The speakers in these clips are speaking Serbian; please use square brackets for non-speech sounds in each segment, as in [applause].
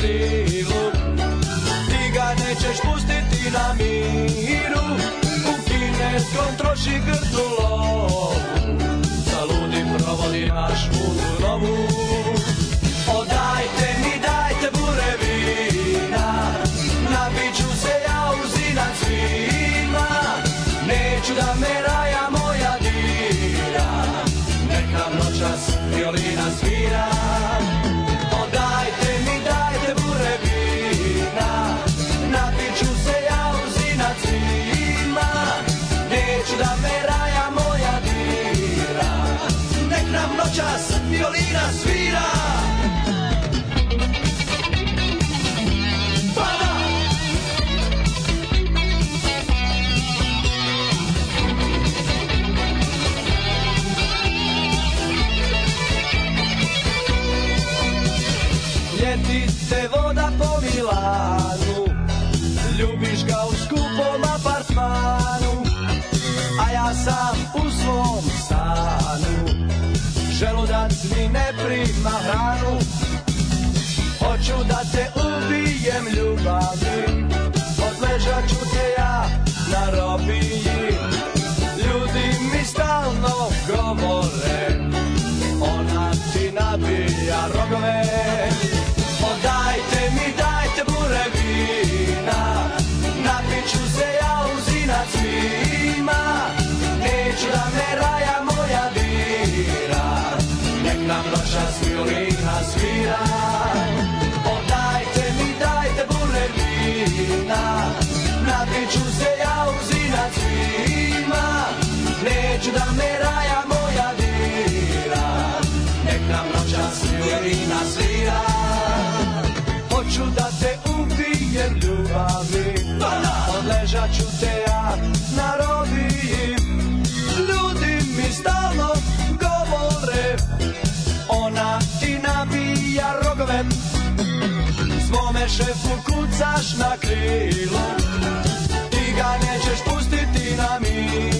krilu Ti ga nećeš pustiti na miru. U kineskom troši grdnu lovu. Sa ludim provodi naš put Neću da me raja moja dira Nek nam noćas violina svira. Hoću da te ubijem ljubavi. Odležat ću te ja na robiji Ljudi mi stalno govore. Ona ti nabija rogove. Svome šefu kucaš na krilo. Ti ga nećeš pustiti na miru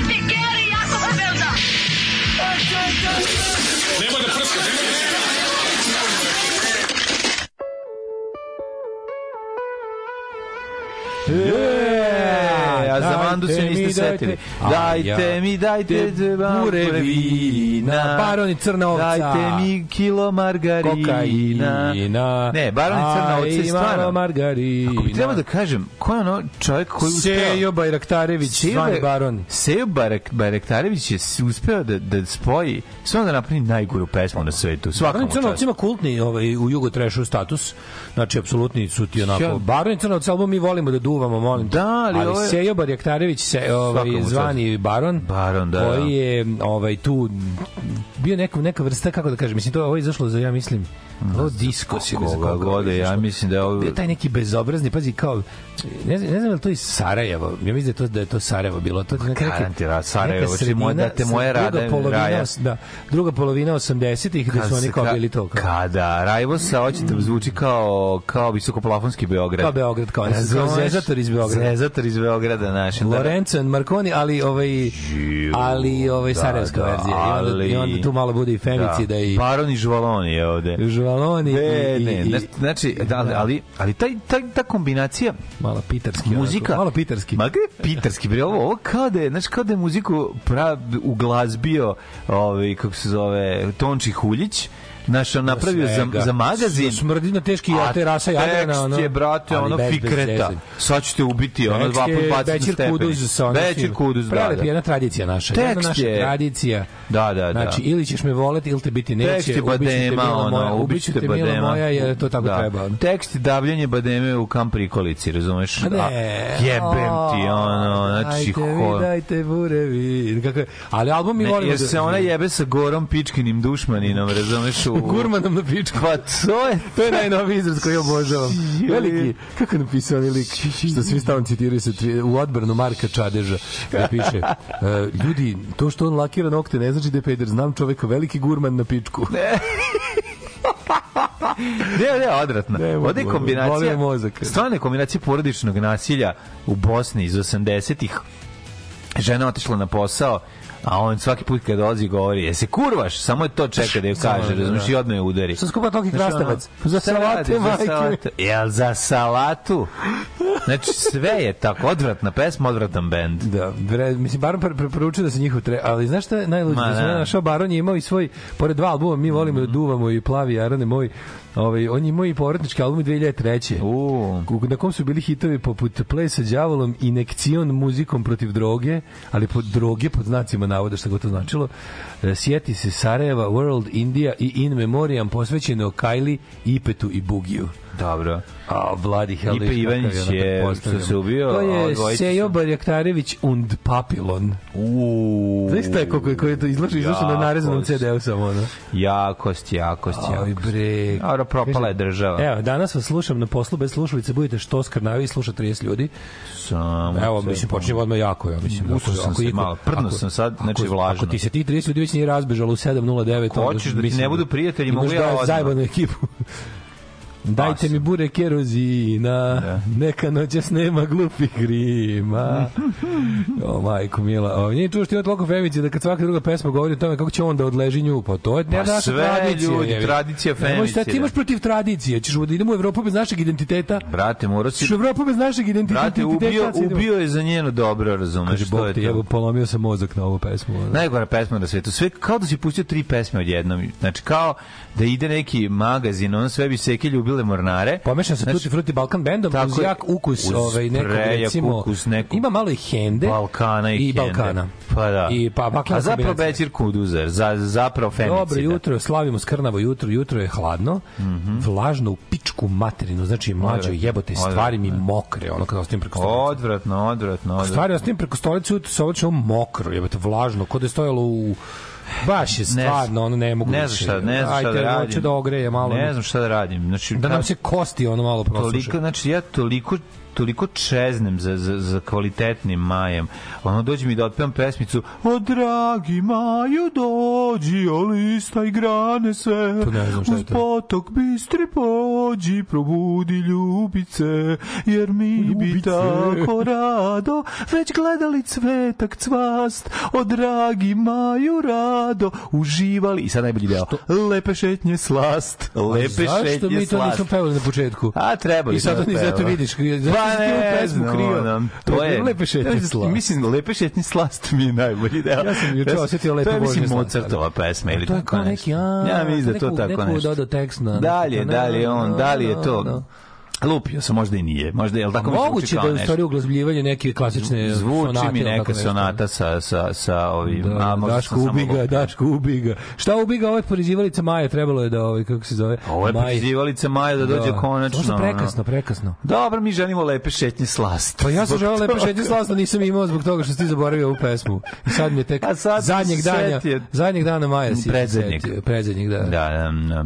E, a za Mandu se mi, niste dajte. setili. Dajte mi, dajte Burevina, Baron i Crna ovca. Dajte mi kilo margarina. Kokaina. Ne, Baron i Crna ovca je stvarno. margarina. Ako bi trebao da kažem, ko je ono čovjek koji uspeo... Sejo Bajraktarević, Sejo zvani Baron. Sejo Bajraktarević je uspeo da, da spoji, sve da napravi najgoru pesmu na svetu. Svaka Baron mu i Crna ovca ima kultni ovaj, u jugo trešu status. Znači, apsolutni su ti onako. Ja- Baron i Crna ovca album mi volimo da duvamo, molim. Da, ali ovo je- Sejo Bajraktarević, se, ovaj, zvani Baron, Baron, da, koji da. je ovaj, tu bio neka, neka vrsta, kako da kažem, mislim, to je ovo izašlo za, ja mislim, ovo disko si Koga god je, ja mislim da je ovo... bio taj neki bezobrazni, pazi, kao, ne znam, ne znam li to iz Sarajeva, ja mislim da je to, da je to Sarajevo bilo, to je neka, neka, garantira, Sarajevo, neka moje- da te moje druga rade- polovina, raja. da, druga polovina 80-ih, gde su oni kao bili to. Kao, Kada Rajvosa hoće da zvuči kao, kao visokoplafonski Beograd. Kao Beograd, kao- kao Razumeš? Zezator iz Beograda. Zezator iz Beograda, da našem. da- Lorenzo and Marconi, ali ovaj ali ovaj sarajevska da, verzija. I onda, ali- I onda tu malo bude i femicida i Paron i Žvaloni je ovde. žvaloni Ne, i, ne, i, znači, da, ali, ali, ali taj, taj, ta kombinacija malo pitarski. muzika onako, malo pitarski. Ma gde pitarski bre ovo ovo kao da je znači kao da je muziku pra uglazbio ovaj kako se zove Tonči Huljić Naš on napravio za, za magazin. Smrdi na teški jate rasa Jadrana. ono, je, brate, ono fikreta. Sad ćete ubiti, ono dva put je baciti na Bećir stepeni. Kuduz sa onim svim- Kuduz, da, Prelep da. je jedna tradicija naša. Tekst jedna naša je- tradicija. Da, da, da. Znači, ili ćeš me voleti, ili te biti neće. Tekst je badema, ono, ubiću te, mila badema. moja, jer to tako Da. treba. ono. Tekst je davljanje bademe u kamp prikolici, razumeš? A, ne. Jebem ti, ono, znači, ho... dajte burevi. Kako je? Ali album mi volimo. jer se ona jebe sa gorom pičkinim dušmaninom, razumeš? U... Gurmanom na pičku. Pa to je... To je najnoviji izraz koji obožavam. Veliki, kako je napisao onaj lik, što svi stalno citiraju se tri- u odbranu Marka Čadeža, gde piše, [laughs] e, ljudi, to što on lakira nokte ne znači da je peder, znam čoveka, veliki gurman na pičku. Ne, ne. Ne mogu, Ovde je kombinacija, stvarno je kombinacija porodičnog nasilja u Bosni iz 80-ih. Žena otišla na posao, a on svaki put kad dolazi govori, je se kurvaš, samo je to čeka da je Samo, kaže, da, razumiješ, da. i odmah je udari. Što skupa ono, krastavac? Za za majke salatu? Jel za salatu? Znači, sve je tako, odvratna pesma, odvratan bend. Da, bre, mislim, Baron pre, preporučio da se njihov tre... Ali znaš šta je najluđe? Da sam da. našao Baron je imao i svoj, pored dva albuma, mi volimo da duvamo i plavi jarane moj, ovaj, on imao i povratnički album 2003. U, U- na kom su bili hitovi poput Play sa đavolom, Inekcion muzikom protiv droge, ali pod droge pod znacima navoda što god to značilo. E, Sjeti se Sarajeva, World, India i In Memoriam posvećeno Kylie, Ipetu i Bugiju. dobro. A, Vladi hell. Ipe Ivanić je, što se ubio, To je Sejo Barjaktarević und Papilon. U, Znaš šta je koliko je, koje to izlaži, izlaši na narezanom. CD-u samo ono. Jakost, jakost, Aj jakost. bre. Dobro, propala je država. Evo, danas vas slušam na poslu bez slušalice, budete što skrnavi i sluša 30 ljudi. Samo Evo, mislim, počinje odmah jako, ja mislim. Usro sam se malo, prdno sam sad, znači, vlažno. Ako ti se ti 30 ljudi već nije razbežalo u 7.09, onda Hoćeš da ti ne budu prijatelji, imaš mogu ja da odmah. zajebanu ekipu. Dajte mi bure kerozina, neka noćas nema glupih grima. [laughs] o, majko mila. O, nije čuo što ima toliko femici da kad svaka druga pesma govori o tome kako će on da odleži nju, pa to je pa naša sve, tradicija. ljudi, tradicija šta, femicida. ti imaš protiv tradicije, ćeš da idemo u Evropu bez našeg identiteta. Brate, morao si... U Evropu bez našeg identiteta. Brate, ubio, ubio je za njeno dobro, razumeš Kaže, što je ti, evo, polomio sam mozak na ovu pesmu. ono. Najgora pesma na svetu. Sve kao da si pustio tri pesme odjednom. Znači kao da ide neki magazin, on sve bi seke ljubile mornare. Pomešan sa Znači, Tutti Frutti Balkan bandom tako uz jak ukus Uz ovaj nekog recimo ukus nekog ima malo i hende Balkana i, i Hende. Balkana. Pa da. I pa bakla A zapravo. Bećir Kuduzer, za, zapravo femicida. Dobro jutro, slavimo skrnavo jutro, jutro je hladno, vlažno u pičku materinu, znači mlađo. Odvratno, jebote, stvari mi mokre, ono kada ostavim preko stolice. Odvratno, odvratno, odvratno. Stvari ostavim preko stolice, jutro se ovo mokro, jebote, vlažno, kod je stojalo u Baš je stvarno, ono ne mogu ne znam više. šta, ne znam šta Ajde, da radim. hoće da ogreje malo. Ne znam šta da radim. Znači, Da nam se kosti ono malo prosuše. toliko, znači ja toliko toliko čeznem za, za, za kvalitetnim majem. Ono, dođe mi da otpevam pesmicu O dragi maju dođi, o listaj grane sve To Uz to. potok bistri pođi, probudi ljubice Jer mi bi Ljubice. tako [laughs] rado Već gledali cvetak cvast O dragi maju rado Uživali, i sad najbolji deo Lepe šetnje slast Lepe Zašto šetnje mi to slast nismo pevali na početku? A trebali I sad oni da zato vidiš, zato Pa ne pesmu znam, krio. ono, To to je je... lepe šetnje Ja, slast. Mislim, lepe šetnje slast mi je najbolji deo. Ja sam juče osetio lepe To je, mislim, slast, Mozartova pesma ili To je kao neki, a, Ja mislim da to tako nešto. dodao tekst na- Dalje, dalje on, da li je to... Lupio sam, možda i nije. Možda je, tako mi zvuči Moguće da je u stvari uglazbljivanje neke klasične Zvuči sonate. mi ili neka sonata sa, sa, sa ovim... Da, a, Daško ubiga. Daško ubiga. Šta ubiga ova poređivalica Maja? Trebalo je da, ovaj, kako se zove? Ovo je prizivalica Maja da dođe konačno. Možda prekasno, prekasno. Dobro, mi želimo lepe šetnje slast. Pa ja sam želeo lepe šetnje slasno, nisam imao zbog toga što si ti zaboravio ovu pesmu. I sad mi je tek zadnjeg dana, zadnjeg dana Maja si Predzadnjeg. Predzadnjeg, da. Da, da, da.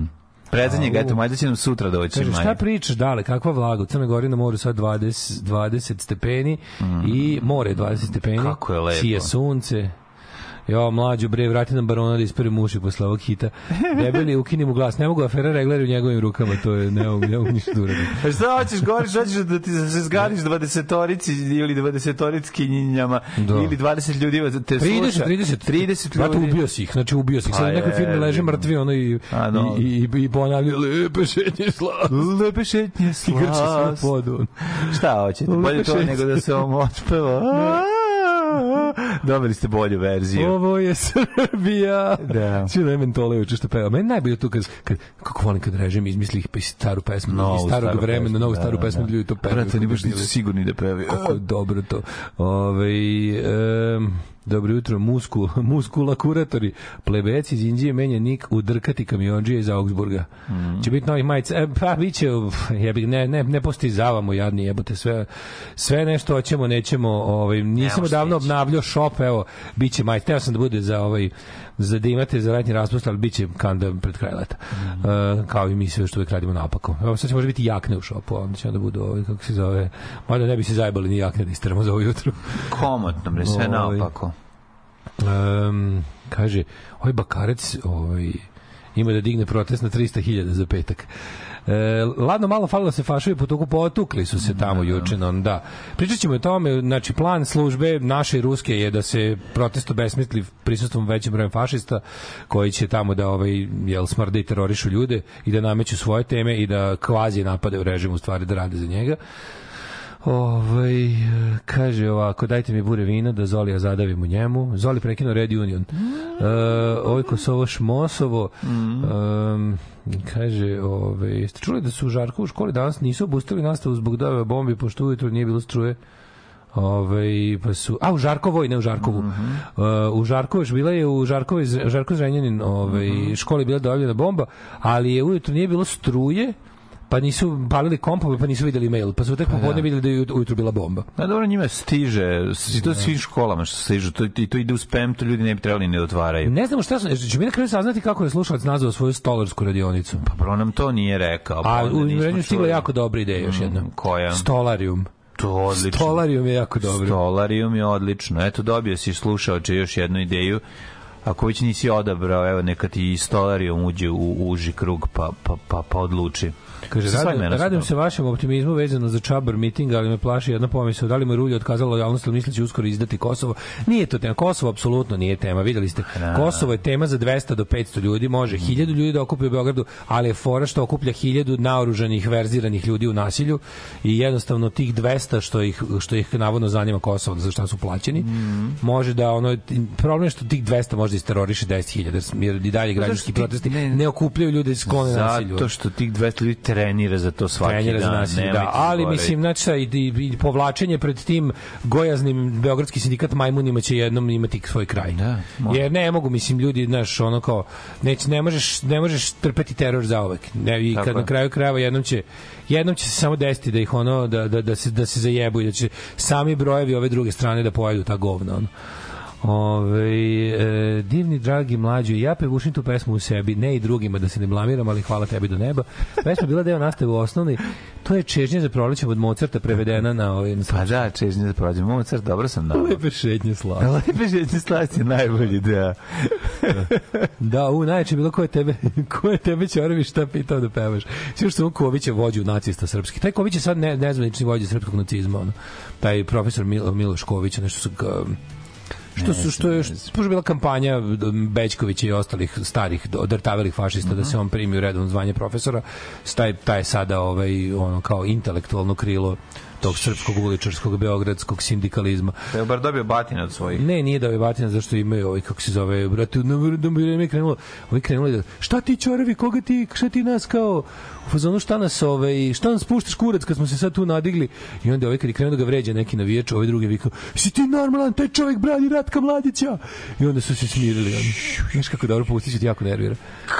Predzadnjeg, eto, majda će nam sutra doći. Kaže, šta pričaš, dale, kakva vlaga? U Crnoj Gori na moru sad 20, 20 stepeni i more je 20 stepeni. Kako je lepo. Sije sunce. Jo, mlađo, bre, vrati nam barona da ispere muši posle ovog hita. Debeli, ukini mu glas. Ne mogu afera reglari u njegovim rukama, to je, ne mogu, ne mogu ništa da uradim. A šta hoćeš, govoriš, hoćeš da ti se zgariš 20-torici ili 20-toritski njinjama Da. ili 20 ljudi te 30, sluša. 30, 30 Brate, ljudi. ubio si ih, znači ubio si ih. Sad Pa u nekoj firmi je, leže mrtvi, ono i, A, no. i, i, i ponavlja lepe šetnje slas. Lepe šetnje I grče se na slas. podu. Šta hoćete? Bolje to nego da se vam otpeva. Dobili ste bolju verziju. Ovo je Srbija. Da. Svi da mentole uče što peva. Meni najbolje tu kad, kad kako volim kad režim izmisli ih pa staru pesmu, Novu iz starog staru vremena, pesmu, novu da, staru da, pesmu, da. ljudi to pevaju. Brate, kako baš nisu sigurni da pevaju. Kako je dobro to. Ove, um, dobro jutro, musku, muskula kuratori. Plebeci iz Indije menja nik u drkati kamionđije iz Augsburga. Mm. Će biti novih majica. E, pa, uf, jebi, ne, ne, ne postizavamo jadni jebote. Sve, sve nešto hoćemo, nećemo. Ovaj, nisam odavno stići. Shop, evo, bit će majica. Teo sam da bude za ovaj za da imate za letnji raspust, ali bit će kanda pred kraj leta. Mhm. E, kao i mi sve što uvek radimo napako. Evo sad će možda biti jakne u šopu, onda će onda budu ovaj, kako se zove, mada ne bi se zajbali ni jakne da isteramo za ovo jutro. Komotno, bre, sve Ovaj. naopako. Um, kaže, ovaj Bakarec ovaj, ima da digne protest na 300.000 za petak. E, ladno malo falilo se fašovi po toku potukli su se tamo juče no, da. Pričat ćemo o tome znači plan službe naše ruske je da se protest obesmisli prisustvom većim brojem fašista koji će tamo da ovaj jel smrde i terorišu ljude i da nameću svoje teme i da kvazi napade u režim u stvari da rade za njega. Ovaj kaže ovako, dajte mi bure vina da Zolija zadavim u njemu. Zoli prekinuo Red Union. E, ovaj Kosovo Šmosovo. em, kaže, ovaj, jeste čuli da su u Žarku u školi danas nisu obustili nastavu zbog dove bombi, pošto ujutro nije bilo struje. Ove, pa su, a u Žarkovoj, ne u Žarkovu. Uh, u Žarkovoj, bila je u Žarkovoj, Žarko Zrenjanin, ovaj, školi je bila dojavljena bomba, ali je ujutro nije bilo struje, pa nisu palili kompove, pa nisu videli mail, pa su tek popodne videli da je ujutro bila bomba. Na dobro, njima stiže, i to svim školama što stižu, to, i to ide u spam, to ljudi ne bi trebali ni da otvaraju. Ne znamo šta sam, će mi na kraju saznati kako je slušalac nazvao svoju stolarsku radionicu. Pa prvo nam to nije rekao. pa A onda u mrežu stigla jako dobra ideja još jedna. koja? Stolarium. To odlično. Stolarium je jako dobro. Stolarium je odlično. Eto, dobio si slušaoče još jednu ideju. Ako već nisi odabrao, evo, neka ti i Stolarium uđe u uži krug, pa, pa, pa, pa odluči. Kaže, radim, radim se vašem optimizmu vezano za čabar miting, ali me plaši jedna pomisao. Da li mu je Rulja otkazala lojalnost, da će uskoro izdati Kosovo? Nije to tema. Kosovo apsolutno nije tema. Videli ste, Kosovo je tema za 200 do 500 ljudi. Može 1000 ljudi da okupi u Beogradu, ali je fora što okuplja 1000 naoružanih, verziranih ljudi u nasilju i jednostavno tih 200 što ih, što ih navodno zanima Kosovo, za šta su plaćeni, može da ono, problem je što tih 200 može da isteroriše 10.000, jer i dalje građanski ti- protesti ne- ne, okupljaju ljude iz sklone nasilju. Zato što tih 200 ljudi trenira za to svaki trenira za dan. nasilje, nemojte da. Ali zaboraviti. mislim, znači, sad i, i, povlačenje pred tim gojaznim beogradski sindikat majmunima će jednom imati svoj kraj. Da, može. Jer ne mogu, mislim, ljudi, znaš, ono kao, neć, ne, možeš, ne možeš trpeti teror za uvek. Ne, I Tako kad je. na kraju krajeva jednom će, jednom će se samo desiti da ih ono, da, da, da, se, da se zajebu i da će sami brojevi ove druge strane da pojedu ta govna. Ono. Ove, e, divni, dragi, mlađi, ja pevušim tu pesmu u sebi, ne i drugima da se ne blamiram, ali hvala tebi do neba. Pesma bila deo nastave u osnovnoj, to je čežnja za prolećem od Mozarta prevedena na ovaj... Pa da, čežnje da prođe. Mozart, dobro sam dao. Lepe šetnje slava. Lepe žetnje slasti je najbolji deo. Da, u, najče bilo ko je tebe, ko je tebe Ćorovi šta pitao da pevaš. Sve što on Ković je vođu nacista srpski. Taj Ković je sad ne, nezvanični vođa srpskog nacizma. Ono. Taj profesor Mil, Miloš Ković, nešto su... Ka, što su što je što je bila kampanja Bećkovića i ostalih starih odrtavelih fašista da se on primi u redovno zvanje profesora taj taj sada ovaj ono kao intelektualno krilo tog srpskog uličarskog beogradskog sindikalizma Da je bar dobio batina od svojih. Ne, nije je batina zašto imaju ovaj kako se zove, brate, na da mi krenulo, ovaj krenuli da šta ti čorevi, koga ti, šta ti nas kao u fazonu šta nas ovaj, šta nas puštaš kurac kad smo se sad tu nadigli i onda ovaj kad je krenuo da ga vređa neki navijač, ovaj drugi vikao, si ti normalan, taj čovjek brani Ratka Mladića. I onda su se smirili. Oni. Znaš kako dobro pustić ti jako nervira.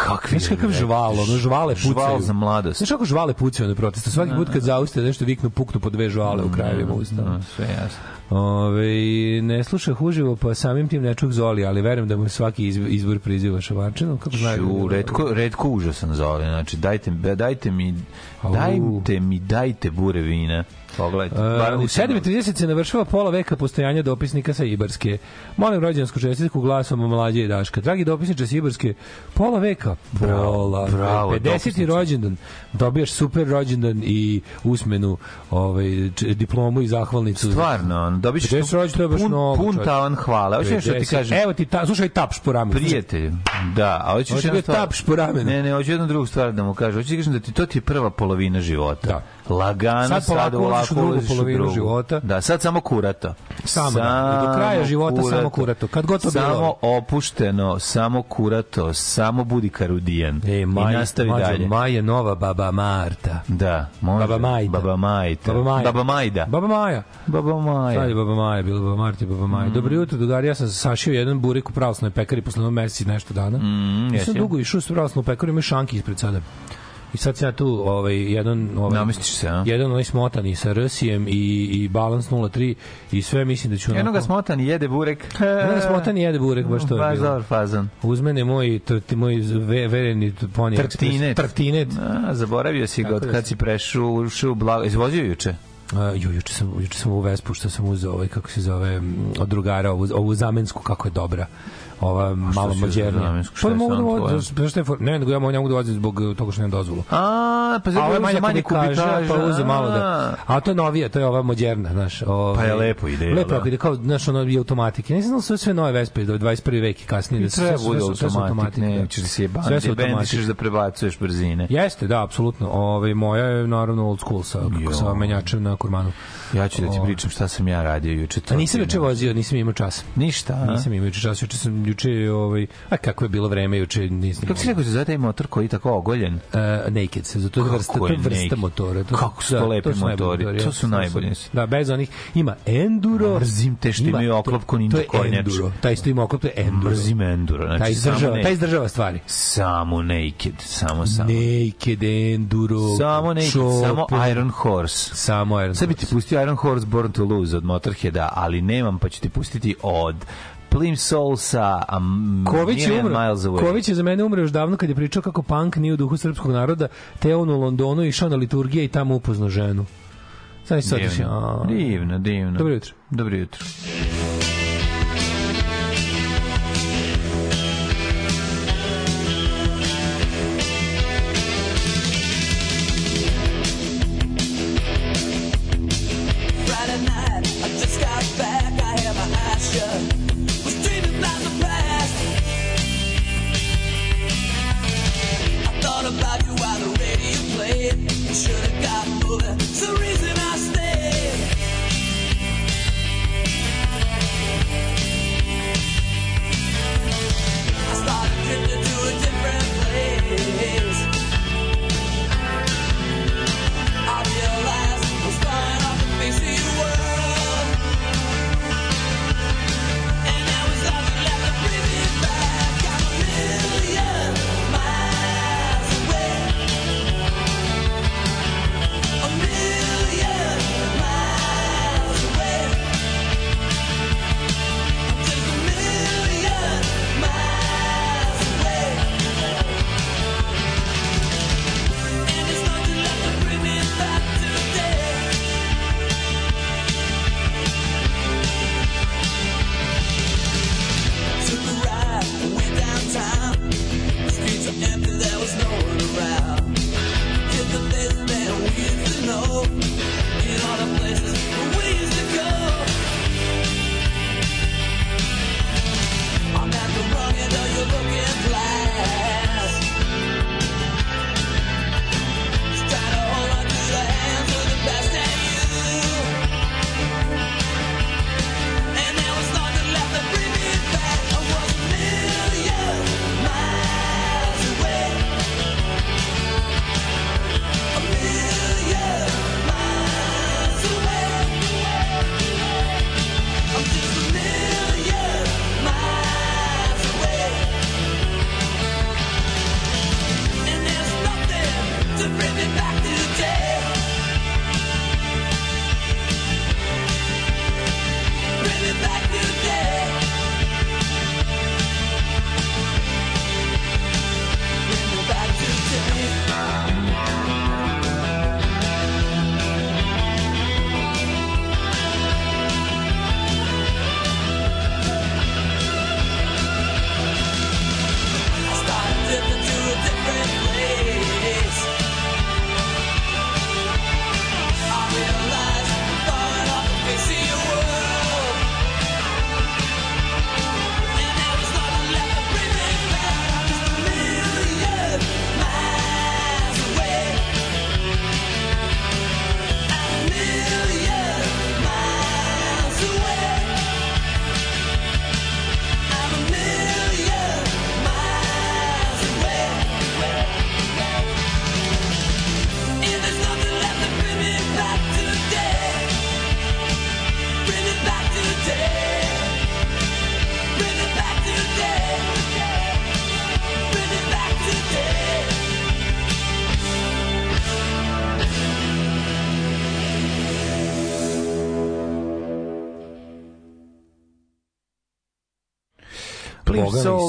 Kakvi Znaš kakav žval, ono žvale pucaju. Žval za mladost. Znaš kako žvale pucaju na protestu? Svaki put kad zauste nešto viknu, puknu po dve žvale u krajevima usta. No, sve jasno. Ove, ne sluša uživo, pa samim tim ne čuk Zoli, ali verujem da mu svaki izbor, priziva Šavarčinu. Kako znaju? Redko, redko užasan zoli. Znači, dajte, dajte mi, dajte mi, dajte bure vina. Pogledajte. Uh, u nisam- 7.30 se navršava pola veka postojanja dopisnika sa Ibarske. Molim rođensku čestitku glasom mlađe i Daška. Dragi dopisniče Sibarske, pola veka, pola bravo, veka. 50. dopisniče. rođendan, dobijaš super rođendan i usmenu ovaj, diplomu i zahvalnicu. Stvarno, ćeš 50 rođendan, pun, mnogo, pun tavan hvala. Hoćeš nešto ti 50. kažem? Evo ti, ta, slušaj tapš po ramenu. Prijatelju, da, a hoćeš Hoće jednu da stvar- tapš po ramenu. Ne, ne, hoću jednu drugu stvar da mu kažem. Hoću ti kažem da ti to ti je prva polovina života. Da. Lagano Sad sad, polako ulaziš u drugu polovinu života. Da, sad samo kurato. Samo, da. I do kraja života samo kurato. Kad god to bilo. Samo opušteno, samo kurato, samo budi karudijan. E, I Maj, nastavi Mađo, dalje. Maj je nova baba Marta. Da, može. Baba Majda. Baba Majda. Baba Maja. Baba Majda. Baba Maja. Baba Maja. Sad je Baba Maja, bila Baba Marta i Baba Mm. Maja. Dobro jutro, drugari, ja sam sašio jedan burek u pravoslavnoj pekari posle jednog meseca i nešto dana. Mm, Nisam dugo išao u pravoslavnu pekaru, ima šanki ispred sada. I sad ja tu ovaj, jedan, ovaj, Namestiš se, a? jedan onaj smotani sa Rsijem i, i balans 0.3 i sve mislim da ću onako... Jednoga smotan jede burek. Jednoga smotani jede burek, baš to je Baš dobar fazan. Uz mene moj, trti, moj ve, vereni poni Trtinet. Trtinet. A, zaboravio si ga od da kad si prešao ušao u blago. Izvozio juče? A, ju, juče sam, juče sam u Vespu što sam uzeo ovaj, kako se zove, od drugara, ovu, ovu zamensku, kako je dobra ova malo zamensku? Šta je mogu da vozim, zašto- je for- ne, nego ja ne mogu da vozim zbog uh, toga što nemam dozvolu. A, pa zato je manja manje kubikaža, kubikaža. pa uzem malo da... A, to je novija, to je ova moderna, znaš. Ovaj, Pa je lepo ide, Lepo da? ide, kao, znaš, ono i automatike. Ne znam da su sve nove Vespe do 21. vek i kasnije. Da sve bude sve sve automatik, ne, ćeš da si je Sve su bendišeš da prebacuješ brzine. Jeste, da, apsolutno. Ovaj moja je naravno old school sa sa menjačem na kurmanu. Ja ću da ti pričam šta sam ja radio juče. to A nisam juče vozio, nisam imao čas. Ništa, a? Nisam imao juče čas, juče sam juče ovaj a kako je bilo vreme juče nisam. Kako si rekao se zove taj motor koji je tako ogoljen? Uh, naked se, zato je vrsta, to je vrsta naked? motora. To, Kako su to lepi su najbolji motori, to su najbolji. Da, bez onih, ima enduro. Mrzim te što ima- imaju oklop ko ninja To je enduro, taj isto ima oklop, to je enduro. Mrzim enduro. Znači, taj izdržava, taj izdržava stvari. Samo naked, samo samo. Naked, enduro, Samo naked, samo Iron Horse. Samo Iron Sad bi ti pustio Iron Horse Born to Lose od Motorheada, ali nemam, pa ću ti pustiti od Plim Soulsa, a m- Ković je umro. Miles Away. Ković je za mene umro još davno kad je pričao kako punk nije u duhu srpskog naroda, te on u Londonu išao na liturgije i tamo upoznao ženu. Sad sad Divno, divno, divno. Dobro jutro. Dobro jutro. Friday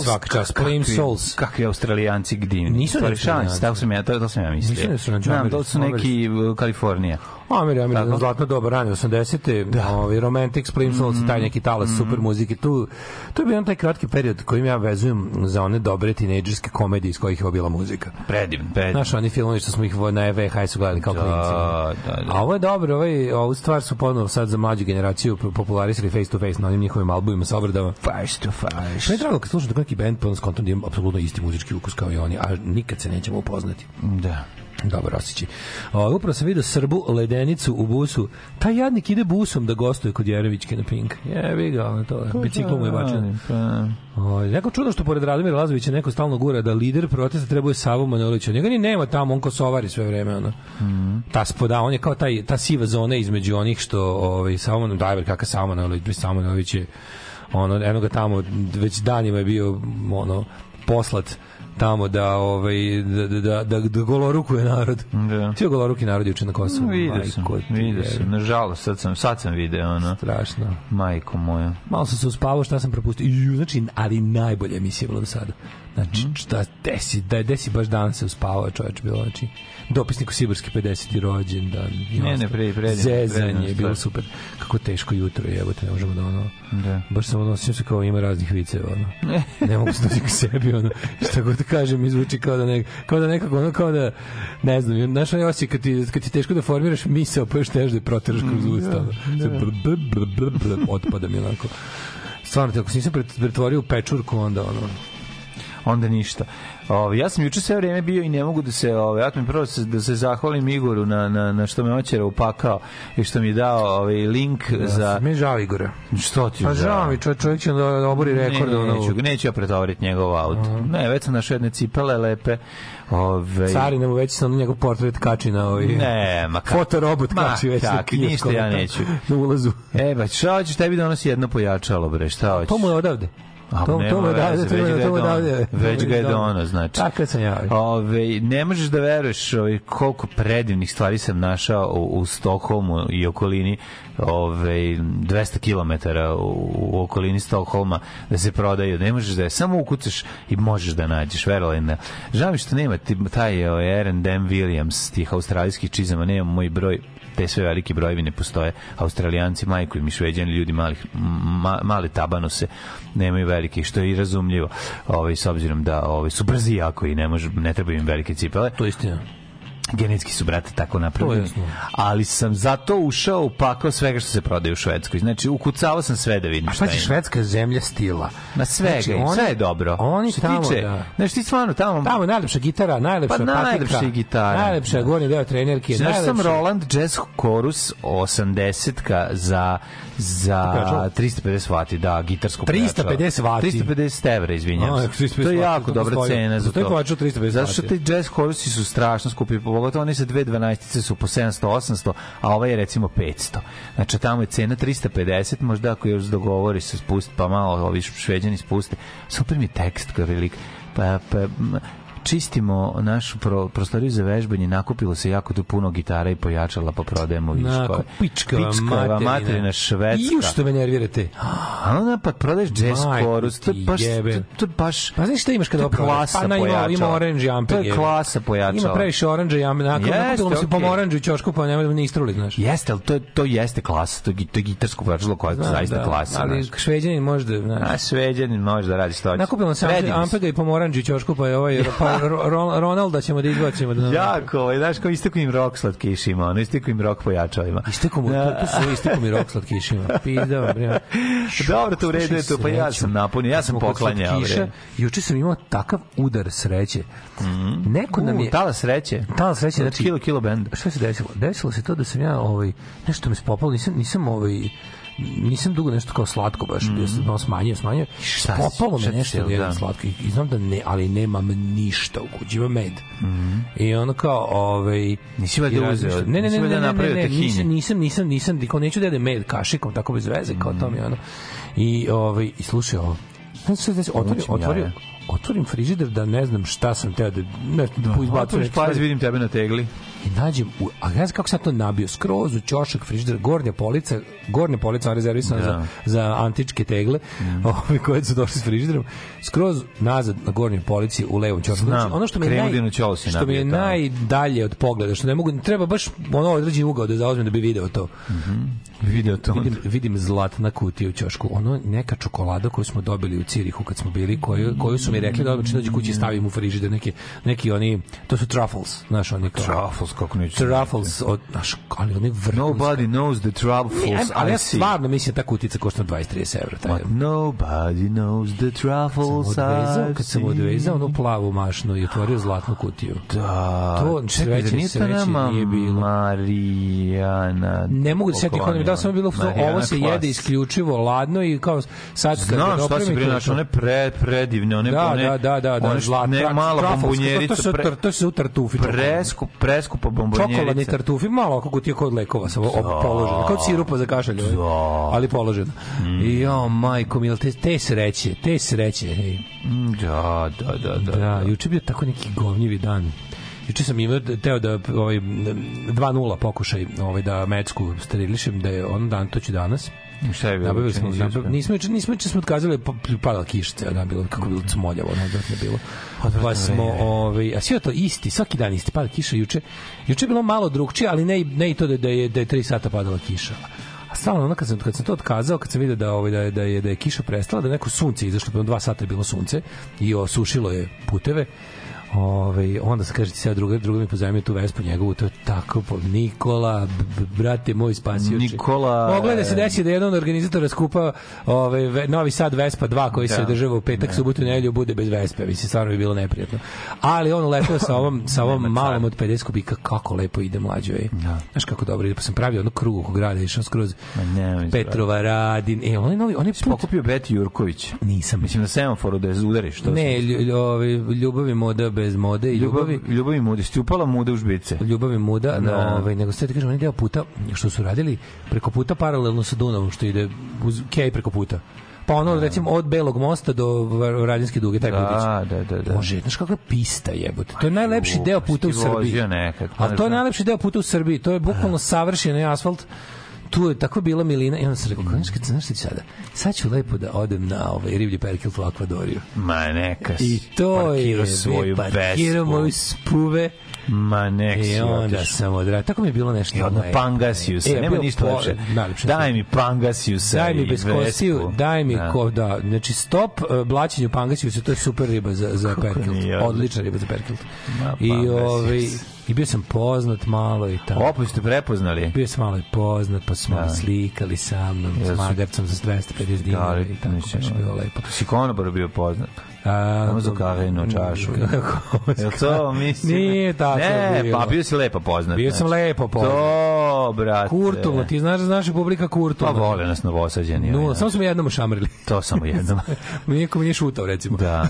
svaka čast, Plim Souls. Kakvi australijanci divni. Nisu Australijanci. tako sam ja, to, to sam ja mislio. Mislim da su na Znam, to su neki Kalifornija. Amir, Amir, Tako? zlatno doba, rane 80. Da. Ovaj, Romantic, Splim Souls, Mhm. taj neki talas super muzike. Tu, to je bio taj kratki period kojim ja vezujem za one dobre tinejdžerske komedije iz kojih je bila muzika. Predivno, predivno. Znaš, oni filmovi što smo ih na VHS-u gledali kao. Da, da, da. A ovo je dobro, ovaj, ovu stvar su ponovo sad za mlađu generaciju popularisali face to face na onim njihovim albumima sa obradama. Face to face. Što je drago kad slušam tako neki band, pa skontam da imam apsolutno isti muzički ukus kao i oni, a nikad se nećemo upoznati. Da. Dobar osjećaj. O, upravo sam vidio Srbu ledenicu u busu. Taj jadnik ide busom da gostuje kod Jerevićke na Pink. Jebi ga, ono to. Biciklo mu je bačen. Pa, O, neko čudno što pored Radomira Lazovića neko stalno gura da lider protesta treba je Savo Manojlović. Njega ni nema tamo, on kosovari sve vreme. Ono. Ta spoda, on je kao taj, ta siva zona između onih što ovaj, Savo Manojlović, dajver kakav Savo Manojlović, bez Savo Manojlović je ono, eno ga tamo već danima je bio ono, poslat tamo da ovaj da da da, da, da golorukuje narod. Da. Svi goloruki narod juče na Kosovu. Vidio sam, ti vidio sam. Nažalost, sad sam, sad sam video, ono. Strašno. Majko moja. Malo sam se uspavao, šta sam propustio. Ju, znači, ali najbolja emisija bila do sada. Znači, šta desi, da desi baš danas se uspavao čoveč bilo, znači, dopisnik u Sibarski 50. rođendan. Ne, ne, pre- predivno, Zezanje je bilo super. Kako teško jutro je, evo te, ne možemo da ono... Da. Baš sam odnosio se kao ima raznih viceva, ono. [laughs] ne mogu se doći k sebi, ono. Šta god da kažem, izvuči kao da, ne, kao da nekako, ono, kao da, ne znam, znaš onaj osjećaj kad ti, kad ti teško da formiraš misao, pa još teže da je proteraš kroz usta, ono. Sad br, br, br, br, br, otpada mi onako. Stvarno, ako se nisam pret- pretvorio u pečurku, onda ono, onda ništa. Ove, ja sam juče sve vreme bio i ne mogu da se, ove, ja mi prvo da se, da se zahvalim Igoru na, na, na što me oćera upakao i što mi je dao ovaj link za... Me je žao Igora. Što ti Pa žao? mi, čovjek, čovjek će da da obori rekord. Ne, ono, neću, neću ja pretovariti njegov auto. Ne, već sam našao jedne cipele lepe. Ove, Carina mu već sam njegov portret kači na ovaj... Ne, ma kako. Fotorobot Ma, kači već na kakvi, ništa ja neću. [laughs] Na ulazu. E, ba, šta hoćeš tebi donosi jedno pojačalo, bre, šta hoćeš? To mu je odavde. A, to, nema to mu je veze, odavde, to mu već je- ga je to mu je dono. odavde. Već ga je dono, znači. Tako sam ja. Ove, ne možeš da veruješ ovaj, koliko predivnih stvari sam našao u, u Stokholmu i okolini ove, 200 km u, u okolini Stokholma da se prodaju. Ne možeš da je, samo ukucaš i možeš da nađeš, verovali ne. Žao mi što nema taj ovaj, R&M Williams, tih australijskih čizama, nema moj broj te sve veliki brojevi ne postoje. Australijanci, majko i šveđani, ljudi malih, ma, male tabanose nemaju velike, što je i razumljivo. Ovaj, s obzirom da ovaj, su brzi jako i ne, može, ne trebaju im velike cipele. To je istina. Genetski su, brate, tako To je napravljeni. Ali sam zato ušao u pakao svega što se prodaje u Švedskoj. Znači, ukucavao sam sve da vidim A šta ima. švedska je zemlja stila. Na svega, Znači, oni- sve je dobro. oni Što tamo, tiče, da. Znači, ti stvarno tamo... Tamo je najlepša gitara, najlepša Pa najlepša patika, je gitara. najlepša Da. gornji deo trenerke, Znaš sam najlepša... Roland Jazz Chorus 80-ka za za Pojačalo? 350 vati, da, gitarsko 350 vati? 350 evra, izvinjam se. 350 To je vati, jako to dobra cena za Postoji to. pojačalo 350 Zato što vati. ti jazz chorusi su strašno skupi, pogotovo oni sa dve 12 su po 700-800, a ovaj je recimo 500. Znači tamo je cena 350, možda ako još dogovori se spusti, pa malo ovi šveđani spuste. Super mi je tekst kao velik. Pa, pa, čistimo našu pro, prostoriju za vežbanje, nakupilo se jako tu puno gitara i pojačala, pa prodajemo viškove. Nako, pičkava Pičkava materina švedska. Ju, što me nervirate. [gasps] A onda pa prodaješ jazz chorus, to je baš, to, je baš, Pa znaš šta imaš kada klasa Pa na, ima, ima orange ampeg. To je klasa pojačala. Ima previše orange ampeg. Nakon, Jeste, nakupilo mi se po okej. oranđu i ćošku, pa nemoj da me istruli, znaš. Jeste, ali to, je, to jeste klasa, to je, to je gitarsko pojačalo koje je Znam, zaista da, klasa. Ali znaš. šveđanin možda, znaš. A šveđanin može da radi što hoće. Nakupilo se. Ampega i pomoranđu i ćošku, pa je ovaj, [laughs] pa Ro- Ro- Ronalda ćemo da izbacimo. Da, Jako, ovaj, znaš, kao isteko im rok slatkišima, ono, isteko im rok pojačalima. Isteko mu, to, to su isteko mi rok slatkišima. Pizda, vam, bre. [laughs] Dobro, to u redu je to, pa ja sam napunio, ja sam poklanjao. Juče sam imao takav udar sreće. Neko nam je... tala sreće. Tala sreće, znači... Kilo, kilo bend. Šta se desilo? Desilo se to da sam ja ovaj nešto me spopalo, nisam nisam ovaj nisam dugo nešto kao slatko baš, bio sam malo smanjio, smanjio. Šta Popalo me nešto od jedan da. slatko i, znam da ne, ali nemam ništa u kući, imam med. I ono kao, ovaj... Nisi valjda uzeo, Ne, ne, ne, ne, ne, ne, tahini? nisam, nisam, nisam, nisam, kao neću da jedem med kašikom, tako bez veze, kao to mi ono. I, ovaj, i slušaj ovo, šta se desi? Otvorio, otvorio, otvorim frižider da ne znam šta sam teo da ne, da, da Otvoriš izbacujem. pa vidim tebe na tegli. I nađem, u, a ja znam kako sam to nabio, skroz u ćošak, frižider, gornja polica, gornja polica rezervisana Da. za, za antičke tegle, Mm. [laughs] ove koje su došli s frižiderom, skroz nazad na gornjoj polici u levom ćošku. Znam, Znači, ono što mi je, naj, što mi je tamo. najdalje od pogleda, što ne mogu, treba baš ono određeni ugao da zauzmem da bi video to. Video to. Vidim, vidim zlatna kutija u ćošku. Ono neka čokolada koju smo dobili u Cirihu kad smo bili, koju, koju su mi rekli da odmah dođe kući stavim u frižider neki, neki oni, to su truffles, znaš, oni kao... Truffles, kako neću. Truffles, od, znaš, ali oni vrhunski. Nobody knows the Ne, truffles ali I ja stvarno mislim da ta kutica košta 20-30 evra. Taj, But nobody knows the truffles sam odvezao, kad sam odvezao onu plavu mašnu i otvorio zlatnu kutiju. Da. To Čekaj, sreće, da to sreće nije bilo. Marijana Ne mogu da setim kod mi, da sam bilo ovo se jede isključivo ladno i kao sad kad Znam šta se naš, one pre, predivne, one, Da, one, da, da, da, da, one ne, mala truffles, bombonjerica, To su, pre, tar- to su tartufi. preskup, preskupa bombonjerica. Čokoladni tartufi, malo kako ti je kod lekova, samo položeno, kao sirupa za kašalj, ovaj, ali položeno. I jo, majko mil, te, te sreće, te sreće, hej. Mm, Da, da, da, da. Da, juče bio tako neki govnjivi dan. Juče sam imao teo da ovaj 2:0 pokušaj ovaj da mecku sterilišem da je on dan to ću danas. Šta je bilo? Nabavili smo, nabav, nismo juče nismo juče smo otkazali pa padala kiša ceo dan bilo kako bilo smoljavo, odvratno je bilo. Pa smo ovaj a sve to isti, svaki dan isti pada kiša juče. Juče je bilo malo drugčije, ali ne ne i to da da je da je 3 sata padala kiša. A stalno ono kad sam kad sam to otkazao, kad sam video da ovaj da je da je da je kiša prestala, da neko sunce izašlo, pa 2 sata je bilo sunce i osušilo je puteve. Ove, onda se kaže ti sad druga, druga mi pozajmio tu vespu njegovu, to je tako po Nikola, b, b, brate moj spasioče. Nikola, Moglo je da se desi da jedan od organizatora skupa ovaj, ve- Novi Sad Vespa 2 koji se Da. održava u petak, subotu i nedelju bude bez Vespe, mislim, stvarno bi bilo neprijatno. Ali on letao sa ovom, sa ovom malom od 50 kubika, kako lepo ide mlađo. Ej. Znaš kako dobro ide, pa sam pravio ono krug oko grada, išao skroz nemoj, Petrova Radin, e, onaj novi, onaj put, Pokupio Beti Jurković. nisam, Mislim na semaforu da je udariš. To ne, ovaj, ljubavi moda bez mode i Ljubav, ljubavi ljubavi mude. Si ti upala muda u žbice? ljubavi muda, Da. no, ovaj, nego ste ti kažem, oni deo puta, što su radili preko puta paralelno sa Dunavom, što ide uz Kej preko puta. Pa ono, recimo, od Belog mosta do Radinske duge, taj putić. Da, da, da, da. Bože, znaš kakva pista jebote. To je najlepši Ju, deo pa puta u Srbiji. nekad, Ali to je da. najlepši deo puta u Srbiji. To je bukvalno savršeni asfalt. Tu je tako bila milina i onda sam rekao, znaš znaš šta ću sada? Sad ću lepo da odem na ovaj riblji perkilt u Akvadoriju. Ma neka. I to je, svoju parkirao moju spuve. Ma nek si I onda otišao. sam odradio. Tako mi je bilo nešto. I odmah ovaj, Pangasiusa, e, nema ništa po- lepše. najlepše Daj mi Pangasiusa Daj mi Vespu. daj mi Da. ko, da, znači stop uh, blaćenju pangasiusa, to je super riba za, za perkilt. nije Odlična riba za perkilt. Ma, I, Pangasius. ovaj, I bio sam poznat malo i tako. Opo ste prepoznali. Bio sam malo i poznat, pa smo Da. slikali sa mnom, s Jesu. magarcom za 250 dinara i tako, baš bilo lepo. Si konobar bio poznat. A, Samo za kavenu [laughs] čašu. Jel to mislim? Nije tako Ne, bilo. pa bio si lepo poznat. Bio sam znači. lepo poznat. To, brate. Kurtulno, ti znaš da naša publika Pa kurtulno. vole nas novosađeni. Ovaj, samo smo jednom ošamrili. To samo jednom. [laughs] Niko mi nije šutao, recimo. Da.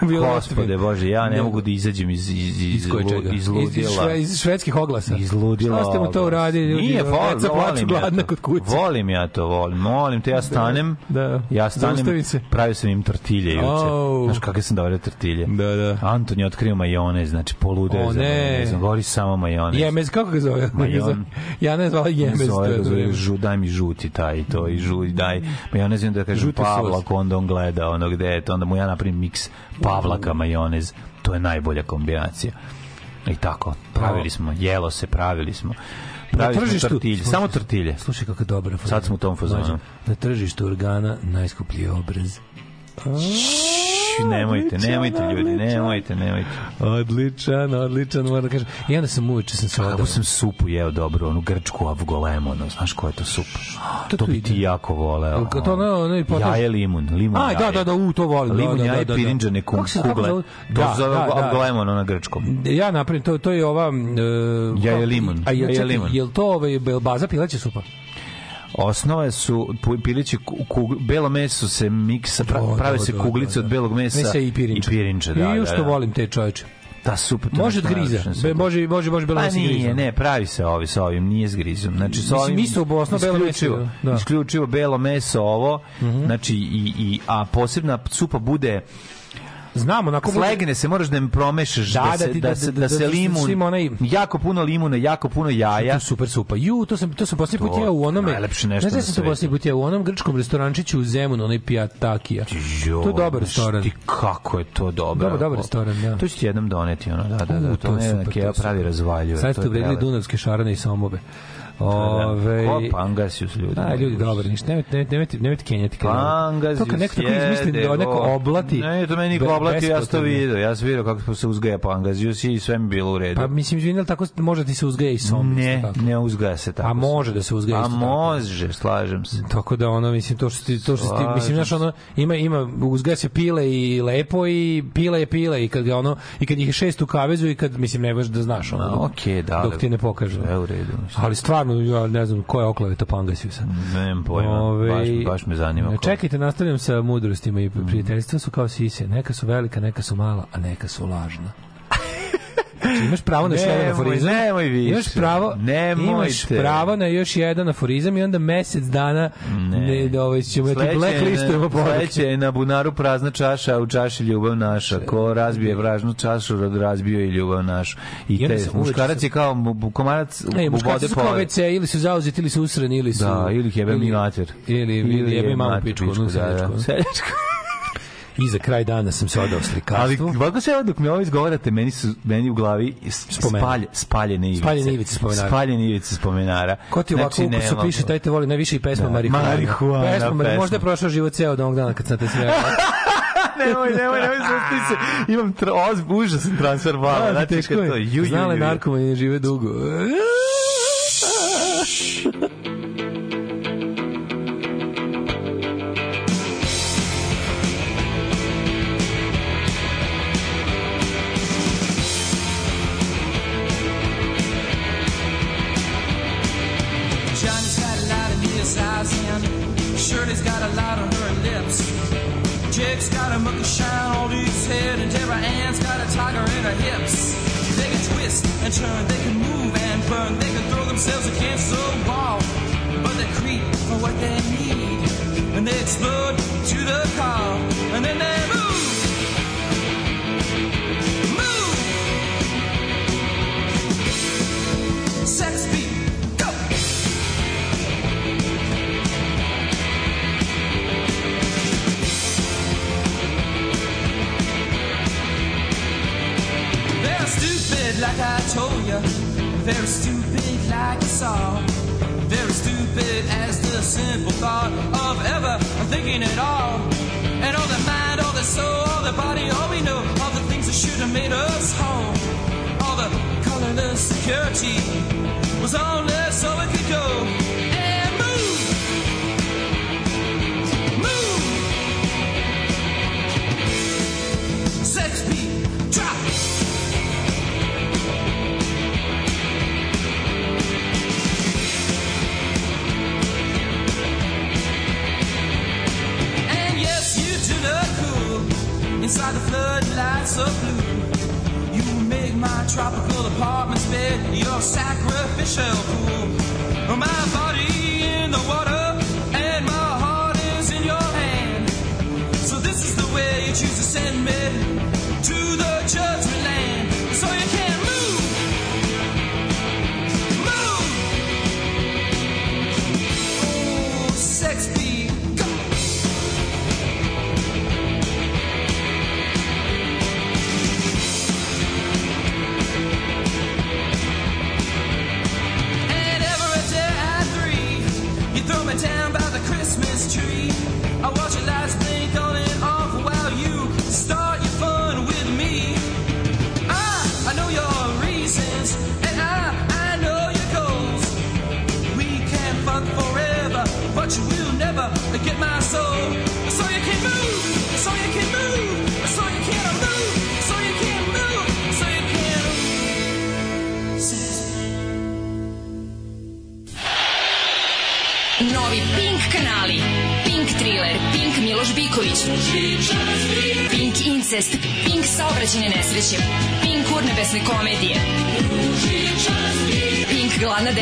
[laughs] Gospode. Bože, ja ne Nego- mogu da izađem iz, iz, iz, Iz iz ludila. Iz, iz švedskih oglasa. iz ludila. Šta ste mu to uradili? Nije, vol, Deca volim ja gladna to. kod kuće. Volim ja to, volim. Molim te, ja stanem, Da. ja stanem, Zaustavi se. pravio sam im tortilje juče. Au. Znaš kakve sam dobre tortilje. Da, da. Anton je otkrio majonez, znači poludeo O, za ne. majonezom. Govori samo majonez. Jemez, kako ga zove? [laughs] Majon. Ja ne zvala Jemez. Zove ga, zove, žu, daj mi žuti taj i to i žu, i daj. Ma ja ne znam da kažem Žuti Pavla, sos. onda on gleda ono gde je to, onda mu ja napravim miks Pavlaka majonez. To je najbolja kombinacija. I tako, pravili smo, jelo se, pravili smo. Pravili smo tržištu- tortilje, slušaj, samo tortilje. Slušaj kako fazona. Sad smo u tom fazonu. Na tržištu organa najskuplji obraz. Šš, Nemojte, nemojte ljudi, nemojte, nemojte. Odličan, odličan, moram da kažem. I onda sam uveče sam se odao. Kako sam supu jeo dobro, onu grčku avgolemonu, znaš koja je to supa? To To bi ti jako voleo. To ono, ono i potaž- Jaje limun, limun Aj, da, jaje. da, da, u, to volim. da, Limun da, jaje, da, da, da. pirinđane kugle. To Da, zove da, da. avgolemon, ona grčkom. Ja napravim, to, to je ova... Uh, Jaje limun, A je, jaje limun. je li to ovaj, baza pileća supa? Osnove su pilići ku- kug, belo meso se miksa, pra, Da, prave da, se da, kuglice da, da. od belog mesa, Mesa i pirinča. I pirinča, da, I da, što da. volim te čoveče. Ta supa. to je Može od nešto griza. Be, može, može, može belo Pa meso i nije, grizom. ne, pravi se ovi sa ovim, nije s grizom. Znači, sa Mislim, ovim, isto u osnovu belo meso, isključivo, da. Mhm. isključivo belo meso ovo, znači, i, i, a posebna supa bude Znam, onako Slegne se, moraš da im promešaš, Da, da, da se, da, da- se, da- da, se da- da limun, onaj- jako puno limuna, jako puno jaja. To super supa. Ju, to sam to sam poslednji put jeo u onome. najlepše nešto gde na sam to svetu. poslednji put jeo u onom grčkom restorančiću u Zemunu, onaj Pijatakija. Jo, To je dobar restoran. Ti kako je to dobro. Dobar, dobar restoran, da. To ću ti jednom doneti, ono, da, da, da. To, ne, pravi razvaljuje. Sad ste uvredili dunavske šarane i somobe. Da, da. Ove, Ko Pangasius ljudi? A, ljudi, dobro, ništa, nemojte, nemojte, nemojte, nemojte kenjati. Pangasius To kad neko tako izmisli da neko oblati. Ne, to meni niko oblati, ja sam to vidio. Ja sam vidio kako se uzgaja Pangasius i sve mi bilo u redu. Pa mislim, izvinjali, tako može ti se uzgaja i som. ne, ne uzgaja se tako. A može da se uzgaja A isto tako. može, slažem se. Tako da ono mislim to što ti to što ti mislim znaš ono ima ima uzgaja se pile i lepo i pila je pila i kad ga ono i kad ih je šest u kavezu i kad mislim ne baš da znaš ono. A, okej, da, Dok da. ti ne pokaže. Sve u redu. Ali stvarno ja ne znam ko je okleveta Pangasiusa. Nemam pojma, baš, baš me zanima. Čekajte, nastavljam sa mudrostima i prijateljstva su kao sise. Neka su velika, neka su mala, a neka su lažna. Znači, imaš pravo na još jedan Nemoj, aforizam. nemoj više. Imaš pravo, Nemojte. imaš pravo na još jedan aforizam i onda mesec dana ne, ne ovaj, ćemo da ti blacklistujemo. Sledeće je na bunaru prazna čaša, a u čaši ljubav naša. Ko razbije praznu čašu, razbio i ljubav našu. I, I te, muškarac je kao komarac Ne, u vode su kao. WC, ili su zauzeti, ili su usrani, ili su... Da, ili jebe mi mater. Ili, ili jebe mi mamu pičku, da, da. Seljačku. I za kraj dana sam se odao Ali slikarstvu. ovako se dok mi ovo izgovarate, meni su meni u glavi s- Spomena. spalje, spaljene ivice. Spaljene ivice spomenara. Spaljene ivice spomenara. Ko ti ovako Znači, znači, ukusu piše, taj te voli najviše i pesma Da, Marihuana. marihuana, Pesma, pesma. možda je prošao život ceo od onog dana kad sam te sreo. nemoj, nemoj, nemoj, zaustavi se. Imam tra, oz, užasan transfer vala. Znači, teško kad to, je. ju, Znale narkomani ne žive dugo.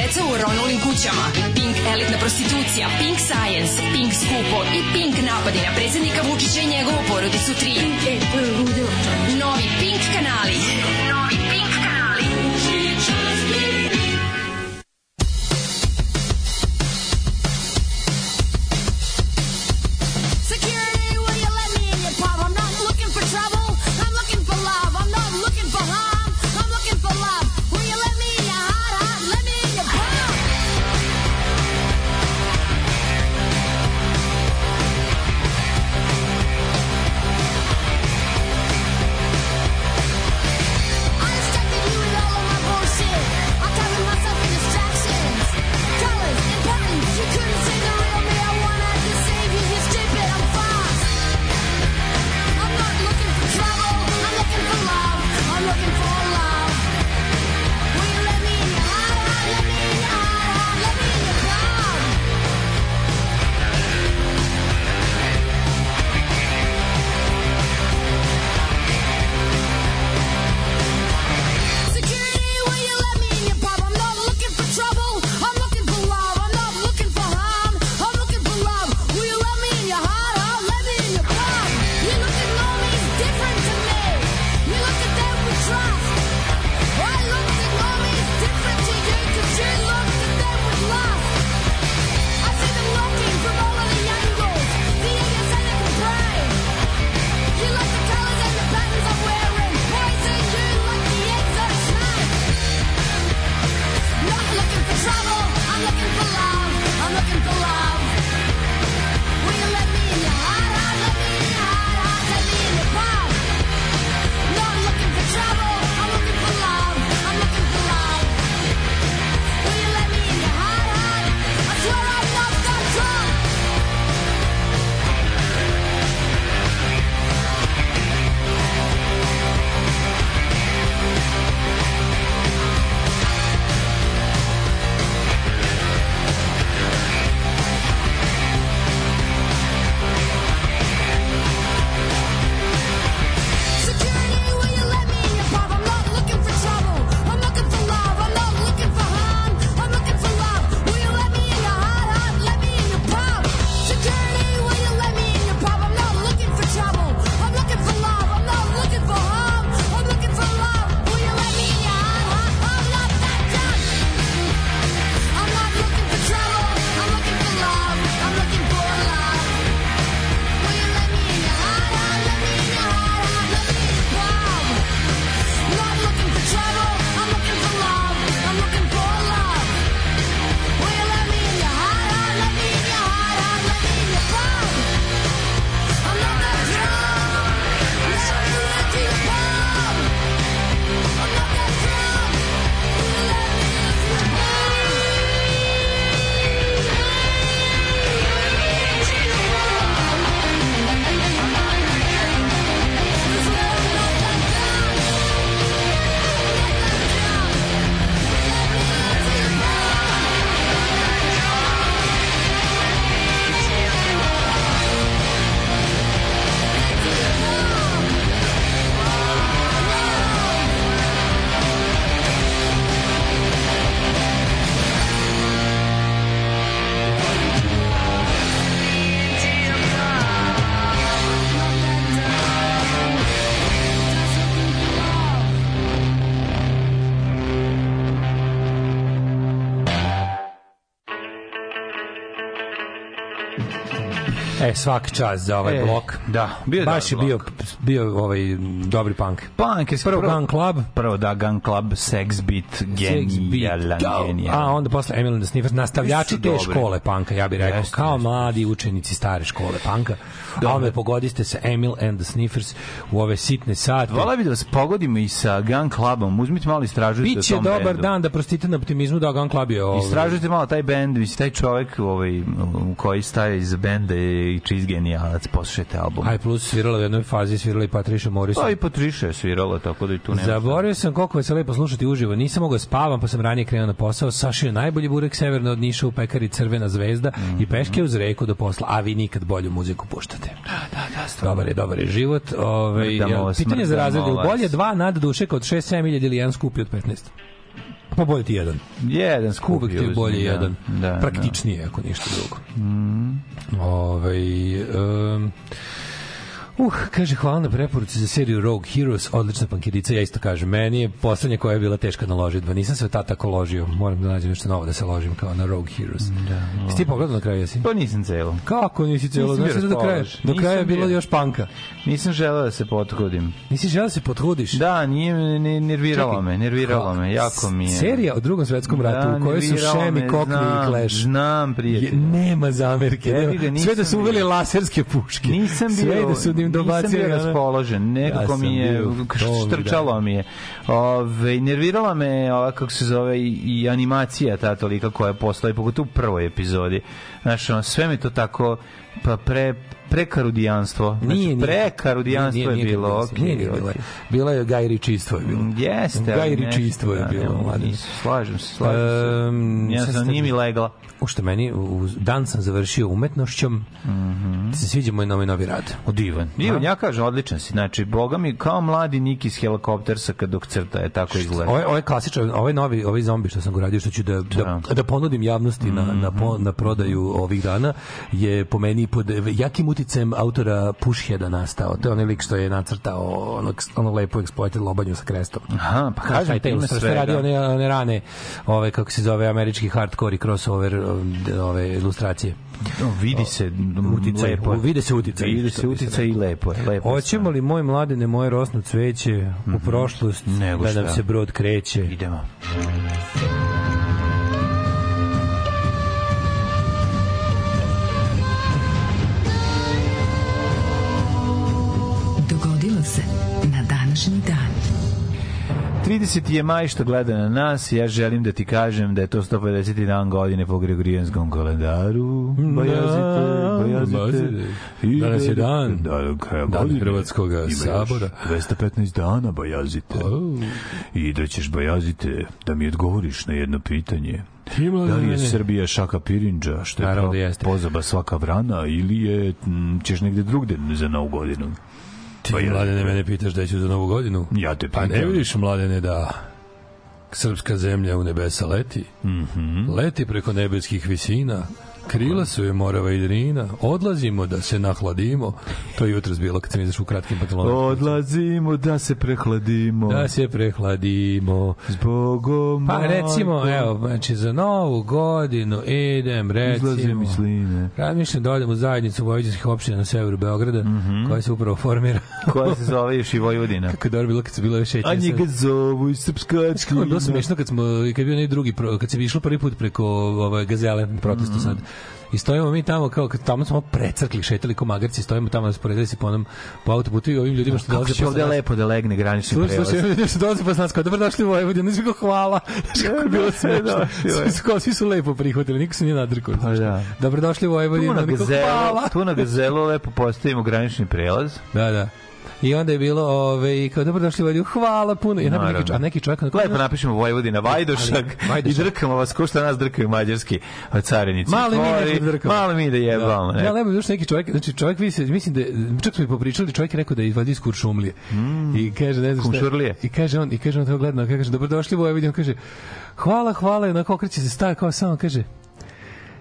Deca u ronulim kućama, Pink elitna prostitucija, Pink science, Pink skupo i Pink napadi na predsednika Vučića i njegovu porodicu 3. Novi Pink kanali. Svaka čast za ovaj E, blok. da, bio je Baš je bio. Bio ovaj dobri punk. Punk, jesi Prvo Gun Club. Prvo da, Gun Club, Sex Beat, genijalan, Da. genijalan. A onda posle Emil and the Sniffers, nastavljači te dobri. škole panka, ja bih rekao, kao mladi učenici stare škole panka. A onda pogodiste sa Emil and the Sniffers u ove sitne sate. Vola bi da vas pogodimo i sa Gun Clubom. Uzmite malo istražujte Biće o tom dobar bendu. dan da prostite na optimizmu da Gun Club je ovaj. Istražujte malo taj bend, mislim, taj čovek ovaj, u koji staje iz benda je i čist genijalac, poslušajte album. Aj plus svirala u jednoj fazi, svirala i Patricia Morrison. Pa i Patricia je svirala, tako da i tu nema. Zaboravio sam koliko je se lepo slušati uživo. Nisam mogao da spavam, pa sam ranije krenuo na posao. Sašio najbolji burek severno od Niša u pekari Crvena zvezda i peške uz reku do posla. A vi nikad bolju muziku puštate. Da, da, da. Dobar je, dobar je život. Ove, Smrdamo vas, pitanje za smrdamo razred. je li vas. Bolje dva nad duše kod 6-7 iljada ili jedan skupi od 15? Pa bolje ti jedan. Jedan skup Uvek ti je bolje jedan. Da, da. Praktičnije, ako ništa drugo. Ovaj, um, Uh, kaže, hvala na preporuci za seriju Rogue Heroes, odlična pankirica, ja isto kažem. Meni je poslednja koja je bila teška na ložitba. Nisam se tad tako ložio. Moram da nađem nešto novo da se ložim kao na Rogue Heroes. Da, Jesi ti pogledao na kraju, jesi? Pa nisam celo. Kako nisi celo? Nisam Znači da do kraja, do kraja je bilo bio. još panka. Nisam želeo da se potrudim. Nisi želeo da se potrudiš? Da, nije me, ne, nerviralo Čekaj, me, nerviralo me, jako mi je. Serija o drugom svetskom ratu Da, u kojoj su Šemi, Kokni i Clash. Znam, prijatelj. nema zamerke. Nema. Sve da su uveli laserske puške. Nisam bio, Sve da su bio ono- raspoložen, nekako Ja mi je, [laughs] štrčalo mi je. Ove, nervirala me ova, kako se zove, i, animacija ta tolika koja postoji, pogotovo u prvoj epizodi. Znaš, sve mi to tako, pa pre, prekarudijanstvo. Znači, Nije, nije. prekarudijanstvo Nije, nije, je bilo, nije. Nije, nije, bilo. okej. Bila je gajričistvo je bilo. Jeste. Gajričistvo je da, bilo, mladen. nisam, Slažem se, slažem Um, se. Ja sam, ste- nije mi legla. U što meni, u dan sam završio umetnošćom, Mhm. ti se sviđa moj novi novi rad. Divan. Divan, ja kažem, odličan si. Znači, boga mi, kao mladi Nik iz helikoptersa kad dok crta je tako izgleda. Ovaj ovaj klasičan, ovaj novi, ovaj zombi što sam go radio što ću da da, da ponudim javnosti na na Mhm. po, na prodaju ovih dana je po meni pod jakim uticajem autora Pushheada nastao. To je onaj lik što je nacrtao onog ono lepo exploited lobanju sa krestom. Aha, pa Kažem, taj ti ima ilustrator svega. radi one, one rane, ove, kako se zove, američki hardcore i crossover ove ilustracije. No, vidi se Uticaj, lepo. je. vide se uticaj, Vidi što se uticaj i lepo je. Lepo je Hoćemo li moj mladene moje rosno cveće u prošlost Mhm. Nego da nam se brod kreće? sve. Idemo. 30. je maj što gleda na nas. Ja želim da ti kažem da je to 150. dan godine po Gregorijanskom kalendaru. Bojazite, bojazite. bojazite. I Danas je dan. Da, Dan godine. Hrvatskoga Ima još sabora. 215 dana bojazite. I da ćeš bojazite da mi odgovoriš na jedno pitanje. Da li je Srbija šaka pirinđa, što je Naravno da pozaba svaka vrana, ili je, m, ćeš negde drugde za novu godinu? Ti, Pa ja- mladene, mene pitaš da ću za novu godinu? Ja te Pa ne pitam. vidiš, mladene, da srpska zemlja u nebesa leti? Mhm. Leti preko nebeskih visina, krila su je morava i drina, odlazimo da se nahladimo. To je jutro bilo kad sam izašao u kratkim pantalonama. Odlazimo da se prehladimo. Da se prehladimo. Zbogom Pa recimo, evo, znači za novu godinu idem, recimo, mi sline. razmišljam da odem u zajednicu vojvođanskih opština na severu Beograda, Mhm. koja se upravo formira. Koja se zove još i Vojvodina. [laughs] Kako je dobro bilo kad se bilo još šetnje. A njega zovu i je bilo smešno kad smo kad je bio drugi kad se išlo prvi put preko ove gazele protestu Mhm. sad. I stojimo mi tamo kao tamo smo precrkli, šetali ko magarci, stojimo tamo rasporedili se po onom po autoputu i ovim ljudima što dolaze će ovde nas. lepo da legne granični Slušaj, prelaz. slušaj, ljudi što dolaze posle nas, kao dobrodošli u Vojvodinu, kao hvala. [laughs] Kako je bilo smešno. Svi su, kao, svi su lepo prihvatili, niko se nije nadrkao. Pa da. Dobrodošli u Vojvodinu, Tu na hvala. tu na gazelu lepo postavimo granični prelaz. Da, da. I onda je bilo, ove, i kao dobrodošli u Vojvodinu, hvala puno. I neki, a neki čovjek... onako- Lepo napišemo Vojvodina, Vajdošak, Ali, Vajdošak. i drkamo vas, ko što nas drkaju mađarski carinici. Malo i mi nekog drkamo. Malo mi da jebamo. Da. ne. Ja, lepo, još neki čovjek, znači čovjek se, mislim da, je- čak smo i popričali, čovjek je rekao da je izvadio iz Kuršumlije. I kaže, ne znam šta. I kaže on, i kaže on to gleda, kaže, dobrodošli Vojvodinu, kaže, hvala, hvala, onako okreće se staje, kao samo kaže,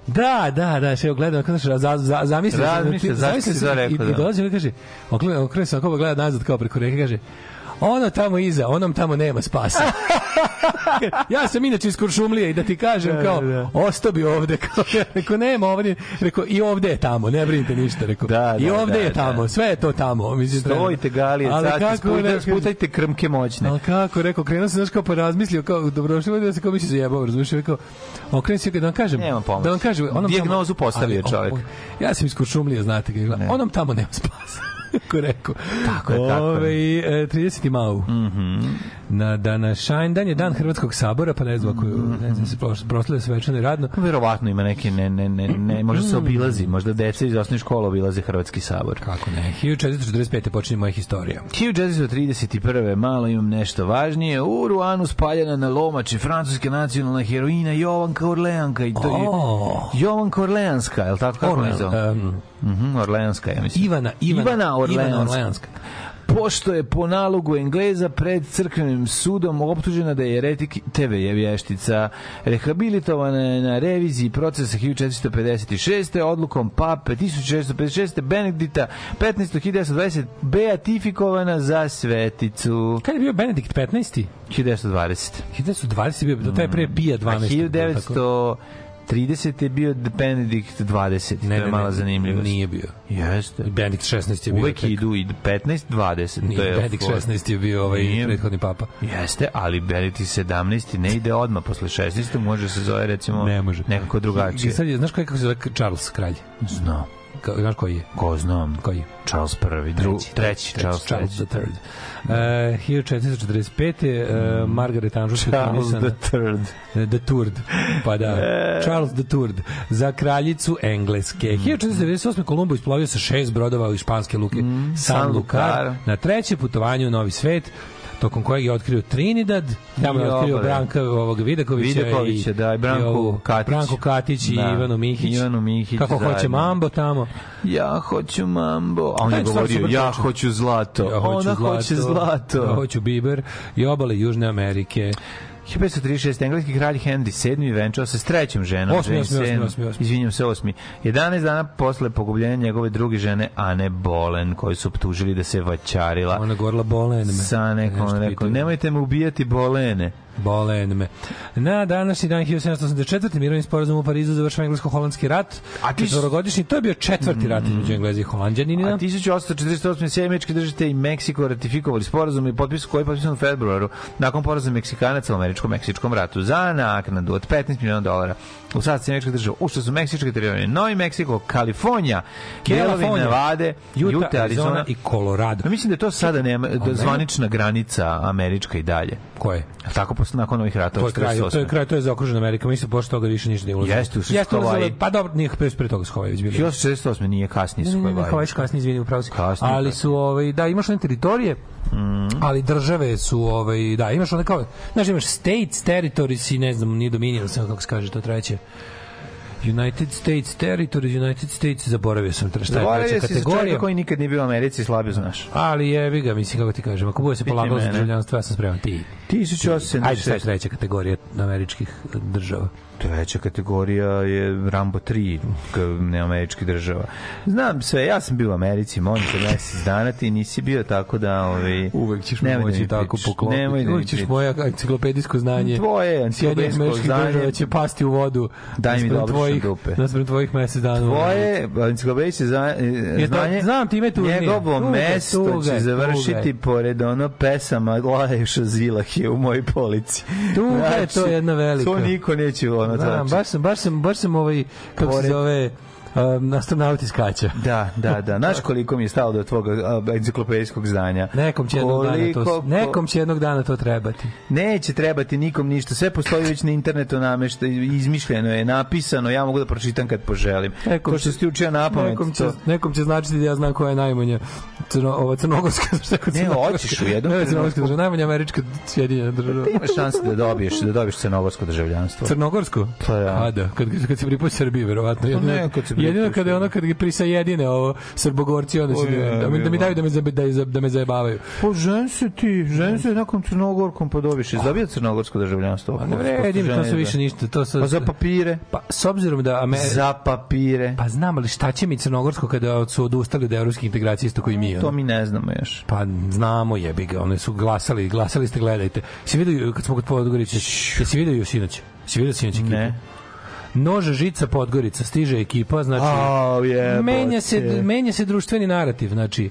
Da, da, da, sve gledam, kako znaš, za, za, zamisli Razmišlja, zašto si to rekao, I, i da. dolazi i kaže, ogleda, okreće se, kako gleda nazad kao preko reke, kaže, ono tamo iza, onom tamo nema spasa. [laughs] ja sam inače iz Kuršumlije i da ti kažem Da, kao, da, da. ostao bi ovde, [laughs] kao, ja, rekao, nema ovdje, rekao, i ovde je tamo, ne brinite ništa, rekao, Da, i da, ovde da, je da. tamo, sve je to tamo. Mislim, Stojite galije, Ali kako, rekao- sputajte krmke moćne. Ali kako, rekao, krenuo sam, znaš, kao pa razmislio, kao, dobrodošli, da se kao mi se zajebao, razumiješ, rekao, okrenuo se, da vam kažem, Nema pomoći. da vam kažem, onom tamo- Dijagnozu postavio Ali, čovjek. ja sam iz Kuršumlije, znate, onom tamo nema spasa. Kako rekao. Tako je, tako je. Ove, e, 30. mau. Mhm. Na današanj dan je dan Hrvatskog sabora, pa ne znam ako ne znam, se pros- proslavlja svečano i radno. Verovatno ima neke, ne, ne, ne, ne, možda se obilazi, možda deca iz osnovne škole obilaze Hrvatski sabor. Kako ne? 1445. počinje moja historija. 1431. malo imam nešto važnije. U Ruanu spaljena na lomači francuska nacionalna heroina Jovanka Orleanka. I to je O. Jovanka Orleanska, je li tako kako Orlean, ne zove? em, Mhm, Orleanska, ja mislim. Ivana, Ivana, Ivana Orleanska. Ivana Orleanska. pošto je po nalogu Engleza pred crkvenim sudom optužena da je jeretik TV je vještica. Rehabilitovana je na reviziji procesa 1456. odlukom pape 1656. Benedikta 15.1920 beatifikovana za sveticu. Kad je bio Benedikt 15. 1920. 1920 je bio, to je pre Pija A 12. 1930 je bio Benedikt 20. Ne, to je ne, mala zanimljivost. Nije bio. Jeste. Benedikt 16 je bio. Uvek tek. idu i 15, 20. Nije, to je Benedikt for- 16 je bio ovaj Nije. prethodni papa. Jeste, ali Benedikt 17 ne ide odmah posle 16. Može se zove recimo Ne može. nekako I drugačije. sad je, znaš kako se zove Charles kralj? Znam. Znaš koji je? Ko znam? Koji? Charles prvi, dru, treći, Charles, Charles treći. the Third. Uh, 1445. Uh, Margaret je Charles the third. The Third. Pa da. E. Charles the Third. Za kraljicu Engleske. Mm. 1498. Kolumbo isplovio sa šest brodova u španske luke Mm. San San Lucar. Lucar. Na treće putovanje u Novi svet tokom kojeg je otkrio Trinidad, tamo je I otkrio. Branka ovog Vidakovića, Vidakovića, da, i Branku ovu Katić. Branku Katić i Da, Ivanu Mihić. Ivanu Mihić Kako hoće zajedno. Mambo tamo. Ja hoću mambo. A on je govorio, ja hoću zlato. Ja hoću Ona hoće zlato. Ja hoću Biber i obale Južne Amerike. 1536. engleski kralj Henry VII venčao se s trećom ženom. Osmi, osmi, osmi, osmi, osmi. Izvinjam se, osmi. 11 dana posle pogubljenja njegove druge žene, Ane Bolen, koju su optužili da se vaćarila. Ona govorila bolen. Sa nekom, rekao, nemojte me ubijati Bolene. Bolen me. Na današnji dan 1784. mirovni sporazum u Parizu završava englesko-holandski rat. A ti Četvorogodišnji, to je bio četvrti rat između Engleza i Holandjanina. A 1848. Sjemečke držite i Meksiko ratifikovali sporazum i potpis koji je potpisan u februaru nakon poraza Meksikanaca u američko-meksičkom ratu za naknadu od 15 miliona dolara. U sad Sjemečke država ušle su meksičke teritorije Novi Meksiko, Kalifornija, delovi Nevade, Utah, Utah, Arizona i Colorado. Ja mislim da je to sada nema, da zvanična granica američka i dalje. Ko je? Jel Tako posle nakon ovih To ratova je kraj, to je kraj, to je zaokružena Amerika. Mislim posle toga više ništa ne ulazi. Jeste, su Jeste. Pa dobro, nije pre, pre toga već bili. 1848. nije kasnije su ne, ne, su kasnije, izvini, upravo si. Kasnije, ali kasnije. su, ovaj, da, imaš one teritorije, ali države su, ovaj, da, imaš one kao, znaš, imaš states, territories i ne znam, nije dominion, samo kako se kaže to treće. United States Territories, United States, zaboravio sam šta je Zaboravio treća si kategorija. čovjeka koji nikad nije bio u Americi slabio znaš. Ali jebi ga, mislim, kako ti kažem, ako bude se polagalo za državljanstvo, ja sam spreman ti. 1876. Ajde, sad treća kategorija američkih država. Treća kategorija je Rambo 3, k- neamerički država. Znam sve, ja sam bio u Americi, molim te mesec dana, ti nisi bio tako da... Ovaj, Uvek ćeš da moći mi tako pričaš, poklopiti. Nemoj da Uvek ćeš moje enciklopedijsko znanje. Tvoje enciklopedijsko znanje. država će pasti u vodu. Daj mi dobro tvojih, šundupe. Naspram tvojih mesec dana. Tvoje enciklopedijske za, to- znanje, znam time turnir. njegovo Tuga, mesto će završiti pored ono pesama Laješa Zilahije u mojoj polici. Tuga je to jedna velika. To niko neće ono znači. baš sam, baš sam, baš sam ovaj, kako se Pored- zove, um, astronauti skaća. Da, da, da. [laughs] Znaš koliko mi je stalo do tvog a, enciklopedijskog znanja? Nekom će jednog dana to, Koliko- nekom će jednog dana to trebati. Neće trebati nikom ništa. Sve postoji već na internetu namešta, izmišljeno je, napisano, ja mogu da pročitam kad poželim. Nekom to što ti učio na pamet, Nekom će, to... nekom će značiti da ja znam koja je najmanja crno, ova crnogorska [laughs] Ne, hoćeš u jednom Ne, crnogorska država, najmanja američka sjedinjena država. Ti imaš šanse da dobiješ, da dobiješ crnogorsko državljanstvo. Crnogorsko? Pa da. A da, kad, kad se pripoji Srbiji, verovatno. Jedino, ne, kad se pripoji jedino kada je ono kad je prisajedine ovo srbogorci, onda se, je, da, mi, da mi daju da me, zabe- da, je- da me zajebavaju. Pa žen se ti, žen se nakon crnogorkom. Jesi dobio crnogorsko državljanstvo? Pa ne vredi to su više ništa. To su, Pa za papire. pa, s obzirom da... Ame, Za papire. pa znam, ali šta će mi crnogorsko kada su odustali od evropskih integracija isto koji mi? ono? To mi ne znamo još. Pa znamo jebi ga, one su glasali, glasali ste, gledajte. Si vidio kad smo kod jesi vidio ju sinoć? Si vidio sinoć? Ne. Noža žica Podgorica, stiže ekipa, znači Au, jebote. menja se menja se društveni narativ, znači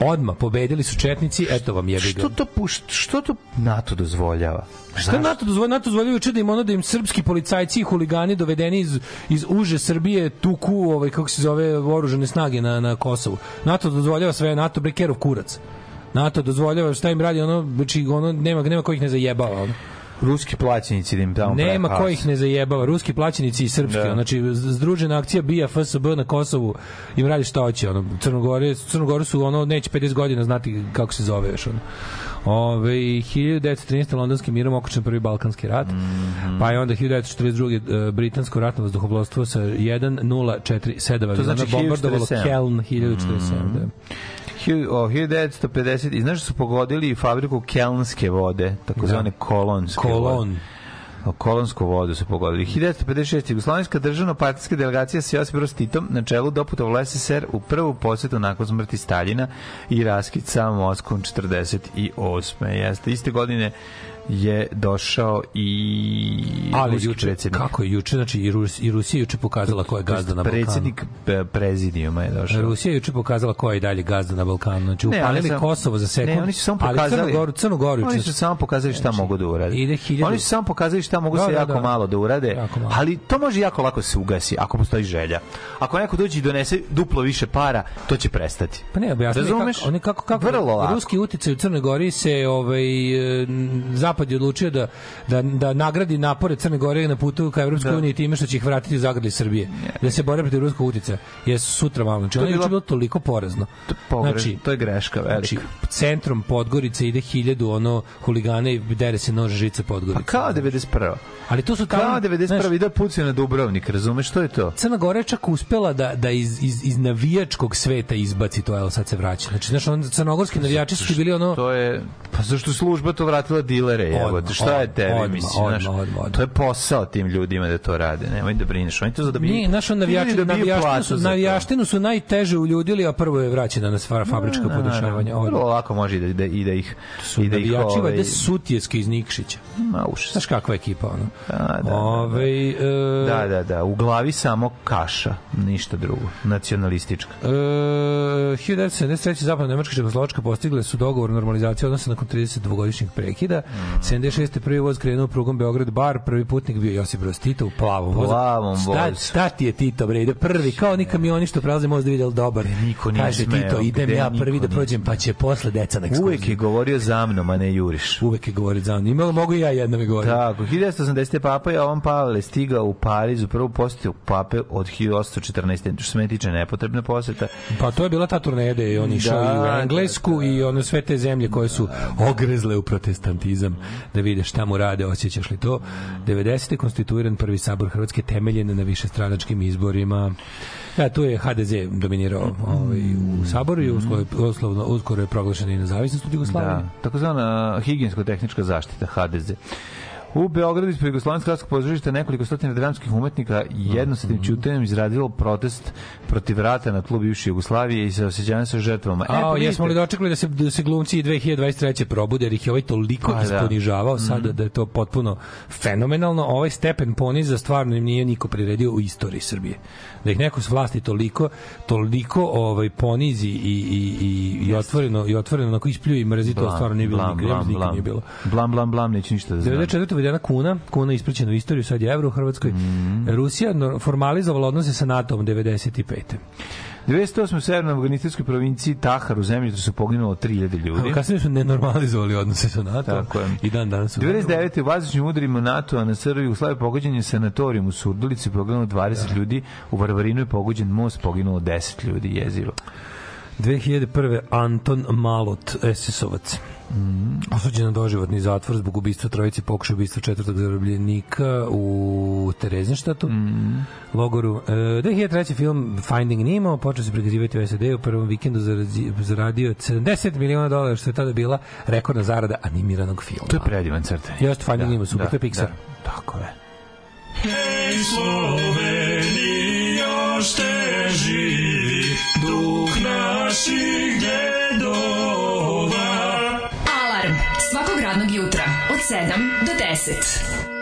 odma pobedili su četnici, eto vam jebi ga. Što to, puš- što to NATO dozvoljava? Šta NATO dozvoljava? NATO dozvoljava juče da im ono da im srpski policajci i huligani dovedeni iz, iz uže Srbije tuku, ovaj, kako se zove, oružane snage na, na Kosovu. NATO dozvoljava sve, NATO brekerov kurac. NATO dozvoljava šta im radi, ono, znači, ono, nema, nema ko ih ne zajebava. Ono. Ruski plaćenici da im tamo Nema prave ko ih ne zajebava, ruski plaćenici i srpski. Da. Znači združena akcija BIA FSB na Kosovu im radi šta hoće, ono Crnogore, Crnogoru su ono neće 50 godina znati kako se zove još ono. Ove, 1913. londonskim mirom okončan prvi balkanski rat, Mhm. pa je onda 1942. e, britansko ratno vazduhoplovstvo sa 1047 aviona znači bombardovalo 1047. Keln 1047. da. Hi- o, 1950, i znaš da su pogodili fabriku kelnske vode, takozvane kolonske Kolon. vode. O, Kolonsku vodu su pogodili. 1956. Jugoslovenska državno partijska delegacija sa Josip Broz Titom na čelu doputovala SSR u prvu posetu nakon smrti Staljina i raskid sa Moskvom 48. Jeste, iste godine je došao i Ali juče, predsjednik. kako je juče, znači i, Rus, i Rusija juče pokazala ko je gazda na Balkanu. Predsjednik e, prezidijuma je došao. Rusija juče pokazala ko je dalje gazda na Balkanu. Znači, Ne, upalili sam- Kosovo za sekund. Ne, oni su samo ali pokazali. Crnu Goru, Crnu Goru. Oni su samo pokazali šta Znači, mogu da urade. ide hiljadu- Oni su samo pokazali šta mogu Da, se da, jako da. malo da urade, malo. ali to može jako lako se ugasi ako postoji želja. Ako neko dođe i donese duplo više para, to će prestati. Pa ne, objasni kako, oni kako, kako Vrlo ruski uticaj u Crnoj Gori se ovaj e, zapad je odlučio da da da nagradi napore Crne Gore na putu ka Evropskoj Da. uniji time što će ih vratiti u zagradi Srbije. Da se bore protiv ruskog uticaja. Jesu sutra malo. Znači, To je je bilo- bilo toliko porazno. Pogreš, Znači, to je greška velika. Znači, centrom Podgorice ide hiljadu ono huligane i dere se nož žice Podgorice. pa kao 91. Ali to su tamo... Kao 91. znaš, ide pucaju na Dubrovnik, razumeš što je to? Crna Gora je čak uspela da, da iz, iz, iz navijačkog sveta izbaci to, evo sad se vraća. Znači, znaš, on, crnogorski navijači su bili ono... To je pa zašto je služba to vratila dilere, Odmah, evo, šta je tebi odmah, mislim, to je posao tim ljudima da to rade, nemoj da brineš, oni to za da bi Nije, naš navijači, dobiju navijaštinu su, navijaštinu su najteže uljudili, a prvo je vraćena na sva fabrička Da, da, podešavanja. da. Vrlo lako može i da, da, i da ih Su i da ih navijači ovaj, Sutjeske iz Nikšića. ma užas. Znaš kakva je ekipa, ono? Da, da, da, da. Ove, e, Da, da, da, u glavi samo kaša, ništa drugo, nacionalistička. E, 1973. zapadno Nemačka i Čekoslovačka postigle su dogovor o normalizaciji odnosa nakon 32-godišnjeg prekida. Mm. 76. prvi voz krenuo prugom Beograd bar, prvi putnik bio Josip Broz Tito u plavom vozu. Plavom vozu. šta ti je Tito, bre? Ide prvi, kao oni kamioni što prelaze most da vidjeli dobar. niko nije Kaže smeo, Tito, idem gde ja prvi da prođem, pa će posle deca na ekskurziju. Uvek je govorio za mnom, a ne juriš. Uvek je govori za on. Ima, mogu i ja jednom je govorio. Tako, 1980. Papa Jovan Pavle stigao u Pariz u prvu posetu Pape od 1814. Što se meni tiče nepotrebna poseta. Pa to je bila ta turneja da je on išao Da, i u da, Englesku i ono sve te zemlje koje su ogrezle u protestantizam da vide šta mu rade, osjećaš li to. 90. je konstituiran prvi sabor Hrvatske temeljen na višestranačkim izborima. Da, tu je HDZ dominirao ovaj, u saboru i uskoro, uslovno, uskoro je proglašena i nezavisnost od Jugoslavije. Da, takozvana higijensko-tehnička zaštita HDZ. U Beogradu ispred Jugoslovenskog gradskog pozorišta nekoliko stotina dramskih umetnika jednostavnim ćutanjem izradilo protest protiv rata na tlu bivše Jugoslavije i sa osjećanjem sa žrtvama. A, pa jesmo li dočekali da se, da se glumci i 2023. probude, jer ih je ovaj toliko Pa, da. isponižavao sada da je to potpuno fenomenalno. Ovaj stepen poniza stvarno im nije niko priredio u istoriji Srbije. Da ih neko s vlasti toliko, toliko ovaj ponizi i, i, i, i otvoreno, i otvoreno onako ispljuje i mrzi, to stvarno nije bilo nikad, blam, nikad nije bilo. Blam, blam, blam, neću ništa da znam. 94. uvedena kuna, kuna ispraćena u istoriju, sad je evro u Hrvatskoj. Mhm. Rusija no- formalizovala odnose sa NATO-om 95. 208. u severnoj afganistanskoj provinciji Tahar u zemlji su poginulo 3000 ljudi. Kasnije su nenormalizovali odnose sa NATO Tako je. i dan danas su 99. u vazdušnim udarima NATO-a na Srbiju u Slavi pogođen je sanatorijum u Surdulici, poginulo 20 ljudi, u Varvarinu je pogođen most, poginulo 10 ljudi, jezivo. 2001. Anton Malot, SS-ovac. Mm. Osuđen na doživotni zatvor zbog ubistva trojice pokušaja ubistva četvrtog zarobljenika u Terezinštatu, mm. logoru. E, 2003. film Finding Nemo počeo se prikazivati u SAD u prvom vikendu zaradio je 70 miliona dolara, što je tada bila rekordna zarada animiranog filma. To je predivan crtaj. Jeste Finding Nemo, super, to je Pixar. Da, tako je. Hej Sloveni, još te živi duh naših dedova. Alarm svakog radnog jutra od 7 do 10.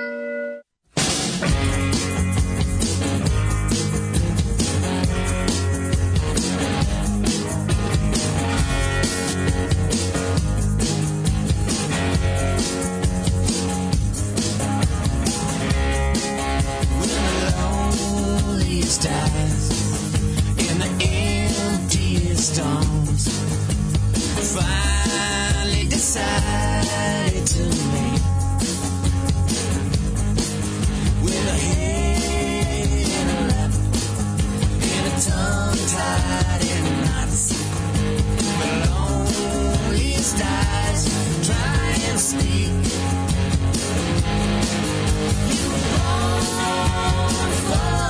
just dies in the emptiest arms. Finally decided to make with a head and a lap and a tongue tied in knots. The loneliest eyes try and speak. You were born for.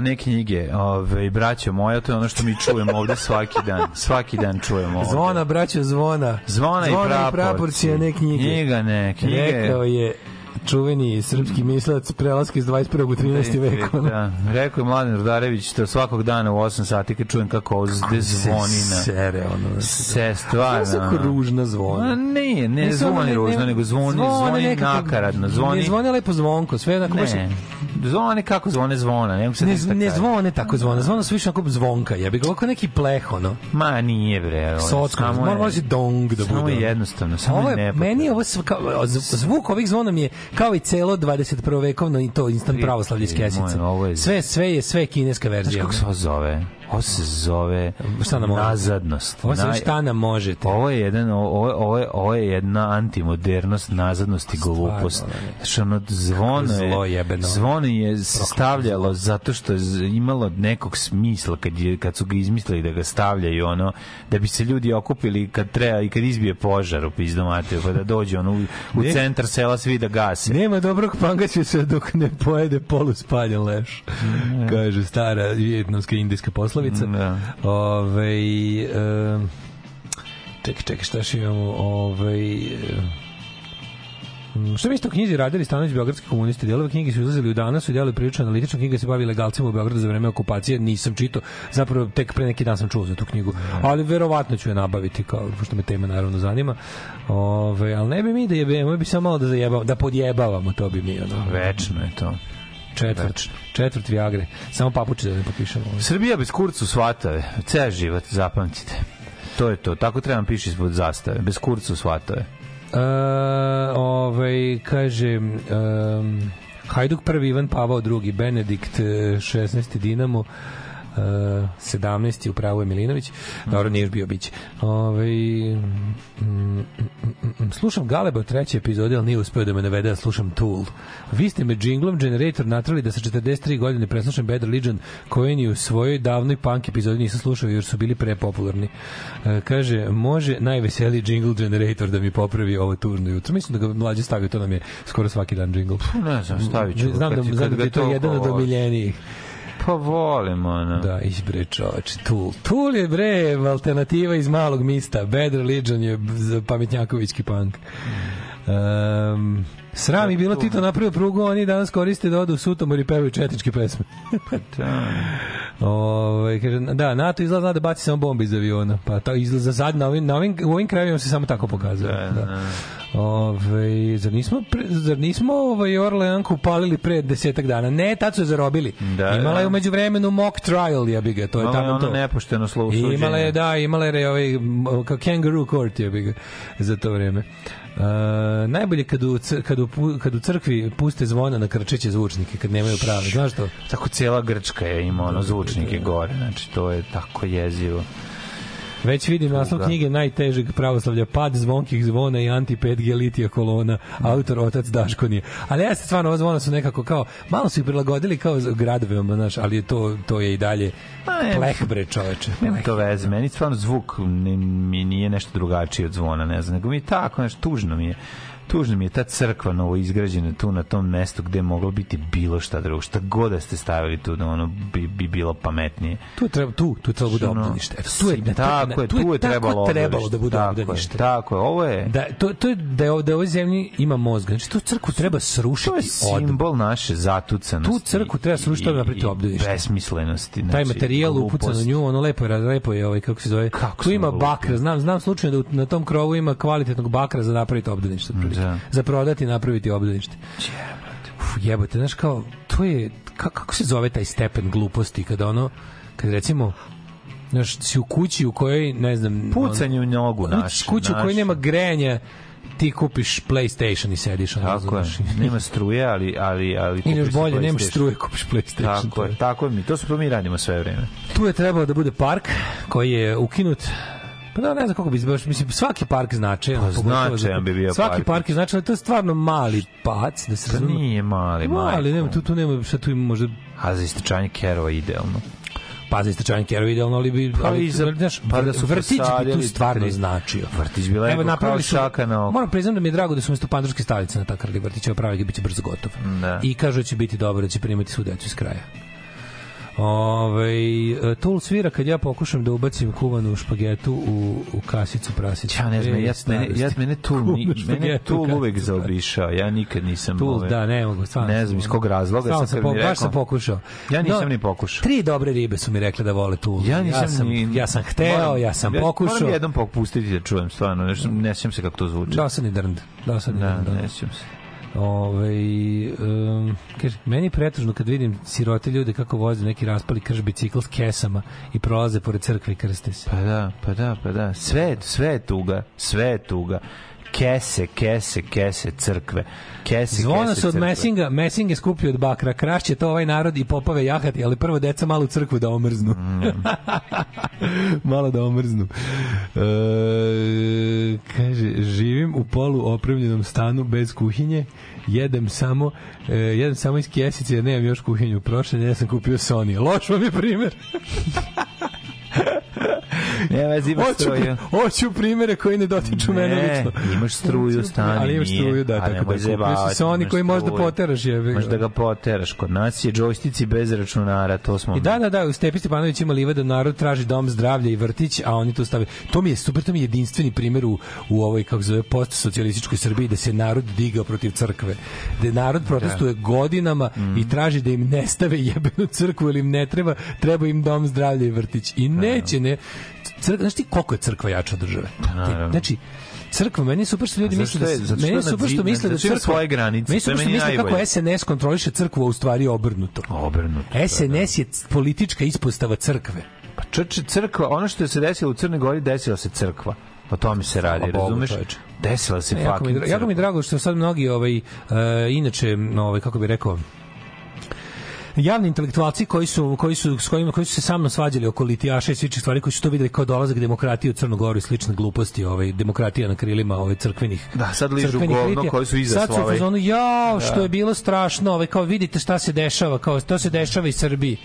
Ne knjige. Ove, braćo moja, to je ono što mi čujemo ovde svaki dan. Svaki dan čujemo ovde. Zvona, braćo, zvona. Zvona, i praporci. praporci, a ne knjige. Knjiga ne, knjige. Rekao je čuveni srpski mislac prelaska iz 21. u 13. veku. Da, rekao je Mladen Rudarević da svakog dana u 8 sati kad čujem kako ovde zvoni na... Sere, ono. Se stvarno. Sve su ružna zvona. A ne, ne zvoni ne- ružno, ne- nego zvoni, zvoni nakaradno. Zvoni, Ne zvone lepo zvonko, sve onako baš- ne, zvone kako zvone zvona. Ne, se Ne, ništa ne kaže. zvone tako zvona, zvona su više onako zvonka, jebi ga, ovako neki pleh, ono. Ma nije bre. je Socko, samo mora može dong da bude. Samo je ono. jednostavno, samo Ovo je nepotrebno. meni ovo sve kao, zvuk ovih zvona mi je kao i celo 21. vekovno i to instant Tri- pravoslavlje iz tri, kesice. moje, ovo je- Sve, sve je, sve kineska Znaš verzija. kako se zove? Ovo se zove Šta nam nazadnost. Ovo se šta nam možete. Ovo je jedan ovo ovo je ovo je jedna antimodernost, nazadnost i glupost. Stvarno, ne. Znači ono zvono je zvono je se stavljalo zato što je imalo nekog smisla kad je kad su ga izmislili da ga stavljaju ono da bi se ljudi okupili kad treba i kad izbije požar u pizdomate pa da dođe ono u, u Ne. centar sela svi da gase. Nema dobrog pangaća se dok ne pojede poluspaljen leš. Kaže stara vjetnamska indijska poslovica. Da. Ove, e, čekaj, čekaj, šta še imamo? Ove, Što mislite o knjizi Radili Stanović Beogradski komunisti? Delove knjige su izlazili u danas, su delali prilično analitično, knjiga se bavi legalcima u Beogradu za vreme okupacije, nisam čitao, zapravo tek pre neki dan sam čuo za tu knjigu, ali verovatno ću je nabaviti, kao, pošto me tema naravno zanima. Ove, ali ne bi mi da jebemo, bi samo malo da, zajebamo, da podjebavamo, to bi mi. Ono. Večno je to. Četvrt, četvrt Viagre. Samo papuče da ne potpišemo. Srbija bez kurcu svatave. Ceo život, zapamtite. To je to. Tako treba piše ispod zastave. Bez kurcu svatave. E, ovaj, kaže... Um, Hajduk prvi, Ivan Pavao drugi, Benedikt e, 16. Dinamo, 17. u pravu je Milinović. Dobro, nije još bio biće. Ove, mm, mm, mm, mm, slušam Galeba u trećoj epizodi, ali nije uspeo da me navede da slušam Tool. Vi ste me jinglom Generator natrali da sa 43 godine preslušam Bad Religion, koji ni u svojoj davnoj punk epizodi nisam slušao jer su bili prepopularni. E, kaže, može najveseliji jingle Generator da mi popravi ovo tužno jutro. Mislim da ga mlađe stavio, to nam je skoro svaki dan jingle. Ne znam, stavit ću. Znam da, znam da je to jedan od omiljenijih. Pa volim, ono. Da, iš bre čoveče, Tool. Tool je bre alternativa iz malog mista. Bad Religion je za pametnjakovićki punk. Um, sram i bilo Tito napravio prugu, oni danas koriste da odu u Sutomor i pevaju četničke pesme. Da. [laughs] Ove, kaže, da, NATO izgleda zna da baci samo bombe iz aviona. Pa to izgleda za sad na ovim, na ovim, u ovim krajevima se samo tako pokazuje. Da, da. Ove, zar nismo, pre, zar nismo ovaj Orleanku upalili pre desetak dana? Ne, tad su je zarobili. Da, Imala da. je umeđu vremenu mock trial, jebi ga, to je tamo ono to. nepošteno slovo suđenje. imala je, da, imala je ovaj, kao kangaroo court, jebi ga, za to vreme. Uh, najbolje kad u, kad, u, kad u crkvi puste zvona na krčeće zvučnike, kad nemaju prave. Znaš to? Tako cijela Grčka je ima ono zvučnike gore, znači to je tako jezivo. Već vidim naslov Tuga. knjige najtežeg pravoslavlja, pad zvonkih zvona i anti 5G litija kolona, autor otac Daškonije. Ali jeste stvarno, ova zvona su nekako kao, malo su ih prilagodili kao gradovima, znaš, ali to, to je i dalje pleh bre čoveče. Nema to veze, meni stvarno zvuk mi nije nešto drugačiji od zvona, ne znam, nego mi je tako, nešto tužno mi je. Tužno mi je ta crkva novo izgrađena tu na tom mestu gde je moglo biti bilo šta drugo. Šta god da ste stavili tu, da ono bi, bi bilo pametnije. Tu treba tu, tu treba bude Ono, obdanište. Eto, tu je tako je, tu je tako trebalo trebalo da bude Tako je, obdanište. Tako je, ovo je... Da, to, to je da je ovde ovoj zemlji ima mozga. Znači, tu crkvu treba srušiti To je od simbol naše zatucanosti. Tu crkvu treba srušiti, da napraviti i obdanište. Besmislenosti. Znači, taj materijal upucan na nju, ono lepo je, lepo je ovaj kako se zove. Kako tu ima bakra, znam, znam slučajno da na tom krovu ima kvalitetnog bakra za napraviti obdanište. Otprilike. Da. Za prodati i napraviti obdanište. Uf, jebote, znaš kao, to je, ka- kako se zove taj stepen gluposti kada ono, kada recimo, znaš, si u kući u kojoj, ne znam... Pucanje u nogu naše. Kuću u kojoj nema grejanja, ti kupiš PlayStation i sediš. ono, Tako je. Nema struje, ali... ali, ali još kupiš si bolje, nemaš PlayStation. struje, kupiš PlayStation. Tako je, tako je mi. To smo mi radimo sve vreme. Tu je trebao da bude park koji je ukinut Pa da, ne znam kako bi baš, mislim, svaki park značajan. Pa značajan za- bi bio Svaki park. park je značajan, to je stvarno mali pac, da se To razume. nije mali, mali. Mali, nema, tu, tu nema, šta tu ima možda A za istračanje kerova idealno. pa za istračanje kerova idealno, ali bi, Pa ali, za- znaš, pa da su vrtić bi tu stvarno tri- značio. Vrtić bi lepo kao napravili su- šaka na oko. Moram priznam da mi je drago da su umesto pandurske stalice natakali vrtić, ovo pravi biće brzo gotov. Da. I kažu da će biti dobro, da će primati svu decu iz kraja. Ove, Tool svira kad ja pokušam da ubacim kuvanu špagetu u, u kasicu prasicu. Ja ne znam, E, ja, mene, ja, mene Kuvanu mene kasicu uvek zaobišao. Ja nikad nisam... Tool, ove, da, ne mogu, stvarno. Ne znam iz kog razloga, Stvarno sam, kad po, baš sam pokušao. Ja nisam ni pokušao. Tri dobre ribe su mi rekle da vole Tool. Ja nisam ja sam, ni... ja sam hteo, Moram- ja sam pokušao. Moram jednom popustiti da čujem stvarno, ne sjećam se kako to zvuči. Dosadni drnd. Dosadni Da, drnd. ne sjećam se. Ove, um, kaže, meni je pretužno kad vidim sirote ljude kako voze neki raspali krš bicikl s kesama i prolaze pored crkve i krste se. Pa da, pa da, pa da. Sve, sve je tuga, sve je tuga. Kese, kese, kese, crkve. Kese, Zvona kese, su od crkve. Messinga, Messing je skupio od bakra. Krašće to ovaj narod i popave jahati, ali prvo deca malo u crkvu da omrznu. [laughs] malo da omrznu. E, kaže, živim u polu opremljenom stanu bez kuhinje, jedem samo e, jedem samo iz kesice jer nemam još kuhinju. Prošle nedelje sam kupio Sony. Loš vam je primer. [laughs] [laughs] Ne, vezi ima Hoću, struju. hoću primere koji ne dotiču mene Ne, lično. imaš struju u stanu, Ali imaš struju, da, tako da si Sony imaš koji možda poteraš jebe. Možeš da ga poteraš. Kod nas je džojstici bez računara, to smo... I da, da, da, u Stepi Stepanović ima liva da narod traži dom zdravlja i vrtić, a oni tu stave. To mi je super, to mi je jedinstveni primer u, u ovoj, kako se zove, postsocijalističkoj Srbiji, da se narod digao protiv crkve. Da narod protestuje godinama Mm. i traži da im ne stave jebenu crkvu ili im ne treba, treba im dom zdravlja i vrtić. I neće, ne. Crkva, znaš ti koliko je crkva jača od države? naravno. Znači, crkva, meni je super što ljudi misle da je- zato meni je je super što misle da crkva svoje granice, Meni je je super što misle kako. SNS kontroliše crkvu, a u stvari obrnuto. Obrnuto. da, SNS je politička ispostava crkve. Pa čoče, crkva, ono što je se desilo u Crnoj Gori, desila se crkva. O tome se radi, Hvala Bogu, razumeš? čoveče. Desila se E, jako, mi, jako mi je drago što sad mnogi ovaj uh, inače ovaj kako bi rekao javni intelektualci koji su koji su s kojima koji su se sa mnom svađali oko litijaša i sličnih stvari koji su to videli kao dolazak demokratije u Crnogoru i slične gluposti, ovaj demokratija na krilima ovaj crkvenih. Da, sad ližu govno koji su iza Sad su fazonu jao, što je bilo strašno, ovaj kao vidite šta se dešava, kao to se dešava i Srbiji.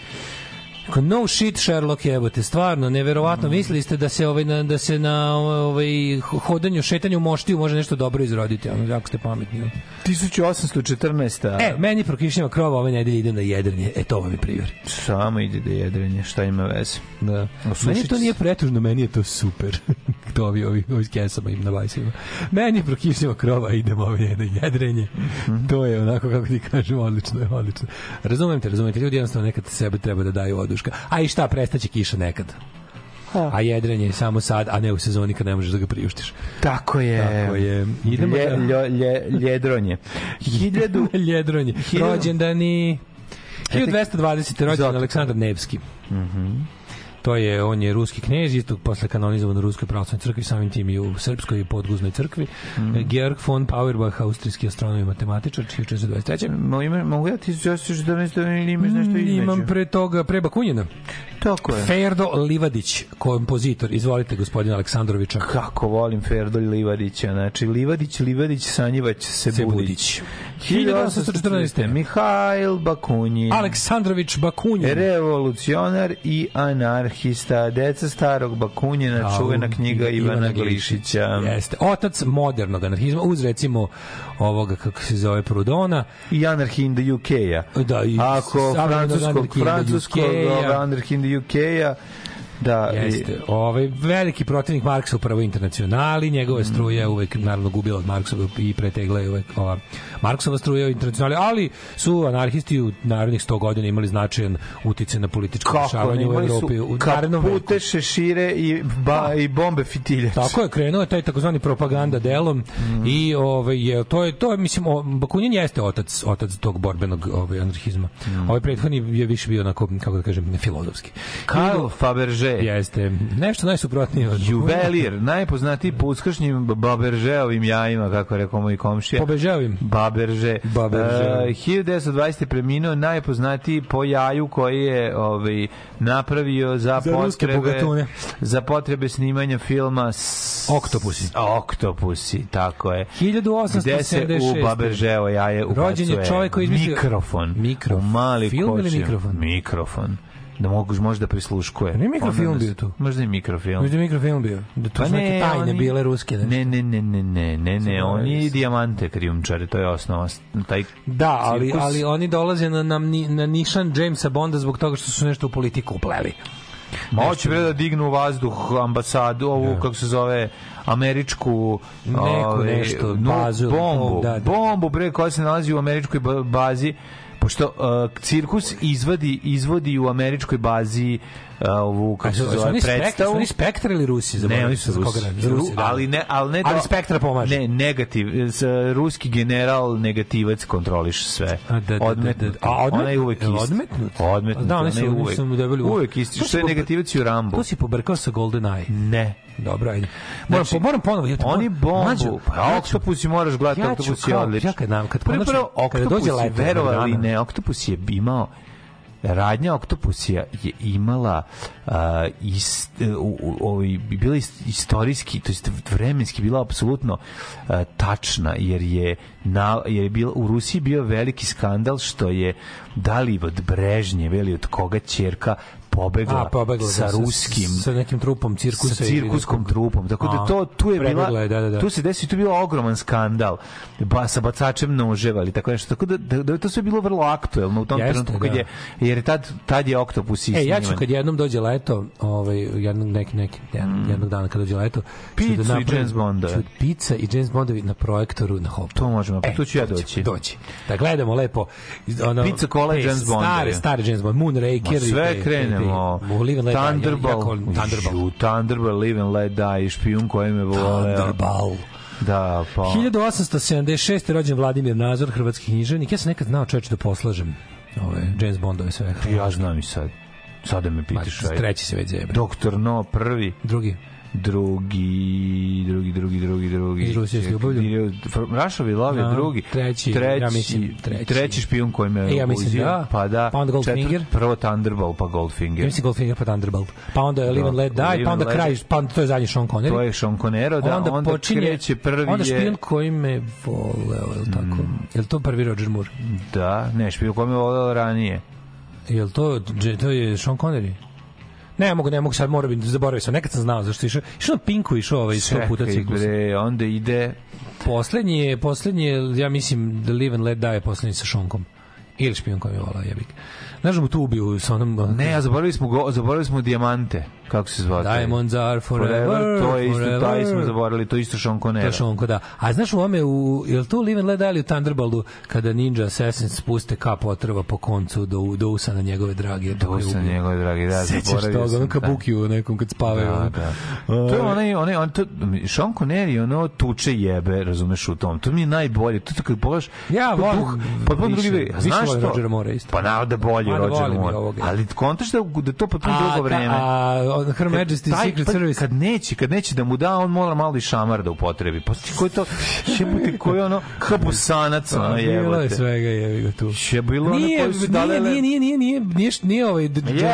Kao, no shit Sherlock jebote, stvarno neverovatno. Mislili ste da se ovaj na da se na ovaj hodanju, šetanju moštiju može nešto dobro izroditi, ono jako ste pametni. 1814. E, meni prokišnjava krova ove nedelje idem na jedrenje. E, to vam je primjer. Samo ide da jedrenje, šta ima veze? Da. Osušit Meni to nije pretužno, meni je to super. [laughs] to ovi, ovi, ovi s kesama im na bajsima. Meni prokišnjava krova, idemo ove na jedrenje. To je onako, kako ti kažem, odlično je, odlično. Razumem te, razumem te. Ljudi jednostavno nekad sebe treba da daju oduška. A i šta, prestaće kiša nekad. A jedrenje je samo sad, a ne u sezoni kad ne možeš da ga priuštiš. Tako je. Tako je. Idemo Lje, da- ljo, lje, ljedronje. Hiljadu... [laughs] Ljedronje. Hiljadu- Rođendani... 1220. rođen. Aleksandar Nevski. Mhm. To je, on je ruski knez, isto posle kanonizovan u Ruskoj pravoslavnoj crkvi, samim tim i u Srpskoj i podguznoj crkvi. Mhm. Georg von Pauerbach, austrijski astronom i matematičar, 1423. Mo, ima, mogu ja ti se 14 ili imaš nešto između? Imam pre toga, pre Bakunjina. Tako je. Ferdo Livadić, kompozitor. Izvolite, gospodin Aleksandrovića. Kako volim Ferdo Livadića. Znači, Livadić, Livadić, Sanjivać, Sebudić. 1814. Mihajl Bakunjin. Aleksandrović Bakunjin. Revolucionar i anarhista, deca starog Bakunjina, Au, čuvena knjiga Ivana Glišića. Jeste. Otac modernog anarhizma, uz recimo ovoga, kako se zove, Prudona. I Anarchy in the UK-a. Da, i Ako francuskog, francuskog. Anarchy in the UK-a, da, i- Jeste. Ovaj veliki protivnik Marksa u prvoj internacionali, njegova struja je uvek naravno gubila od Marksove i pretegla je uvek ova Marksova struja u internacionali, ali su anarhisti u narednih 100 godina imali značajan uticaj na političko kako dešavanje u imali su Evropi u narednom kapute, šešire i, ba, i bombe fitiljac. Tako je krenuo je taj takozvani propaganda delom i ovaj je to je to je mislim o, Bakunin jeste otac otac tog borbenog ovaj anarhizma. Ovaj prethodni je više bio onako kako da kažem filozofski. Karl Faberže, Jeste nešto najsuprotnije od juvelir, najpoznatiji po uskršnjim Baberžeovim jajima, kako je rekao moj komšija. Pobežavim. Baberže. Baberže. Uh, 1920. preminuo najpoznatiji po jaju koji je ovaj, napravio za, Za potrebe za potrebe snimanja filma s... Oktopusi. Oktopusi, tako je. 1876. Gde se u Baberževo jaje ubacuje Rođen je čovjek koji izmislio- mikrofon. Mikrofon. U mali Film ili kočiju. mikrofon? Mikrofon. Da mogu može da prisluškuje. Nije mikrofilm Onda bio tu? Možda i mikrofilm. Možda je mikrofilm bio. Da to Pa su neke ne, tajne oni- bile ruske. nešto. Ne, ne, ne, ne, ne, ne, ne, Zaboravio on je i dijamante krijumčare, to je osnova. Taj Da, ali, cirkus. ali oni dolaze na, na, na nišan Jamesa Bonda zbog toga što su nešto u politiku upleli. Ma hoće bre da dignu u vazduh ambasadu, ovu, kako se zove, američku Neku ovaj, nešto, bazu bombu, bom, da, da. bombu bre koja se nalazi u američkoj ba- bazi pošto uh, cirkus izvadi izvodi u američkoj bazi uh, ovu kako se zove spektar, su predstavu oni spektar ili Rusi? Ne, Zaboravio oni su za Rusi. Za Rusi, da. ali ne, ali ne Ali Spektra pomaže. Ne, negativ. S, ruski general negativac kontroliše sve. A, da, da, odmetnut. da, da. A, odmet- Ona je uvek isti. odmetnut? Odmetnut. Da, oni su- uvek. su mu Uvek isti. To Što je negativac i u Rambu. To si pobrkao sa Golden Eye. Ne. Dobro, ajde. Moram, Znači, po- moram ponovo. Ja, Oni bombu, Mlađo, pa ja ću- oktopusi moraš gledati, ja oktopus je odličan. ja kad nam- kad Prvo, prvo, oktopus dođe je, verovali ne, oktopus je imao radnja oktopusija je imala uh, ist, u, u, ovaj, bila ist, istorijski, to jest vremenski bila apsolutno uh, tačna, jer je na, jer je bila, u Rusiji bio veliki skandal što je da li od Brežnjeva ili od koga ćerka pobegla, A, pobegla, sa da, ruskim sa nekim trupom cirkusa sa cirkuskom nekog- trupom. Tako da to tu je bila je, da, da, da. tu se desi tu je bio ogroman skandal. Ba sa bacačem noževa ili tako nešto. Tako da, da, da to sve bilo vrlo aktuelno u tom Jeste, trenutku kad da. je jer je tad tad je Oktopus E, ja ću kad jednom dođe leto, ovaj, jednog, neki, neki, jedan, jednog dana kad dođe leto, Mm. Picu i James ću Pizza i James Bondovi na projektoru na Hopu. To možemo, pa tu ću ja doći. Doći. Da gledamo lepo. Ono, Pizza, kola i James Bondovi. Stare, stare James Bond, Moonraker. I sve krenemo. Live and. Ja- Thunderball. ja Thunderball. Ju, Thunderball, Live and Let Die, špijun koji me voleo. Thunderball. Da, pa... 1876. rođen Vladimir Nazor, hrvatski književnik. Ja sam nekad znao čoveče da poslažem ove James Bondove sve. Ja znam i sad. Sada me pitaš. ajde. treći se već zebe. Doktor No prvi. Drugi. Drugi, drugi, drugi, drugi, drugi. Iz Rusije s ljubavlju? Rašovi lov je drugi. treći, treći, ja mislim, treći. treći špijun koji me E, ja mislim uzio. da. Pa da. Pa onda Goldfinger. četvrt- Prvo Thunderbolt, pa Goldfinger. Ja mislim Goldfinger pa Thunderbolt. Pa onda Live and Da, Let Die, pa onda kraj, pa onda to je zadnji Sean Connery. To je Sean Conero, da, onda, onda počinje, kreće prvi onda je... Mm. špijun koji me voleo, je li tako? Je li to prvi Roger Moore? Da, ne, špijun koji me voleo ranije. Je li to, to je Sean Connery? Ne mogu, ne mogu sad, mora biti, zaboravio sam, nekad sam znao zašto išao, išao na Pinku, išao ovaj sto puta Čekaj, ciklus. bre, onda ide... Poslednji je, poslednji je, ja mislim, The Live and Let Die je poslednji sa Šonkom. Ili špion koji je volao, jebik. Znaš da mu tu ubiju sa onom... Ne, a zaboravili smo, go, zaboravili smo dijamante. Kako se zvao? Diamonds are forever, To je isto, forever. taj smo zaboravili, to je isto Sean To Conero. je Šonko, da. A znaš u ome, u, je li to Live and Let Die u Thunderboltu, kada Ninja Assassins spuste kap otrva po koncu do, do usana njegove drage? To je sam ubiju? njegove dragi, da, Sećaš toga, ono kabuki u nekom kad spavaju. Da, da. To je onaj, onaj, on, to, Sean Connery, ono tuče jebe, razumeš u tom. To mi je najbolje. To, to kad pogledaš, Ja to volim potpuno više- drugi, znaš isto. Pa naravno da bolji Mada Roger volim Moore. ovoga. Ali kontaš da, da to potpuno drugo vreme. A, Her Majesty's Taj- Secret pa, Service. Kad neće, kad neće da mu da, on mora malo i šamar da upotrebi. Pa ko je to, šebuti koji je ono, [laughs] kabusanac, ono Bilo je jebote. svega, jebi ga tu. Je bilo ono Nije, koji su nije, dale... nije, nije, nije, nije, nije, nije ovaj...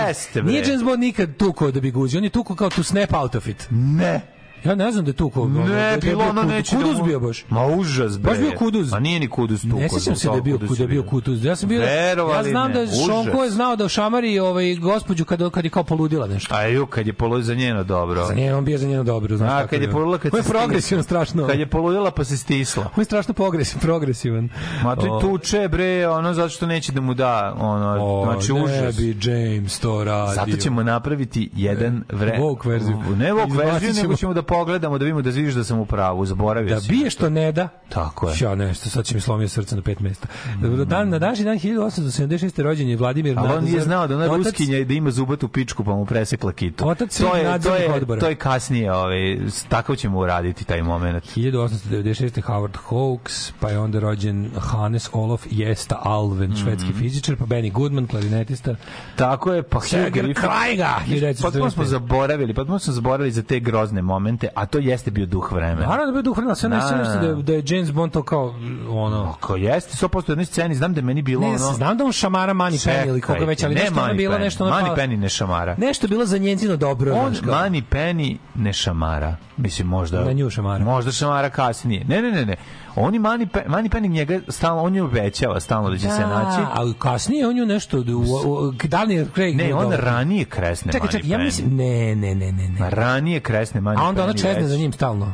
Jeste, bre. Nije James Bond nikad tukao da bi guzio, on je tukao kao to snap out of it. Ne. Ja ne znam da je ono, da Ne, je bilo ono neće da Kuduz mu- bio baš. Ma užas, bre. Baš bio kuduz. A nije ni kuduz tu. Ne sjećam se da je bio kuduz da je bio kutuz. Ja sam bio Ja znam da. Šonko je znao da šamari ovaj gospođu kad kad je kao poludila nešto. A ju, kad je položio za njeno dobro. Za njeno on bio za njeno dobro, znaš A, kad je poludila, kad je stisla. strašno. Kad je poludila pa se stisla. On je strašno progresivan, progresivan. Ma to je tuče, bre, ono, zato što neće da mu da, ono, znači ne užas. bi James to radio. Zato ćemo napraviti jedan vre... Woke verziju. Ne Izbacit verziju, nego ćemo da pogledamo, da vidimo da vidiš da sam u pravu, zaboravio Da si bije nešto. što ne da. Tako je. Ja nešto, sad će mi slomio srce na pet mesta. Mm. Dan, na današnji dan 1876. rođen je Vladimir Ali on Nadazor. nije znao da ona Otac- ruskinja da ima zubatu pičku pa mu presekla kitu. Otac to je, to je, odbora. to je kasnije, ovaj, tako ćemo uraditi taj moment. 1896. Howard Hawks, pa je onda rođen Hannes Olof Jesta Alven, Mhm. švedski fizičar, pa Benny Goodman, klarinetista. Tako je, pa Griffin. Krajga, 1945. Potpuno smo zaboravili, potpuno smo zaboravili za te grozne momente, a to jeste bio duh vremena. Naravno da bi duh vremena, sve ne sjećam se da. da, je- da je James Bond to kao ono... Ako jeste, 100% u jednoj sceni, znam da je meni bilo Ne, ono... znam da on šamara Mani Penny ili koga već, ali ne nešto je ono bilo nešto... ono kao- Penny ne šamara. Nešto je bilo za njenzino dobro. On kao. Mani Penny ne šamara. Mislim, možda... Na nju šamara. Možda šamara kasnije. Ne, ne, ne, ne. Oni Mani, Pe, Mani Penny njega stalno, on je obećava stalno da će se naći. ali kasnije on ju nešto... U, u, u, Daniel Craig... Ne, on ranije kresne Čekaj, čekaj, ja mislim... Ne, ne, ne, ne, ne. ranije kresne Mani A onda ona čezne za njim stalno.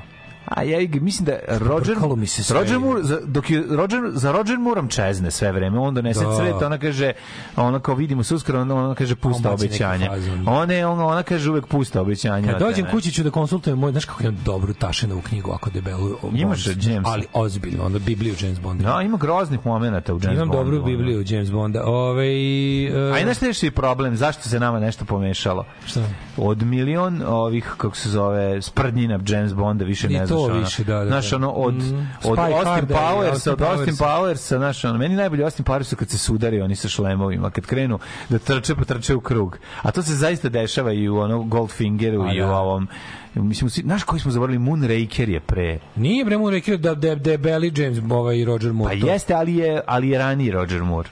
A ja mislim da Roger Brkalo mi se. Roger Moore za, dok je Roger za Roger Mooreom čezne sve vreme on donese Da. cvet ona kaže ona kao vidimo se uskoro ona, ona kaže pusta On obećanja fazon. ona je ona, ona kaže uvek pusta obećanja Kad dođem kući ću da konsultujem moj, znaš kako imam dobru tašenovu knjigu, ako debelu. Imaš James? Ali ozbiljno, onda Bibliju James Bonda. Da, ima groznih momenata u James Imam Bondu, dobru ono. Bibliju James Bonda. Ove, uh, A i znaš šta je problem? Zašto se nama nešto pomešalo? Šta? Od milion ovih, kako se zove, sprdnjina James Bonda više ne to ono. više, da, da, Znaš, da. ono, od, Mm. od Spy Austin Harder, Powersa, Austin od Austin Powersa. Znaš, ono, meni najbolje Austin Powersa kad se sudari oni sa šlemovima, kad krenu da trče, pa trče u krug. A to se zaista dešava i u ono Goldfingeru A, i u da. ovom Mislim, znaš koji smo zaboravili? Moonraker je pre. Nije bre rekao da da da Belly James ovaj Roger Pa Moore. to. jeste, ali je, ali je raniji Roger Moore.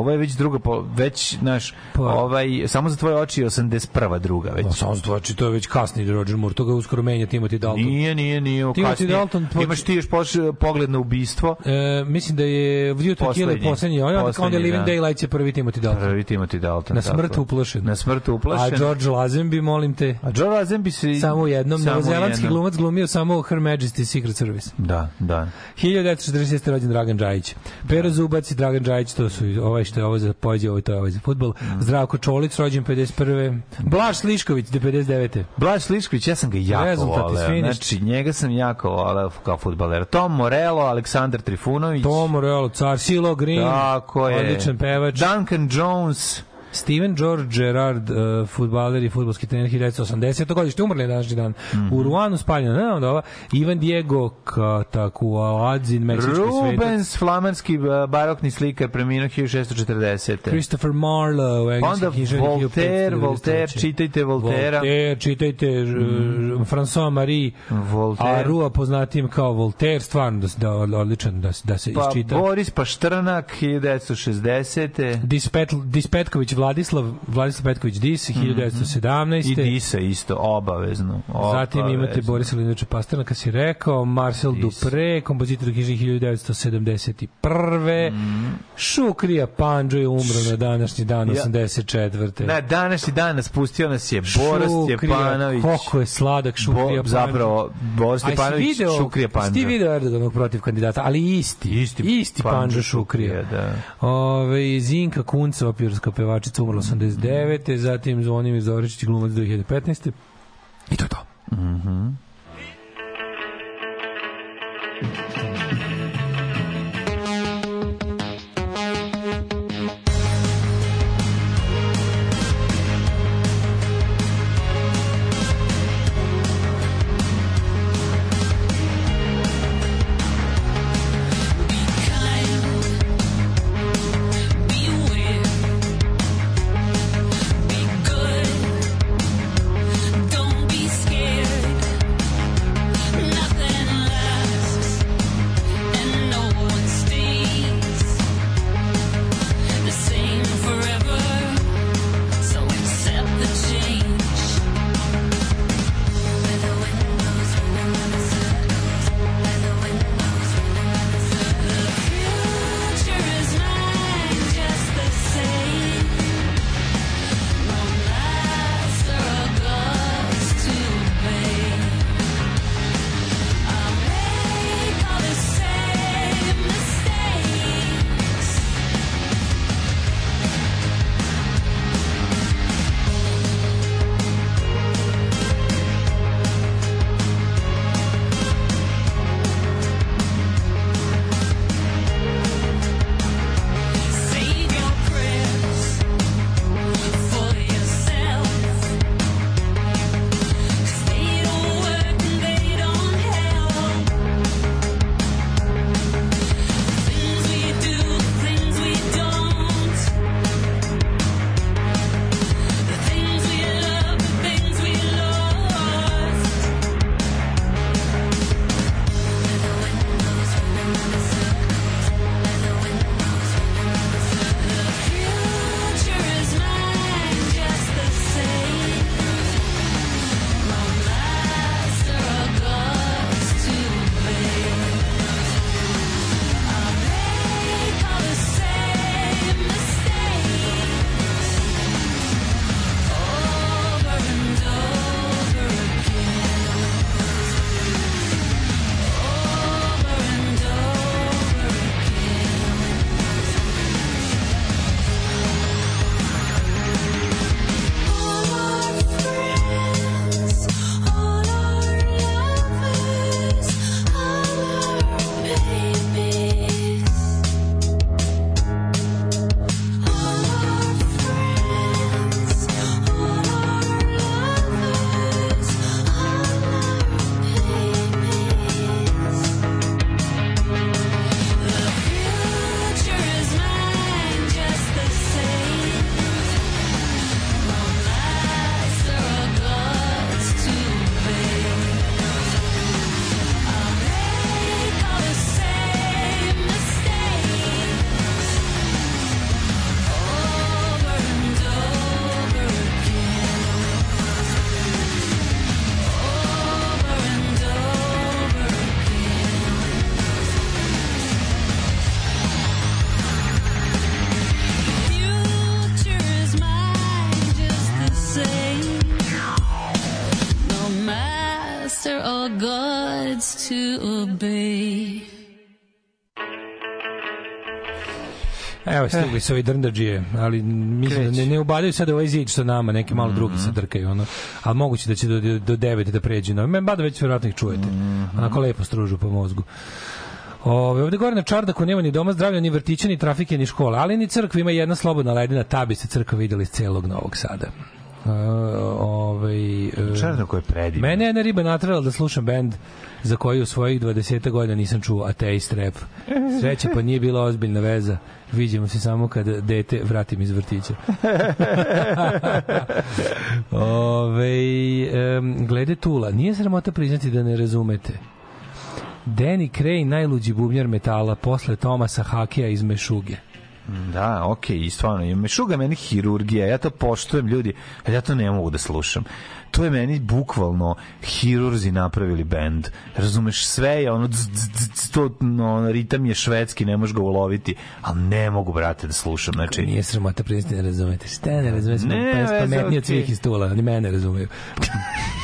Ovo je već druga, po, već, naš, Pa- ovaj, samo za tvoje oči je 81. druga već. Pa samo znači to je već kasni Roger Moore, to ga uskoro menja Timothy Dalton. Nije, nije, nije. Timothy kasnije. Dalton poč- Imaš ti još poš, pogled na ubistvo. E, mislim da je View to Kill je Poslednji. a onda, onda Living da. Daylights je prvi Timothy Dalton. Prvi Timothy Dalton. Na smrt uplašen. Na smrt A uplašen. George Lazenby, molim te, A Joe Lazenby se... samo u jednom, samo novozelandski glumac glumio samo Her Majesty Secret Service. Da, da. 1946. rođen Dragan Đajić. Pero Zubac i Dragan Đajić, to su ovaj što je ovo za poeziju, ovo to je ovo za fudbal. Mm. Zdravko Čolić, rođen 51. Blaž Slišković, 59. Blaž Slišković, ja sam ga jako Rezultati voleo. finish. Znači, njega sam jako voleo kao futbaler. Tom Morello, Aleksandar Trifunović. Tom Morello, car, Silo Green, Tako je. odličan pevač. Duncan Jones. Steven George Gerrard, uh, futbaler i futbolski trener 1980. godište, umrli je današnji dan. U Ruanu spaljeno, ne znam da ova, Ivan Diego Katakuadzin, meksički svetac. Rubens, flamanski uh, barokni slikar, preminuo 1640. Christopher Marlowe, engleski Onda Voltaire, 1593. Voltaire, čitajte Voltera. Voltaire, čitajte mm. François Marie Voltaire. Arua, poznatim kao Voltaire, stvarno da, se- da odličan da, se- da se Pa iščita. Boris Paštrnak, 1960. Dispet, Dispetković Vladislav, Vladislav Petković Dis, 1917. I Disa isto, obavezno. Zatim imate obavezno. Borisa Linovića Pasternak, si rekao, Marcel Dis. Dupre, kompozitor knjižnih 1971. Šukrija Panđo je umro na današnji dan, Ja. 84. Na današnji dan nas pustio nas je Boris Šukrija, Stjepanović. Koliko je sladak Šukrija Bo, Panđo. zapravo, Boris Stjepanović, video, Šukrija jesi Ti video Erdoganog protiv kandidata, ali isti. Isti isti Panđo Panđo Šukrija. Da. Ove, Zinka Kunca, opjerska pevačica, umrla 89. Zatim Zvonimir Zoričić, glumac 2015. I to je to. Don't Evo stigli su ovi drndađije, ali mislim da ne, ne ubadaju sad ovaj zid sa nama, neki malo drugi se drkaju, ono. A moguće da će do, do 9 da pređe. No, men bada već vjerojatno ih čujete. Onako lepo stružu po mozgu. Ove, ovde gore na Čardaku nema ni doma zdravlja, ni vrtića, ni trafike, ni škola, ali ni crkva ima jedna slobodna ledina, ta bi se crkva videla iz celog Novog Sada. Uh, ovaj, uh, Čardak je predivan. Mene je jedna riba natrala da slušam bend za koji u svojih 20 godina nisam čuo ateist rap. Sreća pa nije bila ozbiljna veza. Viđemo se samo kada dete vratim iz vrtića. [laughs] Ove, um, glede Tula, nije sramota priznati da ne razumete. Danny Cray, najluđi bubnjar metala, posle Tomasa Hakija iz Mešuge. Da, okej, i stvarno, ima šuga meni hirurgija, ja to poštujem ljudi, ali ja to ne mogu da slušam. To je meni bukvalno hirurzi napravili bend. Razumeš, sve je ono, dz, dz, dz, to, no, ritam je švedski, ne možeš ga uloviti, ali ne mogu, brate, da slušam. Znači, Nije sramota priznati ne razumete. Šta ne razumete? Ne, Ne, veze, pametniji od okej. svih iz Tula, oni mene razumeju. [laughs]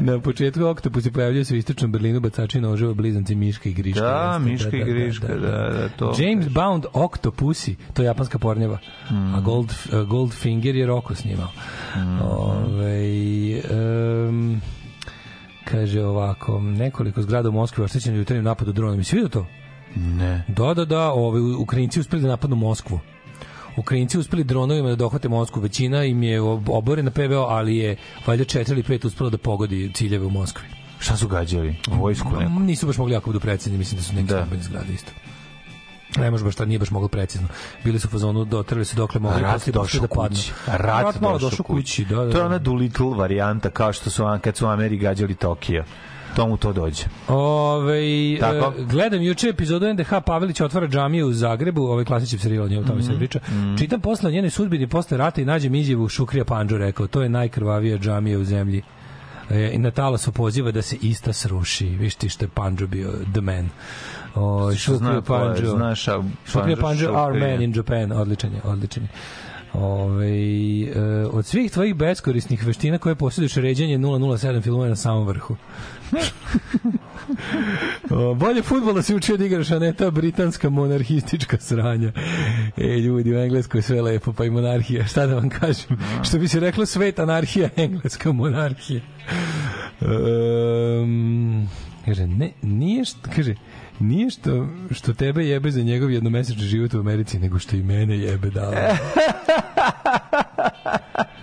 Na početku oktopusi pojavljaju se u istočnom Berlinu bacači noževa blizanci Miška i Griška. Da, jeste, Miška i Griška, da, da, to James kažeš. Bound Octopussy, to je japanska pornjeva. Mm. A Gold, uh, Goldfinger je Roko snimao. Mm. Ove, um, kaže ovako, nekoliko zgrada u Moskvi oštećeno jutarnjim napadu dronom. Jesi vidio to? ne. Da, da, da, ove, Ukrajinci uspeli da napadnu Moskvu. Ukrajinci uspeli dronovima da dohvate Moskvu. Većina im je ob- oborena PVO, ali je valjda četiri ili pet uspelo da pogodi ciljeve u Moskvi. Šta su gađali? Vojsku neku? Nisu baš mogli jako budu precizni, mislim da su neke Da. stambene zgrade isto. Ne može baš, nije baš moglo precizno. Bili su u fazonu, dotrli su dokle mogli, Rat došao da padnu. kući. Rat, malo došao kući, da, da. To je da. ona Doolittle varijanta, kao što su kad su Ameri gađali Tokio. Tomu to dođe. Ove, Tako. e, gledam juče epizodu NDH Pavelić otvara džamiju u Zagrebu, ovaj klasični serijal, njemu tamo Mhm. se priča. Čitam posle o njenoj sudbini posle rata i nađem izjavu Šukrija Panđu rekao, to je najkrvavija džamija u zemlji. E, I na talasu poziva da se ista sruši. Viš ti što je Panđo bio the man. O, Šukrija Panđo. znaš, a Šukrija Panđo, our man in Japan. Odličan je, odličan je. Ove, e, od svih tvojih beskorisnih veština koje posjeduješ ređenje 007 filmova je na samom vrhu. [laughs] O, bolje futbola se učio da igraš, a ne ta britanska monarhistička sranja. E, ljudi, u Engleskoj je sve lepo, pa i monarhija. Šta da vam kažem? Što bi se reklo, svet anarhija, [laughs] engleska monarhija. Um, kaže, ne, nije što, kaže, nije što, što tebe jebe za njegov jednomesečni život u Americi, nego što i mene jebe dao. [laughs]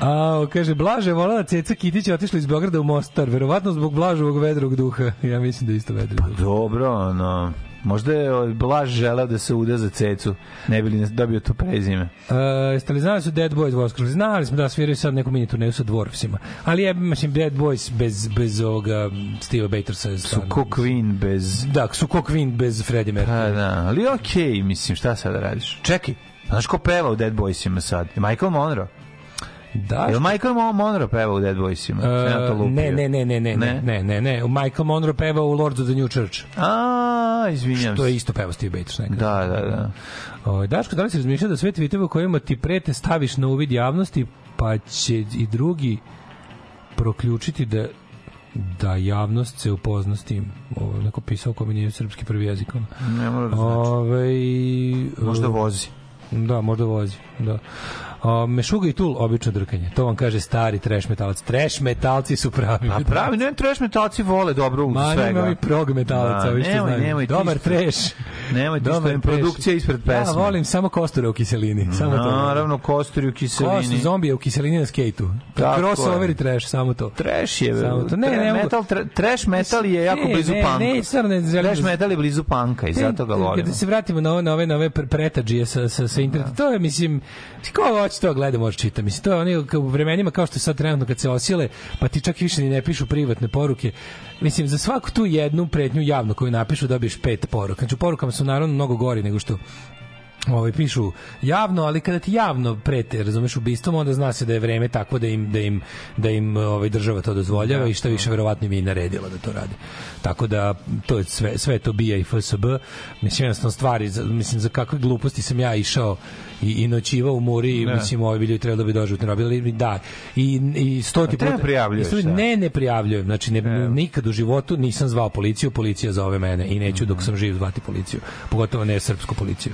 A, kaže, Blaže je volala Ceca Kitić otišla iz Beograda u Mostar, verovatno zbog Blažovog vedrog duha. [laughs] Ja mislim da je isto vedri duh. Dobro, ono, možda je ovaj, Blaž želeo da se uda za cecu, ne bi li dobio to prezime. Uh, jeste li znali da su Dead Boys Voskruži? Znali smo da sviraju sad neku mini turneju sa Dwarfsima. Ali je, mislim, Dead Boys bez, bez ovoga Steve Batersa. Su ko Queen bez... Da, su ko Queen bez Freddie Mercury. Pa da, ali okej, mislim, šta sad da radiš? Čekaj, znaš ko peva u Dead Boysima sad? Michael Monroe? Da, Je li Michael Mo- Monroe peva u Dead Boysima? Uh, ne, ne, ne, ne, ne, ne, ne, ne, ne. Michael Monroe peva u Lords of the New Church. A, izvinjam se. je isto peva Steve Baters nekada. Da, da, da. Ovaj Daško, da li si razmišljao da sve tweetove kojima ti prete staviš na uvid javnosti, pa će i drugi proključiti da da javnost se upozna s tim. Ovo je neko pisao ko mi nije srpski prvi jezik. Ne mora da znači. Ovaj Možda uh, vozi. Da, možda vozi, da. A, mešuga i tul, obično drkanje. To vam kaže stari trash metalac. Trash metalci su pravi. A pravi, ne, trash metalci vole dobro u Ma, svega. nema mi prog metalaca, Da, ovi što nemoj, znaju. nemoj Dobar trash. Nemoj ti trash. produkcija ispred pesme. Ja volim samo kosture u kiselini. Samo to. Naravno, kosturi u kiselini. Kostu zombije u kiselini na skejtu. Crossover i trash, samo to. Trash je, Samo to. Ne, ne metal, tra, trash metal je jako Ne, blizu ne, panka. ne, ne želim Trash da- metal je blizu panka i zato ga volimo. Kada se vratimo na ove, na ove, na ove pre- pretadžije sa, sa, sa interneta, to je, mislim, ko hoće to gleda, može čita. Mislim, to je oni u vremenima kao što je sad trenutno kad se osile, pa ti čak više ni ne pišu privatne poruke. Mislim, za svaku tu jednu pretnju javno koju napišu dobiješ pet poruka. Znači, u porukama su naravno mnogo gori nego što ovaj pišu javno, ali kada ti javno prete, razumeš, ubistvom, onda zna se da je vreme takvo da im da im da im ovaj država to dozvoljava i šta više verovatno im je i naredila da to radi. Tako da to je sve sve to bija i FSB. Mislim jednostavno stvari, mislim za kakve gluposti sam ja išao i, i noćivao u Muri, i, Ne. mislim ovi ljudi trebali da bi doživotno robili, da. I, i stoti A treba prijavljuješ, Isto- da. Ne, ne prijavljujem. Znači, ne, nikad u životu nisam zvao policiju, policija zove mene i neću dok sam živ zvati policiju. Pogotovo ne srpsku policiju.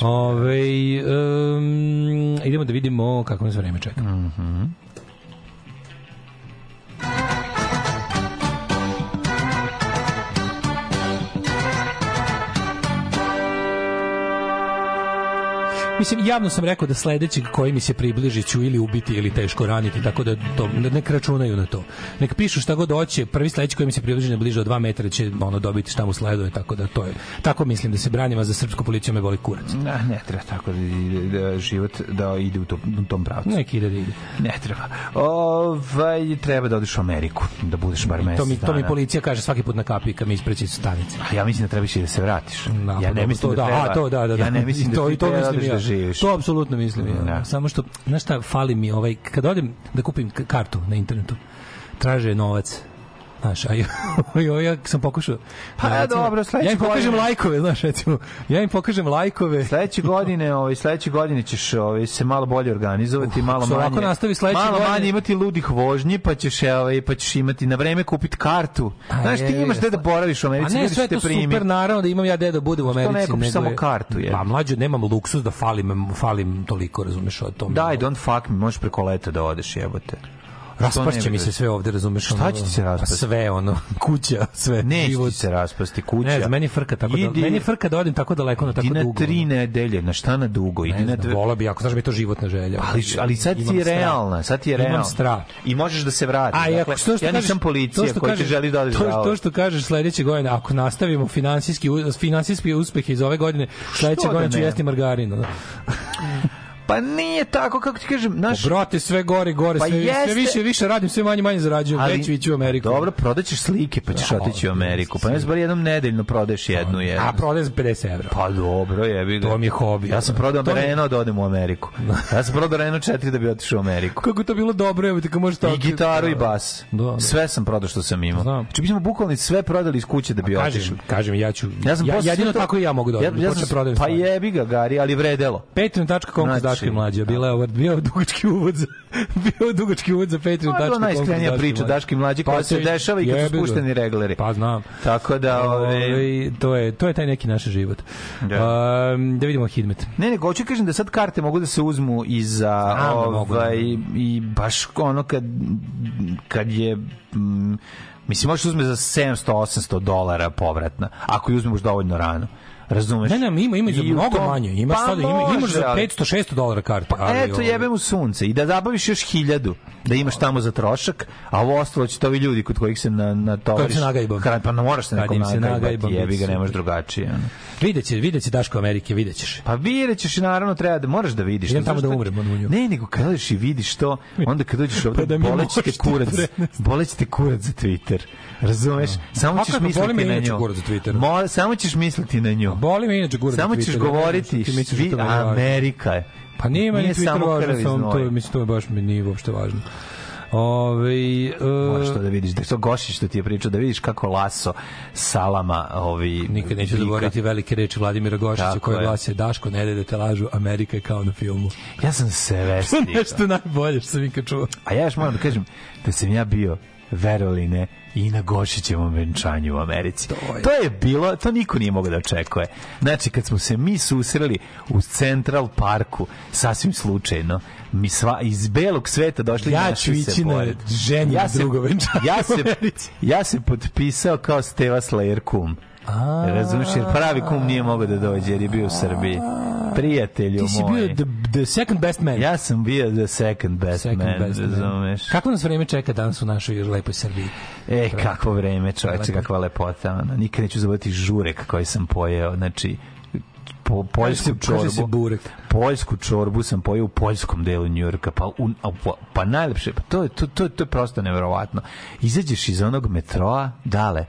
Ove, um, idemo da vidimo kako nas vreme čeka. Mislim, javno sam rekao da sledećeg koji mi se približi ću ili ubiti ili teško raniti, tako da to, nek računaju na to. Nek pišu šta god hoće, prvi sledeći koji mi se približi na bliže od 2 metra će ono dobiti šta mu sleduje, tako da to je. Tako mislim da se branim, a za srpsku policiju me boli kurac. Ne, ne treba tako da, ide- da život da ide u tom, u tom pravcu. Neki ide da ide. Ne treba. Ovaj, treba da odeš u Ameriku, da budeš bar mesec To mi, to mi policija kaže svaki put na kapi kad mi ispreći iz stanice. A ja mislim da trebaš i da se vratiš. Da, ja pa ne mislim to da, treba. A, to da, da, da. Ja ne mislim da to, i to da mislim da živiš. To apsolutno mislim ja. Da. Samo što, znaš šta, fali mi ovaj, kad odem da kupim kartu na internetu, traže novac. Znaš, a ja, [laughs] ja, ja sam pokušao... Pa, recimo, dobro, sledeće Ja im pokažem godine- lajkove, znaš, recimo. Ja im pokažem lajkove. Sledeće [laughs] godine, ovaj sledeće godine ćeš ovaj se malo bolje organizovati, malo ako se manje. nastavi sledeće malo godine- manje imati ludih vožnji, pa ćeš ovaj pa ćeš imati na vreme kupiti kartu. A Znaš, ti je, imaš je, gde da boraviš u A Americi, ne, ljudi sve to primiti. super, naravno da imam ja gde da budem u Što ne Americi. kupiš samo kartu, je? Pa mlađe, nemam luksuz da falim, falim toliko, razumeš, od tome. Daj, don't fuck me, možeš preko leta da odeš, jebote. Raspašće ne mi bi- se sve ovde, razumeš? Šta će ti se raspasti? Sve, ono, [laughs] kuća, sve, Neće život. ti se raspasti kuća. Ne znam, meni frka tako da, Idi- meni je frka da odem tako daleko na tako Idi na dugo. tri nedelje, na šta na dugo? Idi Ne na dve... volao bi, ako znaš da mi je to životna želja. Ali, ali sad ti Imam je realna, sad ti je Imam realna. strah. I možeš da se vratiš. A dakle, ako to što ja kažeš, nisam policija što koji ti želi da odeš to, to što kažeš sledeće godine, ako nastavimo finansijski finansijski uspehe iz ove godine, sledeće da godine ću ne? jesti margarin. [laughs] Pa nije tako, kako ti kažem, naš... Brate, sve gore, gore, Pa sve, sve jeste. više, više radim, sve manje, manje zarađujem, već ću ići u Ameriku. Dobro, prodaćeš slike, pa ćeš Da, otići u Ameriku. Pa ne bar jednom nedeljno prodaješ jednu, jednu. A prodajem za 50 evra. Pa dobro, jebi ga. To mi je hobi. Ja sam prodao To je- Renault da odem u Ameriku. Ja sam prodao Renault 4 da bi otišao u Ameriku. Kako je to bilo dobro, evo ti kad možeš tako... I gitaru i bas. Da, da. Sve sam prodao što sam imao. Znam. Znači, mi smo bukvalno sve prodali iz kuće da bi otišli. Kažem, kažem, ja ću... Ja sam ja, jedino sve to- tako i ja mogu da odem. Ja, ja sam, pa jebi ga, Gari, ali vredelo. Patreon.com znači, Daško i mlađe. Bila je ovo, bio je dugački uvod za, [laughs] bio je dugački uvod za To je Patreon.com. bila najiskrenija priča Daški mlađi koja se dešava i kad su spušteni regleri. Pa znam. Tako da, ove, Ove, to je to je taj neki naš život. Da. Um, da vidimo Hidmet. Ne, nego hoću kažem da sad karte mogu da se uzmu i za da ovaj da. i baš ono kad kad je mm, mislim možeš uzme za 700 800 dolara povratna ako je uzmeš dovoljno rano. Razumeš? Ne, ne, ima ima za mnogo tom- manje. Imaš Pa sada ima, imaš za ali- 500 600 dolara karte. Pa ali, eto ovaj, jebem u sunce i da zabaviš još hiljadu da imaš tamo za trošak, a ovo ostalo će to ovi ljudi kod kojih se na, na Kojim se nagajbam. Pa ne moraš se nekom nagajbati, jebi ga, ne možeš super. drugačije. ono. Videće, videće Daško Amerike, videćeš. Pa vidjet ćeš i naravno treba da moraš da vidiš. Idem to, tamo da umrem, ono, u nju. Ne, nego kad odeš i vidiš to, onda kad dođeš ovde, Pa da mi boleće te možete kurac, prenesti. boleće te kurac za Twitter. Razumeš? Samo A ćeš kako, boli misliti na nju. samo ćeš misliti na nju. Boli me inače gura. Samo ćeš govoriti, da svi, to važno? Amerika je. Pa nije meni Twitter važno, samo to, mislim, to je baš mi nije uopšte važno. Ove, Moraš to uh, da vidiš, da to Gošić što ti je pričao, da vidiš kako laso salama ovi nikad neću zaboraviti velike reči Vladimira Gošića koje je. glase Daško, ne da te lažu, Amerika je kao na filmu. Ja sam se [laughs] To vestio. nešto najbolje što sam ikad čuo. A ja još moram da kažem da sam ja bio verovali ne i na Gošićevom venčanju u Americi. To je, bilo, to niko nije mogao da očekuje. Znači, kad smo se mi susreli u Central Parku, sasvim slučajno, mi sva, iz belog sveta došli Ja ću se ići na ženje ja drugo venčanje ja se, ja se potpisao kao Steva Slayer kum. Razumiješ, jer pravi kum nije mogao da dođe jer je bio u Srbiji. Prijatelju Ti si moj. bio the, the second best man. Ja sam bio the second best second man, best man. razumeš? Kako nas vreme čeka danas u našoj lepoj Srbiji? E, kakvo vreme, čoveče, kakva lepota. Ono. Nikad neću zaboraviti žurek koji sam pojeo. Znači, po, poljsku se- kaže se čorbu. burek. Poljsku čorbu sam pojeo u poljskom delu Njujorka. Pa, u, a, pa, pa najlepše, pa to, je- to, to, to je prosto neverovatno. Izađeš iz onog metroa, dale,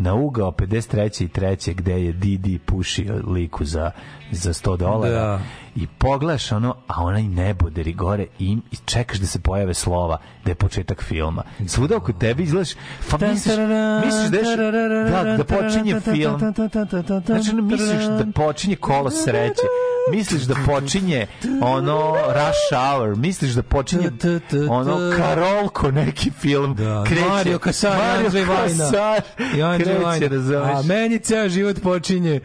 na ugao 53. i 3. gde je Didi pušio liku za, za 100 dolara Da. i pogledaš ono, a onaj neboderi gore i, i čekaš da se pojave slova da je početak filma. Svuda oko tebe izgledaš, pa misliš, misliš da, je, da, da počinje film. Znači, misliš da počinje kolo sreće. Misliš da počinje ono Rush Hour, misliš da počinje ono Karolko neki film. Da, kreće. Mario Kasar, Mario Andrej Vajna. Kasar, I kreće, Vajna. razumeš? A meni ceo život počinje.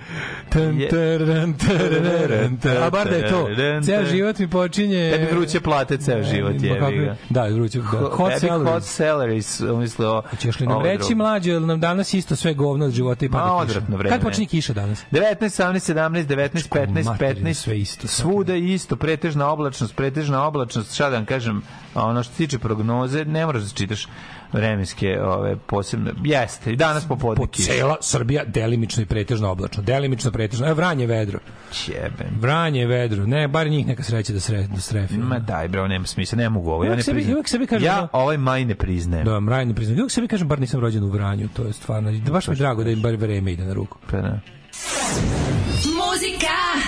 Tan, Je- taran, tararan, taran. A bar da je to. Ceo život mi počinje... Tebi vruće plate ceo život, jebi ga. Da, vruće. Da. Hot, tebi hot salaries. salaries, umislio. Hoćeš li nam reći mlađe, jer nam danas isto sve govno od života i pada kiša. Kad počinje kiša danas? 19, 18, 17, 19, 15, Mater, 15, sve isto. svuda je isto, pretežna oblačnost, pretežna oblačnost, šta da vam kažem, ono što se tiče prognoze, ne moraš da čitaš vremenske ove posebne, jeste, i danas popodne Po cela Srbija delimično i pretežno oblačno. Delimično pretežno. Evo Vranje je vedro. Jebem. Vranje je vedro. Ne, bar njih neka sreća da sre, da strefi. Ma daj, bro, nema smisla, ne mogu ovo, ja Uvek ne sebi- priznajem. uvek sebi kažem ja da- ovaj maj ne priznajem. Da, Vranje ne priznam. Uvijek sebi kažem, bar nisam rođen u Vranju. To je stvarno, baš mi je drago da im bar vreme ide na ruku. Pa da. Muzika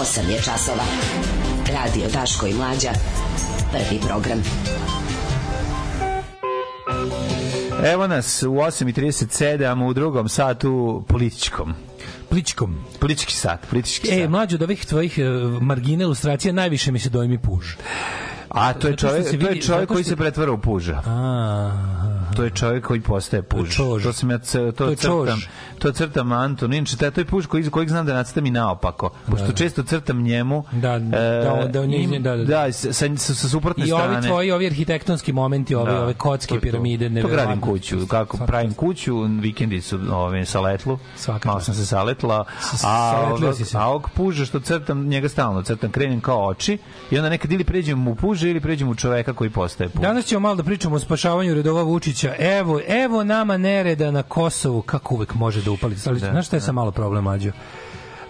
8 je časova. Radio Daško i Mlađa. Prvi program. Evo nas u 8.37 u drugom satu političkom. Političkom. Politički sat, politički e, sat. E, mlađo od ovih tvojih e, margine margina ilustracija najviše mi se dojmi puž. A to je čovjek, vidi, to je čovjek koji se pretvara u puža. A, to je čovjek koji postaje puž. To, se čož. to sam ja to, to je crtam. Čož. To crtam Anton. Inače, taj- to je puž koji, kojeg znam da nacrtam i naopako. Pošto često crtam njemu. Da, e, da da on je- im- da, da. da, sa, sa, sa suprotne I strane. ovi tvoji, ovi arhitektonski momenti, ove, Da, ove to kocke, to. piramide, To neverovatno. gradim kuću, kako Svaka pravim kuću, vikendi su ove, sa letlu, Svaka malo sam se saletla, a, ovog, a ovog puža što crtam, njega stalno crtam, krenem kao oči i onda nekad ili pređem u puže ili pređem u čoveka koji postaje puž. Danas ćemo malo da pričamo o spašavanju redova Vučića. Evo, evo nama nereda na Kosovu, kako uvek može da upali. Ali, Da, znaš šta je sa malo problem, mlađo?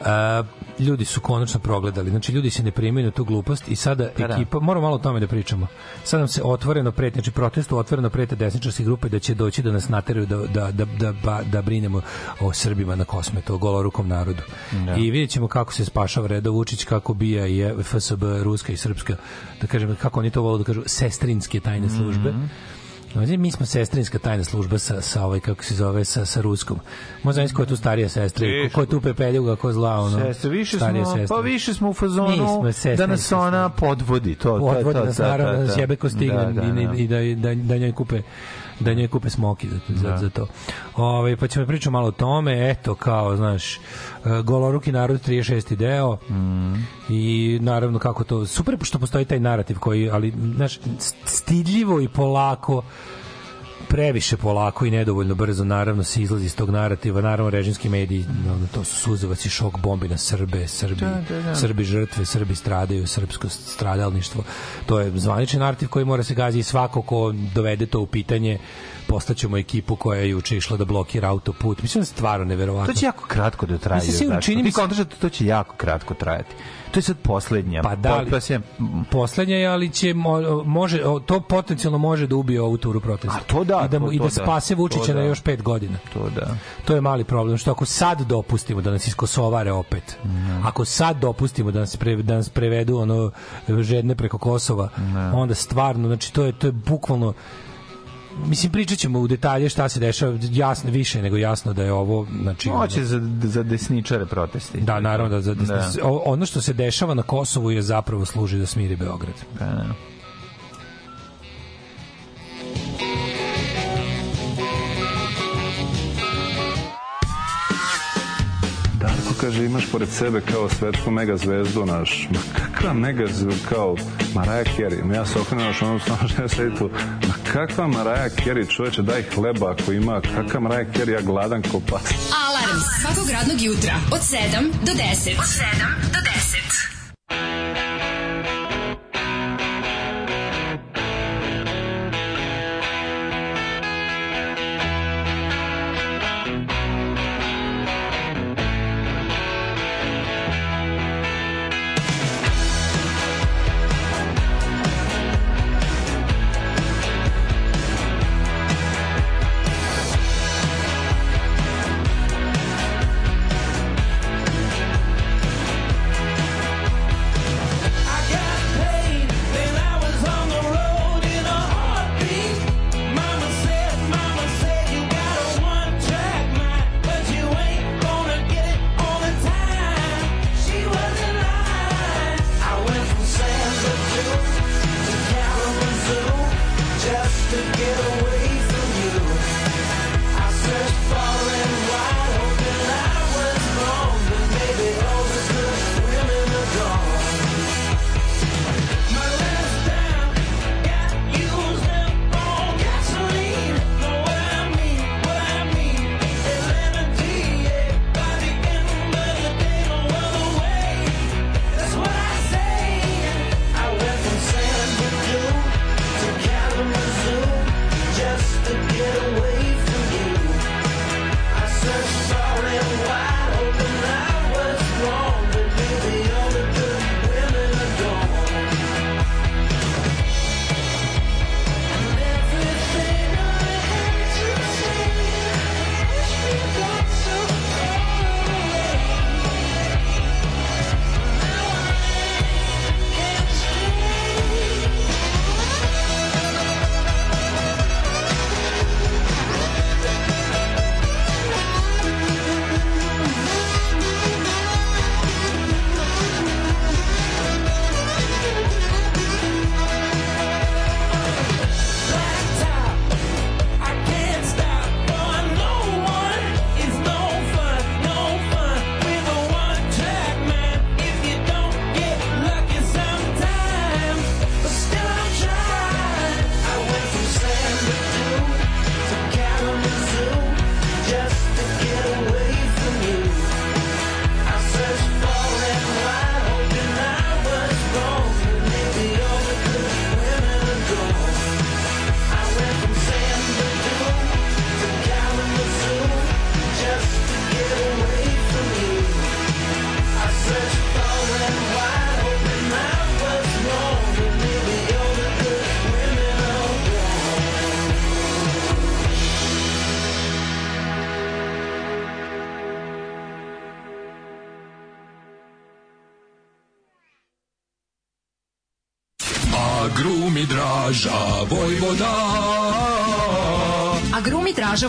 A, ljudi su konačno progledali. Znači, ljudi se ne primaju na tu glupost i sada Pa da. ekipa, moramo malo o tome da pričamo. Sad nam se otvoreno preti, znači protestu otvoreno prete desničarske grupe da će doći da nas nateraju da, da, da, da, ba- da brinemo o Srbima na kosmetu, o golorukom narodu. I vidjet ćemo kako se spašava Redo Vučić, kako bija i FSB, ruska i srpska, da kažem, kako oni to vole da kažu, sestrinske tajne službe. Znači, mi smo sestrinska tajna služba sa, sa ovaj, kako se zove, sa, sa ruskom. Možda znaš ko je tu starija sestra, i ko, je tu pepeljuga, ko zla, ono. Sestre, više starija smo, sestra. pa više smo u fazonu smo da nas ona podvodi. To, to, odvodi to, nas to, to, naravno to. da sjebe ko stigne Da, da, i, da. i da, da, da njoj kupe da njoj kupe smoki za, za, za to. Ove, pa ćemo pričati malo o tome, eto, kao, znaš, e, goloruki narod 36. deo Mm. i naravno kako to, super što postoji taj narativ koji, ali, znaš, stidljivo i polako previše polako i nedovoljno brzo naravno se izlazi iz tog narativa. Naravno režimski mediji naravno, to su suzavac i šok bombi na Srbe Srbi, Srbi žrtve Srbi stradaju srpsko stradalništvo. To je zvaničan narativ koji mora se gazi i svako ko dovede to u pitanje poslaćemo ekipu koja je juče išla da blokira autoput mislim da je stvarno neverovatno To će jako kratko da traje. Mislim, Daško. čini mi se- da to će jako kratko trajati. To je sad poslednja. Pa da li- se- poslednja je, ali će mo- može to potencijalno može da ubije ovu turu protesta. A to da, I da, to- i da da. spase Vučića da. na još pet godina. To da. To je mali problem, što ako sad dopustimo da nas iskosovare opet, ako sad dopustimo da nas, pre, da nas prevedu ono žedne preko Kosova, onda stvarno, znači to je, to je bukvalno Mislim, pričat ćemo u detalje šta se dešava, jasno, više nego jasno da je ovo, znači... Hoće za, za desničare protesti. Da, naravno da, za, Da. o- ono što se dešava na Kosovu je zapravo služi da smiri Beograd. Pa, da. Kaže imaš pored sebe kao svetsku mega zvezdu naš. Ma kakva mega zvezdu kao Mariah Carey. Ja se okrenuo što ono stano što ja sedi tu. Ma kakva Mariah Carey čoveče daj hleba ako ima. Kakva Mariah Carey ja gladan ko pas. Alarm svakog radnog jutra od 7 do 10. Od 7 do 10.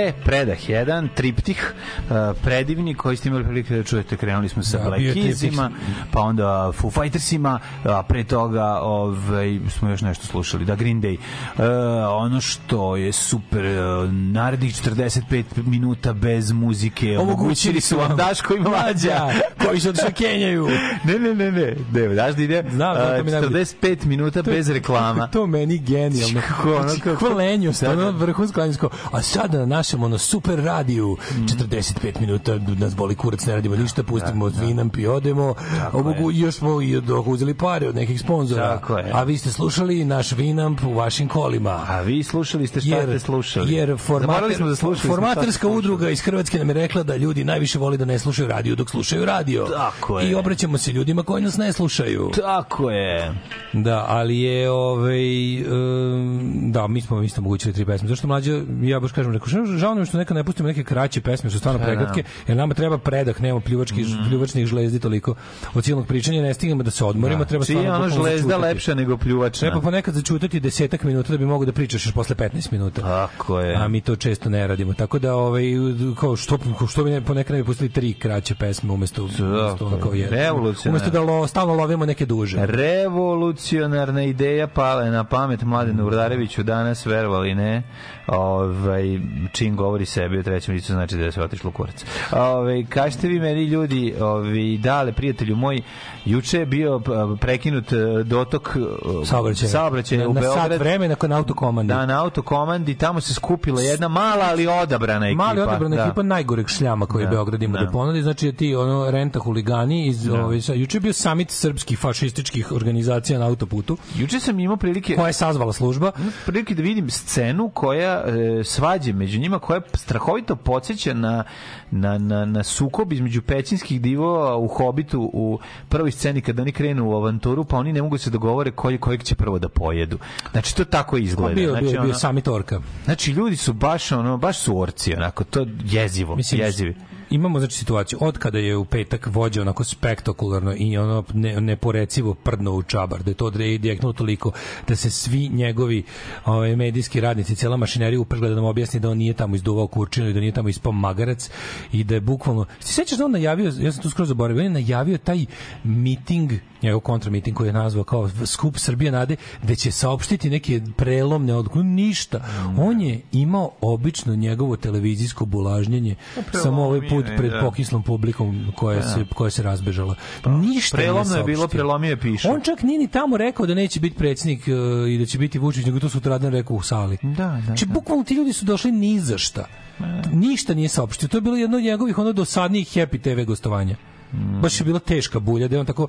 E, predah jedan, triptih, uh, predivni, koji ste imali prilike da čujete, krenuli smo sa Da, Black Keysima, pa onda Foo Fightersima, a pre toga ovaj, smo još nešto slušali, da, Green Day. Uh, ono što je super, uh, narednih 45 minuta bez muzike, omogućili su vam Daško i Mlađa. Koji se odšli Kenjaju. ne, ne, ne, ne, ne, daš da ide? Znam, to mi Uh, najbolje. 45 minuta bez reklama. To meni genijalno. Kako, ono, Znači, kako- Kako lenjost, Da, da. ono vrhunsko lenjost. kao, A sada na našem ono super radiju Mm. 45 minuta nas boli kurac, ne radimo ništa, pustimo da, Vinamp i odemo. Ovogu, još smo i uzeli pare od nekih sponzora. Tako je. A vi ste slušali naš Vinamp u vašim kolima. A vi slušali ste šta ste slušali? Jer formater, smo da formaterska udruga iz Hrvatske nam je rekla da ljudi najviše vole da ne slušaju radio dok slušaju radio. Tako je. I obraćamo se ljudima koji nas ne slušaju. Tako je. Da, ali je ovaj um, da, mi smo isto mogućili tri pesme. Zašto mlađe, ja baš kažem, rekao, žao- je što neka ne pustimo neke kraće pesme, što stvarno Pa, prekratke, jer nama treba predah, nema pljuvački, Mhm. pljuvačnih žlezdi toliko. Od silnog pričanja ne stignemo da se odmorimo, treba Čiji je stvarno ono bukvalno žlezda lepša nego pljuvačna? Treba ponekad začutati desetak minuta da bi mogo da pričaš još posle 15 minuta. Tako je. A mi to često ne radimo. Tako da ovaj kao što što bi ne ponekad ne bi pustili tri kraće pesme umesto kao. Revolucionarno. Umesto da lo, stalno lovimo neke duže. Revolucionarna ideja pala je na pamet Mladenu Urdareviću danas, verovali ne, ovaj, čim govori sebi u trećem licu znači da je sve otišlo kurac. Ovaj, kažete vi meni ljudi, ovaj, dale, prijatelju moj, juče je bio p- prekinut eh, dotok eh, saobraćaj. saobraćaja u na, na sat Beograd. vremena nakon autokomande. Da, na autokomandi, tamo se skupila jedna mala, ali odabrana ekipa. Mali odabrana da. ekipa najgoreg šljama koji Da, Beograd ima da, da. ponudi, znači ti ono renta huligani iz ovaj sa juče je bio samit srpskih fašističkih organizacija na autoputu Juče sam imao prilike koja je sazvala služba. prilike da vidim scenu koja e, svađe među njima koja strahovito podsjeća na, na, na, na sukob između pećinskih divova u Hobitu u prvoj sceni kada oni krenu u avanturu pa oni ne mogu se dogovore koji kojeg će prvo da pojedu. Znači to tako izgleda. Bio, znači, bio, bio ono-. Znači ljudi su baš ono baš su orci onako to jezivo, Mislim, jezivi. Imamo znači situaciju. Od kada je u petak vođa onako spektakularno i ono ne, neporecivo prdno u čabar, da je to odreknulo toliko da se svi njegovi ovaj, medijski radnici, cela mašinerija uprgla da nam objasni da on nije tamo izduvao kurčinu i da nije tamo ispao magarac i da je bukvalno... Se sećaš da on najavio, ja sam tu skroz zaboravio, on je najavio taj miting njegov kontramiting koji je nazvao kao skup Srbije nade, da će saopštiti neke prelomne odluke. Ništa. On je imao obično njegovo televizijsko bulažnjenje samo ovaj put je, pred da. pokislom publikom koja se koja se razbežala. Ništa nije Prelomno je bilo, prelomio je piše. On čak nije ni tamo rekao da neće biti predsjednik e, i da će biti Vučić, nego to sutradan rekao u sali. Da, da, Znači, da. bukvalno ti ljudi su došli ni za šta. Ništa nije saopštio. To je bilo jedno od njegovih ono dosadnijih Happy TV gostovanja. Baš je bila teška bulja, da je on tako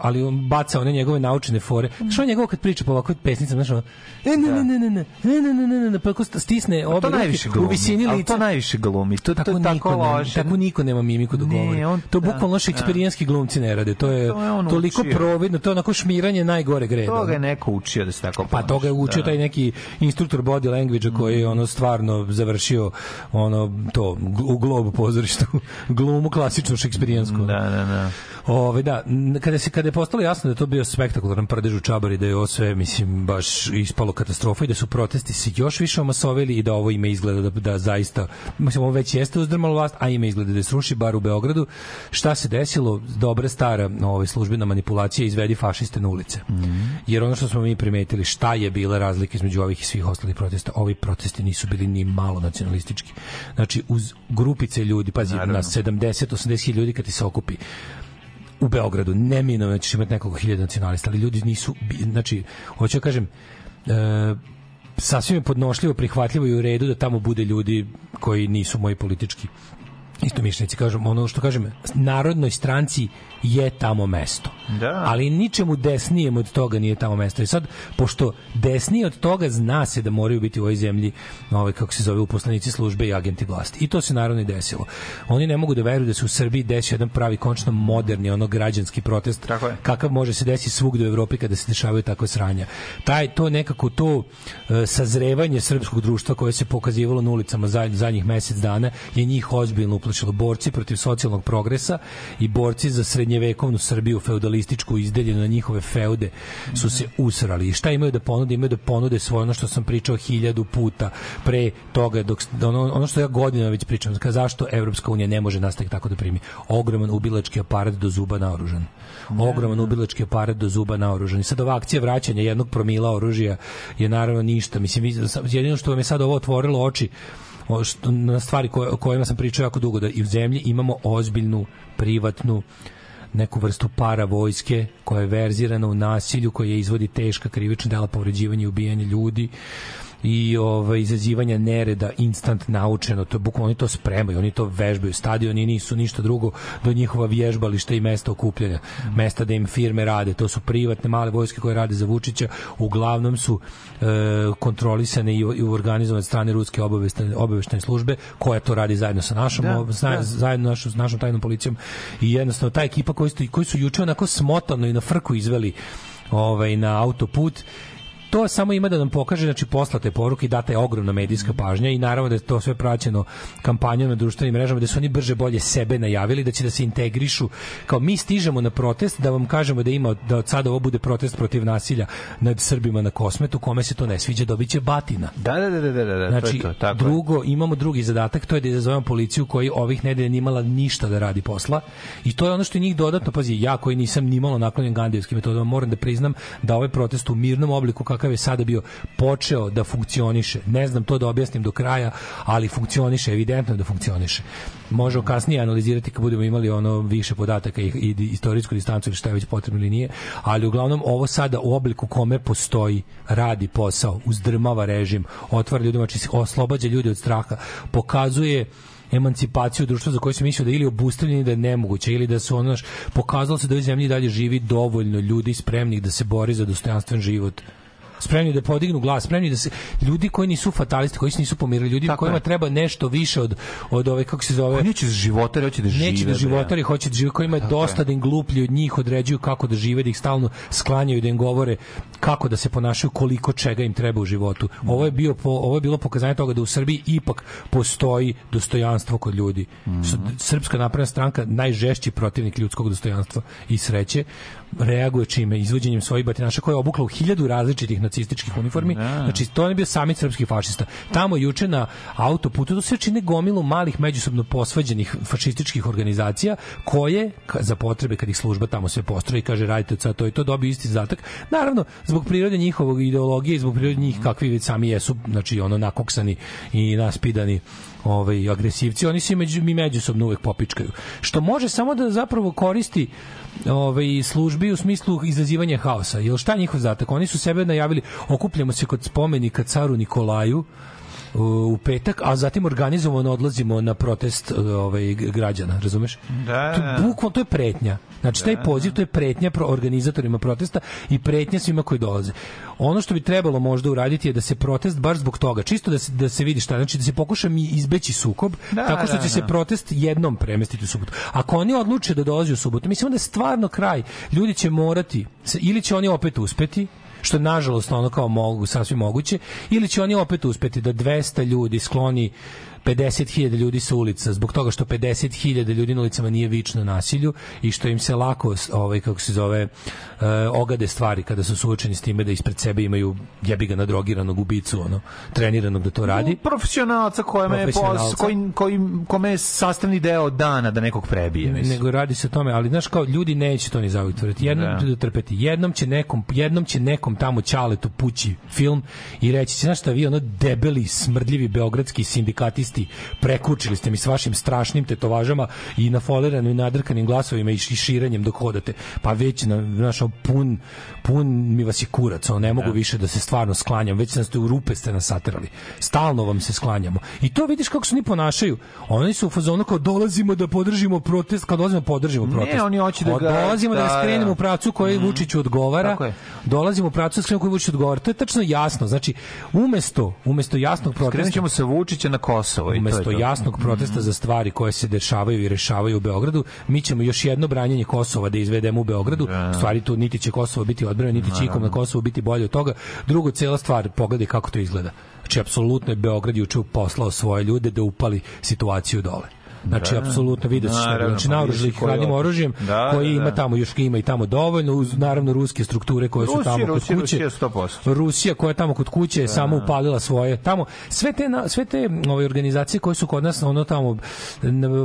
ali on baca one njegove naučene fore. Znaš, on njegovo kad priča po ovakvoj pesnicama, znaš, ono, e, ne, ne, ne, ne, ne, ne, ne, ne, ne, ne, ne, pa stisne to obe ruke najviše u glumi. visini ali lica. to najviše glumi. To, to, Tako, tako loše. tako niko nema mimiku da govori. on- to da, bukvalno šekspirijanski glumci ne rade. To je, To je on toliko učio. providno, to je onako šmiranje najgore greda. Toga je neko učio da se tako Pa toga je učio taj neki instruktor body language koji je ono stvarno završio ono to u globu pozorištu glumu klasičnu šekspirijansku. Da, da, da. Ove, da, kada se kada je postalo jasno da je to bio spektakularan prdež u Čabari, da je ovo sve, mislim, baš ispalo katastrofa i da su protesti se još više omasovili i da ovo ime izgleda da, da zaista, mislim, ovo već jeste uzdrmalo vlast, a ime izgleda da je sruši bar u Beogradu. Šta se desilo? Dobra stara ovaj, službena manipulacija izvedi fašiste na ulice. Jer ono što smo mi primetili, šta je bila razlika između ovih i svih ostalih protesta? Ovi protesti nisu bili ni malo nacionalistički. Znači, uz grupice ljudi, pazi, na 70-80 ljudi kad ti se okupi u Beogradu neminovno ćeš imati nekoliko hiljada nacionalista, ali ljudi nisu, znači, hoću da kažem, e, sasvim je podnošljivo, prihvatljivo i u redu da tamo bude ljudi koji nisu moji politički isto mišljenici, kažem, ono što kažem, narodnoj stranci je tamo mesto. Da. Ali ničemu desnijem od toga nije tamo mesto. I sad, pošto desnije od toga zna se da moraju biti u ovoj zemlji, ovaj, kako se zove, uposlenici službe i agenti vlasti. I to se naravno i desilo. Oni ne mogu da veruju da se u Srbiji desi jedan pravi, končno moderni, ono građanski protest, Tako je. kakav može se desiti svugde u Evropi kada se dešavaju takve sranja. Taj to nekako to e, sazrevanje srpskog društva koje se pokazivalo na ulicama za, zadnjih mesec dana je njih ozbiljno rasplašilo. Borci protiv socijalnog progresa i borci za srednjevekovnu Srbiju, feudalističku izdeljenu na njihove feude, su se usrali. I šta imaju da ponude? Imaju da ponude svoje ono što sam pričao hiljadu puta pre toga, dok, ono, ono što ja godinama već pričam, zašto Evropska unija ne može nastaviti tako da primi ogroman ubilački aparat do zuba naoružan. Ogroman ubilački aparat do zuba naoružan. I sad ova akcija vraćanja jednog promila oružja je naravno ništa. Mislim, jedino što vam je sad ovo otvorilo oči na stvari koje, o kojima sam pričao jako dugo, da i u zemlji imamo ozbiljnu, privatnu, neku vrstu para vojske koja je verzirana u nasilju, koja izvodi teška krivična dela povređivanja i ubijanja ljudi i ovaj izazivanja nereda instant naučeno. To je bukvalno oni to spremaju oni to vežbaju. Stadioni nisu ništa drugo do njihova vježbališta i mesta okupljanja mesta da im firme rade. To su privatne male vojske koje rade za Vučića. Uglavnom su e, kontrolisane i, i organizovane od strane ruske obaveštene obaveštene službe koja to radi zajedno sa našom Da, ob- zna- da. zajedno našom, s našom tajnom policijom. I jednostavno ta ekipa koji su, koji su juče onako smotano i na frku izveli ovaj, na autoput to samo ima da nam pokaže znači poslate poruke i data je ogromna medijska pažnja i naravno da je to sve praćeno kampanjom na društvenim mrežama da su oni brže bolje sebe najavili da će da se integrišu kao mi stižemo na protest da vam kažemo da ima da od sada ovo bude protest protiv nasilja nad Srbima na Kosmetu kome se to ne sviđa dobiće batina Da, da, da, da, da, da, Znači, to je to, tako je. drugo, imamo drugi zadatak, to je da izazovemo policiju koji ovih nedelja nije imala ništa da radi posla i to je ono što je njih dodatno, pazi, ja koji nisam ni malo naklonjen gandijevskim metodama, moram da priznam da ovaj protest u mirnom obliku kakav je sada bio počeo da funkcioniše. Ne znam to da objasnim do kraja, ali funkcioniše, evidentno da funkcioniše. Možemo kasnije analizirati kad budemo imali ono više podataka i, i istorijsku distancu ili šta je već potrebno ili nije, ali uglavnom ovo sada u obliku kome postoji, radi posao, uzdrmava režim, otvara ljudima, znači oslobađa ljude od straha, pokazuje emancipaciju društva za koju se mislio da ili obustavljeni da je nemoguće ili da su ono naš, pokazalo se da u zemlji dalje živi dovoljno ljudi spremnih da se bori za dostojanstven život spremni da podignu glas, spremni da se ljudi koji nisu fatalisti, koji se nisu pomirili, ljudi Tako kojima je. treba nešto više od od ove kako se zove Oni će za životare, hoće da žive. neće da životari, hoće da žive, kojima je dosta da im gluplji od njih određuju kako da žive, da ih stalno sklanjaju, da im govore kako da se ponašaju, koliko čega im treba u životu. Ovo je bio po, ovo je bilo pokazanje toga da u Srbiji ipak postoji dostojanstvo kod ljudi. S- Srpska napredna stranka najžešći protivnik ljudskog dostojanstva i sreće reaguje čime izvođenjem svojih batinaša koje je obukla u hiljadu različitih nacističkih uniformi. Znači to je bio samit srpskih fašista. Tamo juče na autoputu to sve čine gomilu malih međusobno posvađenih fašističkih organizacija koje za potrebe kad ih služba tamo sve postroji kaže radite od sad to i to dobiju isti zadatak. Naravno, zbog prirode njihovog ideologije i zbog prirode njih kakvi već sami jesu, znači ono nakoksani i naspidani ovaj agresivci, oni se među, mi međusobno uvek popičkaju. Što može samo da zapravo koristi ovaj službi u smislu izazivanja haosa. Jel šta je njihov zadatak? Oni su sebe najavili, okupljamo se kod spomenika caru Nikolaju u petak, a zatim organizovano odlazimo na protest ovaj građana, razumeš? Da, To, da. bukvalno to je pretnja. Znači taj poziv to je pretnja pro organizatorima protesta i pretnja svima koji dolaze. Ono što bi trebalo možda uraditi je da se protest baš zbog toga, čisto da se da se vidi šta, znači da se pokuša mi izbeći sukob Da, tako što da, će se da. protest jednom premestiti u subotu. Ako oni odluče da dolaze u subotu, mislim da je stvarno kraj. Ljudi će morati se- ili će oni opet uspeti što nažalost ono kao mogu, sasvim moguće, ili će oni opet uspeti da 200 ljudi skloni 50.000 ljudi sa ulica zbog toga što 50.000 ljudi na ulicama nije vično nasilju i što im se lako ovaj kako se zove e, ogade stvari kada su suočeni s time da ispred sebe imaju jebi ga nadrogiranog ubicu ono treniranog da to radi profesionalca kojima je pos, koji, koji, kome je sastavni deo dana da nekog prebije. Mislim. nego radi se o tome, ali znaš kao ljudi neće to ni zauvijek tvrditi. Jednom da. trpeti. Jednom će nekom, jednom će nekom tamo ćaletu pući film i reći će, znaš šta vi, ono debeli, smrdljivi beogradski sindikatisti, prekučili ste mi s vašim strašnim tetovažama i nafoliranim i nadrkanim glasovima i ši- širenjem dok hodate. Pa već, na, znaš, ono, pun, pun mi vas je kurac, ono, ne mogu više da se stvarno sklanjam, već ste u rupe ste nas saterali. Stalno vam se sklanjamo. I to vidiš kako se oni ponašaju. Oni su u fazonu kao dolazimo da podržimo protest, kad dolazimo da podržimo protest. oni hoće da ga- dolazimo da, da, skrenemo da. u pravcu koji Vučiću odgovara. Tako je. Dolazimo u pravcu skrenemo koji Vučiću odgovara. To je tačno jasno. Znači, umesto, umesto jasnog protesta, ćemo sa Vučića na Kosovo. i to umesto to. Mhm. jasnog protesta za stvari koje se dešavaju i rešavaju u Beogradu, mi ćemo još jedno branjenje Kosova da izvedemo u Beogradu. Da. U stvari tu niti će Kosovo biti odbrano, niti će ikom na Kosovu biti bolje od toga. Drugo, cela stvar, pogledaj kako to izgleda. Znači, apsolutno je Beograd juče poslao svoje ljude da upali situaciju dole. Znači, Da. apsolutno vidi se. Naravno, Znači, naoružali koji hladnim je- oružjem, Da, koji da, ima da. tamo, još ima i tamo dovoljno, uz naravno ruske strukture koje su tamo kod kuće. Rusija 100%. Rusija koja je tamo kod kuće je samo upalila svoje tamo sve te na, sve te ove organizacije koje su kod nas ono tamo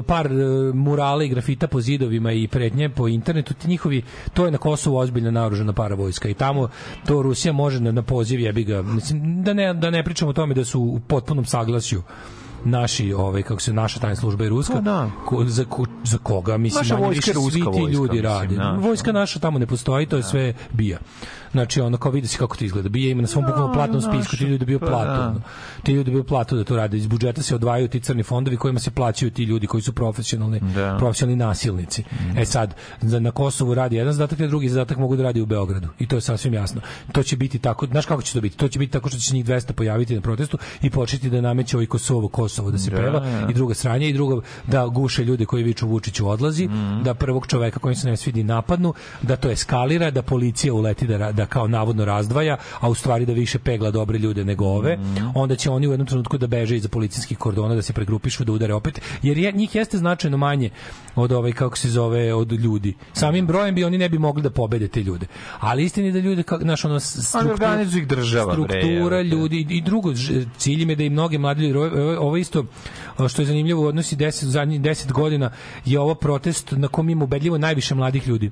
par e, murala i grafita po zidovima i pretnje po internetu ti njihovi to je na Kosovu ozbiljna naoružana paravojska i tamo to Rusija može na, na poziv jebi ga mislim da ne da ne pričamo o tome da su u potpunom saglasju naši ovaj kako se naša tajna služba i ruska Pa da. ko, za, ko, za koga mislim Naša manje više svi ti ljudi mislim, rade da. vojska naša tamo ne postoji to je sve bija znači ono kao vidi se kako to izgleda. Bija ima na svom bukvalno platnom spisku. Ti ljudi bio Pa platu da. ti ljudi bio platu da to rade. Iz budžeta se odvajaju ti crni fondovi kojima se plaćaju ti ljudi koji su profesionalni Da. profesionalni nasilnici. E sad na Kosovu radi jedan zadatak a drugi zadatak mogu da radi u Beogradu. I to je sasvim jasno. To će biti tako znaš kako će to biti? To će biti tako što će se njih 200 pojaviti na protestu i početi da nameće ovaj Kosovo Kosovo da se Da, peva da. i druga stranje i drugo da guše ljude koji viču Vučiću odlazi, Mhm. da prvog čoveka kojim se ne svidi napadnu, da to eskalira, da policija uleti da, ra- da kao navodno razdvaja, a u stvari da više pegla dobre ljude nego ove. Mhm. Onda će oni u jednom trenutku da beže iza policijskih kordona, da se pregrupišu, da udare opet, jer je, njih jeste značajno manje od ovaj kako se zove od ljudi. Samim brojem bi oni ne bi mogli da pobede te ljude. Ali istini da ljude kao naš ono struktura- ih država, bre, struktura jebote. ljudi i, drugo ž- cilj im je da i mnoge mladi ljudi ovo- isto što je zanimljivo u odnosi 10 zadnjih 10 godina je ovo protest na kom ima ubedljivo najviše mladih ljudi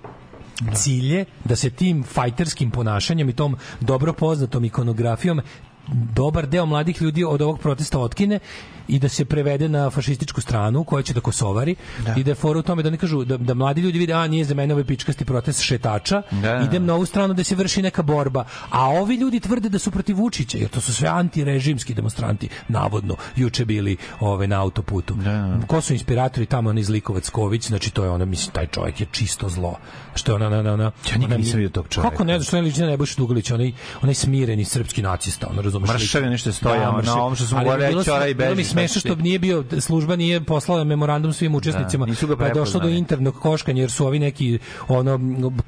cilj je da se tim fajterskim ponašanjem i tom dobro poznatom ikonografijom dobar deo mladih ljudi od ovog protesta otkine i da se prevede na fašističku stranu koja će da kosovari i da je fora u tome da oni kažu da, da mladi ljudi vide a nije za mene ovaj pičkasti protest šetača Da. idem na ovu stranu da se vrši neka borba. A ovi ljudi tvrde da su protiv Vučića jer to su sve antirežimski demonstranti navodno juče bili ove na autoputu. Ko su inspiratori? Tamo on iz Likovac Ković znači to je ona mislim taj čovjek je čisto zlo. Što je ona ona ona Ja nikad ona- nisam vidio tog čoveka. kako ne znaš što je liči na Nebojšu Dugalić onaj onaj smireni srpski nacista on razumeš lik? Mršavi nešto stoje, Da, na ovom što Ali govorili, smo- i beži, znači. što nije bio služba nije poslala memorandum svim učesnicima Da, pa je došlo do internog koškanja jer su ovi neki ono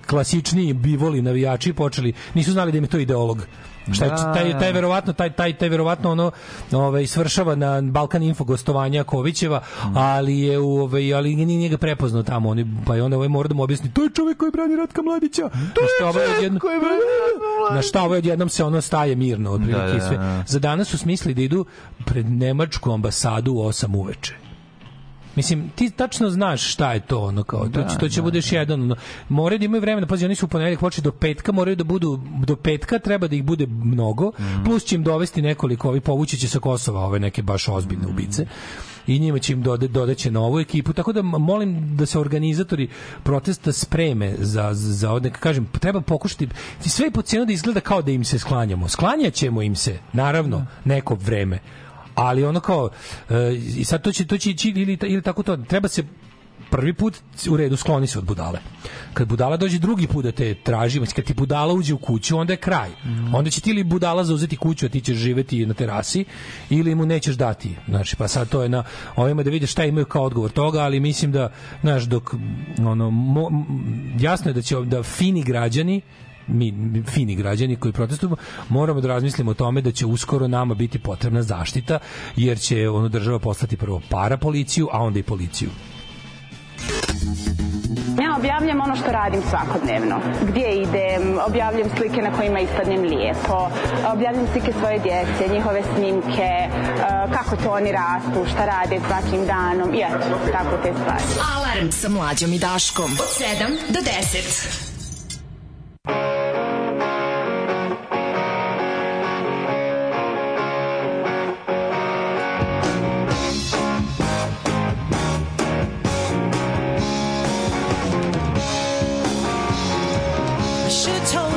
klasičniji bivoli navijači počeli nisu znali da im je to ideolog Šta Da, taj, taj da. verovatno taj taj taj verovatno ono ovaj svršava na Balkan Info gostovanja Kovićeva ali je u ovaj ali nije njega prepoznao tamo. Oni pa je onda ovaj mora da mu objasni to je čovjek koji brani Ratka Mladića. To je ovaj odjednom [laughs] na šta ovaj odjednom se ono staje mirno otprilike Da, da, i sve. da. za danas su smislili da idu pred nemačku ambasadu u 8 uveče Mislim, ti tačno znaš šta je to, ono kao, to, će, to će budeš jedan, ono, moraju da imaju vremena, pazi, oni su u ponedeljak počeli do petka, moraju da budu, do petka treba da ih bude mnogo, plus će im dovesti nekoliko, ovi povući će sa Kosova ove neke baš ozbiljne ubice i njima će im dode, dodaće novu ekipu, tako da molim da se organizatori protesta spreme za, za neka kažem, treba pokušati sve je po cijenu da izgleda kao da im se sklanjamo. Sklanjaćemo im se, naravno, neko vreme, ali ono kao e, i sad to će to će ići ili ili tako to treba se prvi put u redu skloni se od budale. Kad budala dođe drugi put da te traži, mislim, kad ti budala uđe u kuću, onda je kraj. Onda će ti ili budala zauzeti kuću, a ti ćeš živeti na terasi, ili mu nećeš dati. Znači, pa sad to je na ovima da vidiš šta imaju kao odgovor toga, ali mislim da, znaš, dok, ono, mo, jasno je da će da fini građani mi mi fini građani koji protestujemo moramo da razmislimo o tome da će uskoro nama biti potrebna zaštita jer će ono država poslati prvo para policiju a onda i policiju Ja objavljam ono što radim svakodnevno. Gdje idem, objavljam slike na kojima ispadnem lijepo, objavljam slike svoje djece, njihove snimke, e, kako to oni rastu, šta rade svakim danom i eto, tako te stvari. Alarm sa mlađom i Daškom. Od 7 do 10. should told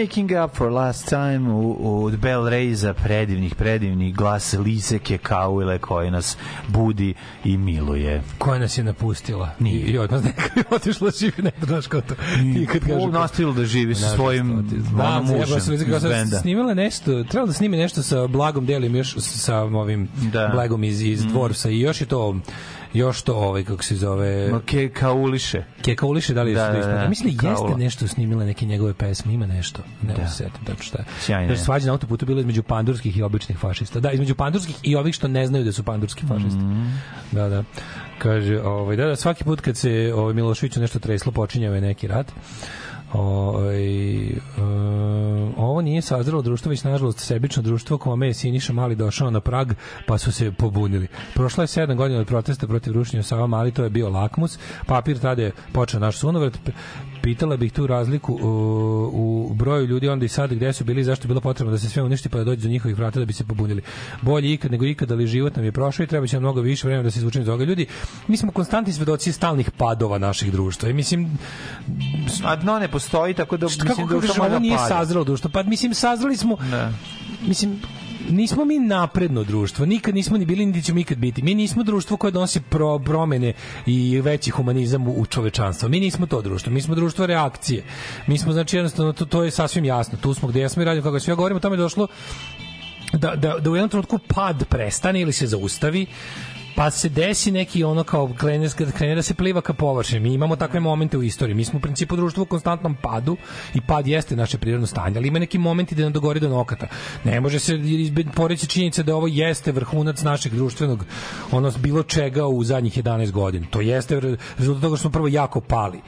Making up for last time u, u od Bell Reyza predivnih, predivnih glas Liseke Kauile koji nas budi i miluje. Koja nas je napustila. Nije. I, i odmah neka je otišla živi, ne znaš kao to. I kad kažu... On nastavila da živi sa svojim onom mužem iz benda. Snimala nešto, trebalo da snimi nešto sa Blagom Delim još sa ovim Da. Blagom iz, iz Dvorsa i još je to još to ovaj kako se zove Ma, Ke Kauliše. Keka Uliše, da li Da, da, da, da, da. Mislim da jeste nešto snimila neke njegove pesme, ima nešto. Ne Da. se setim tačno šta. Sjajno Jer je. svađa na autoputu bilo između pandurskih i običnih fašista. Da, između pandurskih i ovih što ne znaju da su pandurski fašisti. Mhm. Da, da. Kaže, ovaj, da, da, svaki put kad se ovaj, Miloševiću nešto treslo, počinjao je neki rat. Ovaj, e, ovo nije sazrelo društvo, već nažalost sebično društvo kome je Siniša Mali došao na prag, pa su se pobunili. Prošlo je sedam godina od protesta protiv rušenja Sava Mali, to je bio lakmus. Papir tada je počeo naš sunovrat. Pitala bih tu razliku u, u broju ljudi onda i sad gde su bili, zašto je bilo potrebno da se sve uništi pa da dođe do njihovih vrata da bi se pobunili. Bolje ikad nego ikad, ali život nam je prošao i treba će nam mnogo više vremena da se izvučemo iz toga. Ljudi, mi smo konstantni svedoci stalnih padova naših društva. I mislim, A dno ne postoji, tako da Šta, mislim kako da kažeš, ovo da nije sazrelo društvo. Pa mislim sazreli smo. Da. Mislim nismo mi napredno društvo, nikad nismo ni bili niti ćemo ikad biti. Mi nismo društvo koje donosi pro, promene i veći humanizam u, u čovečanstvo. Mi nismo to društvo, mi smo društvo reakcije. Mi smo znači jednostavno to, to je sasvim jasno. Tu smo gde jesmo i radimo kako sve govorimo, tamo je došlo da, da, da u jednom trenutku pad prestane ili se zaustavi pa se desi neki ono kao krene, krene da se pliva ka površini. Mi imamo takve momente u istoriji. Mi smo u principu društvo u konstantnom padu i pad jeste naše prirodno stanje, ali ima neki momenti da nam dogori do nokata. Ne može se poreći činjenica da ovo jeste vrhunac našeg društvenog ono bilo čega u zadnjih 11 godina. To jeste re- rezultat toga što smo prvo jako pali.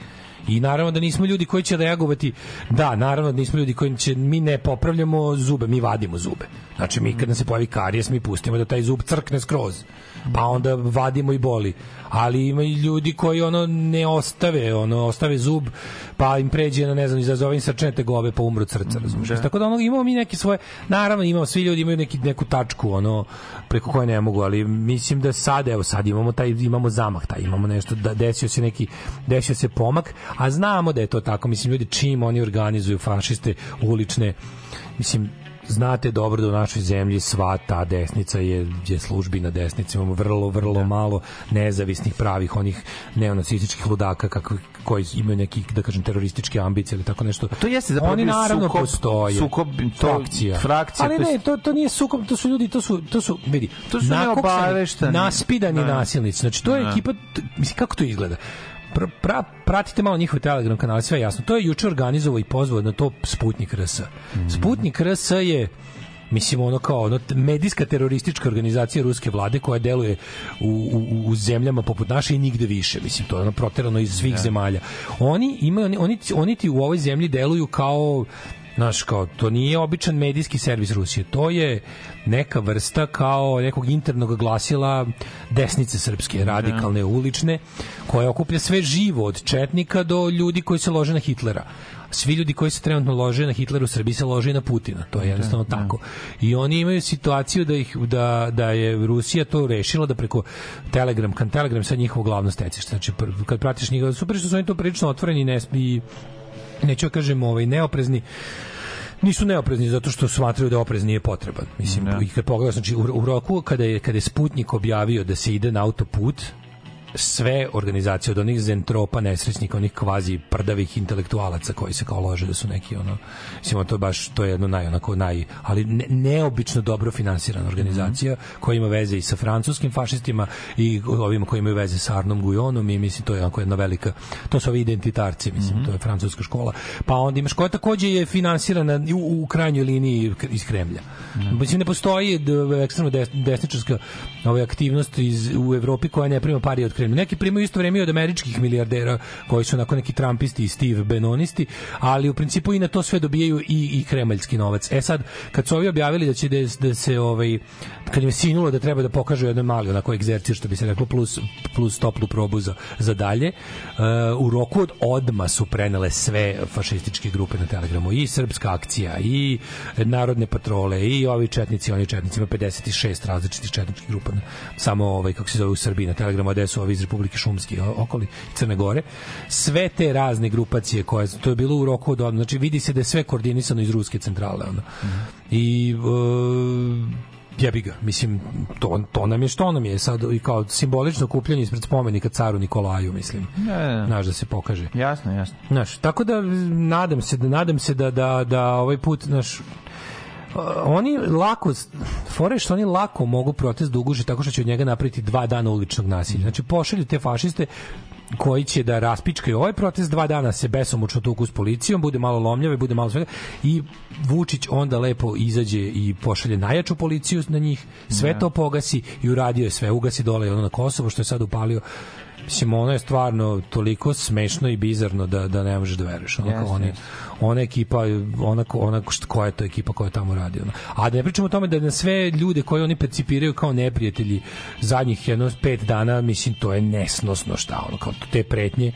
I naravno da nismo ljudi koji će reagovati. Da, naravno da nismo ljudi koji će mi ne popravljamo zube, mi vadimo zube. Znači mi kad nam se pojavi karijes, mi pustimo da taj zub crkne skroz. Pa onda vadimo i boli. Ali ima i ljudi koji ono ne ostave, ono ostave zub, pa im pređe na ne znam izazove im srčane tegobe pa umru od srca, razumiješ? Tako da ono imamo mi neke svoje, naravno imamo svi ljudi imaju neki neku tačku ono preko koje ne mogu, ali mislim da sad evo sad imamo taj imamo zamah, taj imamo nešto da desio se neki desio se pomak, a znamo da je to tako, mislim ljudi čim oni organizuju fašiste ulične mislim znate dobro da u našoj zemlji sva ta desnica je, je službina desnica. Imamo vrlo, vrlo malo nezavisnih pravih onih neonacističkih ludaka kako, koji imaju neki, da kažem, terorističke ambicije ili tako nešto. To jeste zapravo Oni naravno sukob- postoje. sukob, to- frakcija. frakcija, Ali ne, to, to nije sukob, to su ljudi, to su, to su vidi, To su nakoksani, neobavešteni. naspidani Da. nasilnici. Znači, to je Da. ekipa, mislim, kako to izgleda? Pra, pra, pratite malo njihove Telegram kanale, sve jasno. To je juče organizovao i pozvao na to Sputnik RS. Sputnik RS je mislim ono kao ono medijska teroristička organizacija ruske vlade koja deluje u, u, u zemljama poput naše i nigde više mislim to je ono proterano iz svih zemalja oni imaju oni, oni, oni ti u ovoj zemlji deluju kao Znaš, kao, to nije običan medijski servis Rusije, to je neka vrsta kao nekog internog glasila desnice srpske, radikalne, ulične, koja okuplja sve živo, od četnika do ljudi koji se lože na Hitlera. Svi ljudi koji se trenutno lože na Hitleru u Srbiji se lože na Putina. To je jednostavno tako. I oni imaju situaciju da ih da, da je Rusija to rešila da preko Telegram, kan Telegram sad njihovo glavno stecište. Znači kad pratiš njega, super što su oni to prilično otvoreni i, ne, i neću da kažem ovaj neoprezni nisu neoprezni zato što smatraju da oprez nije potreban. Mislim, i kad pogledaš, znači u, u roku kada je, kada je Sputnik objavio da se ide na autoput, sve organizacije od onih zentropa nesrećnika, onih kvazi prdavih intelektualaca koji se kao lože da su neki ono mislim to je baš to je jedno naj onako naj ali ne, neobično dobro finansirana organizacija koja ima veze i sa francuskim fašistima i ovima koji imaju veze sa Arnom Gujonom i mislim to je onako jedna velika to su ovi identitarci mislim to je francuska škola. Pa onda imaš koja takođe je finansirana u, u krajnjoj liniji iz Kremlja. Mislim ne postoji ekstremno des- desničarska ova aktivnost iz, u Evropi koja ne prima pari od Kremlja. Neki primaju isto vreme i od američkih milijardera koji su onako neki Trumpisti i Steve Benonisti, ali u principu i na to sve dobijaju i, i kremaljski novac. E sad, kad su ovi objavili da će da, da se ovaj, kad im sinulo da treba da pokažu jedan mali onako egzercir, što bi se reklo, plus, plus toplu probu za, za dalje, uh, u roku od odma su prenele sve fašističke grupe na Telegramu, i srpska akcija, i narodne patrole, i ovi četnici, oni četnici, ima 56 različitih četničkih grupa, na- samo ovaj, kako se zove u Srbiji na Telegramu, a gde su ovi iz Republike Šumski okoli Crne Gore. Sve te razne grupacije koje, to je bilo u roku od znači vidi se da je sve koordinisano iz ruske centrale. Ono. I uh, jebi ga, mislim, to, to nam je što nam je sad i kao simbolično kupljanje ispred spomenika caru Nikolaju, mislim. Ne, Znaš da se pokaže. Jasno, jasno. Znaš, tako da nadam se da nadam se da da da ovaj put naš oni lako fore što oni lako mogu protest da uguše tako što će od njega napraviti dva dana uličnog nasilja. Znači pošalju te fašiste koji će da raspičkaju ovaj protest dva dana se besomučno tuku s policijom, bude malo lomljave, bude malo svega i Vučić onda lepo izađe i pošalje najjaču policiju na njih, sve to pogasi i uradio je sve, ugasi dole ono na Kosovo što je sad upalio Mislim, ono je stvarno toliko smešno i bizarno da, da ne možeš da veruješ. Ono kao Jeste, oni, jeste. ona ekipa, ona, ona št- koja je to ekipa koja tamo radi. Ono. A da ne pričamo o tome da na sve ljude koje oni percipiraju kao neprijatelji zadnjih jedno pet dana, mislim, to je nesnosno šta, ono, kao te pretnje,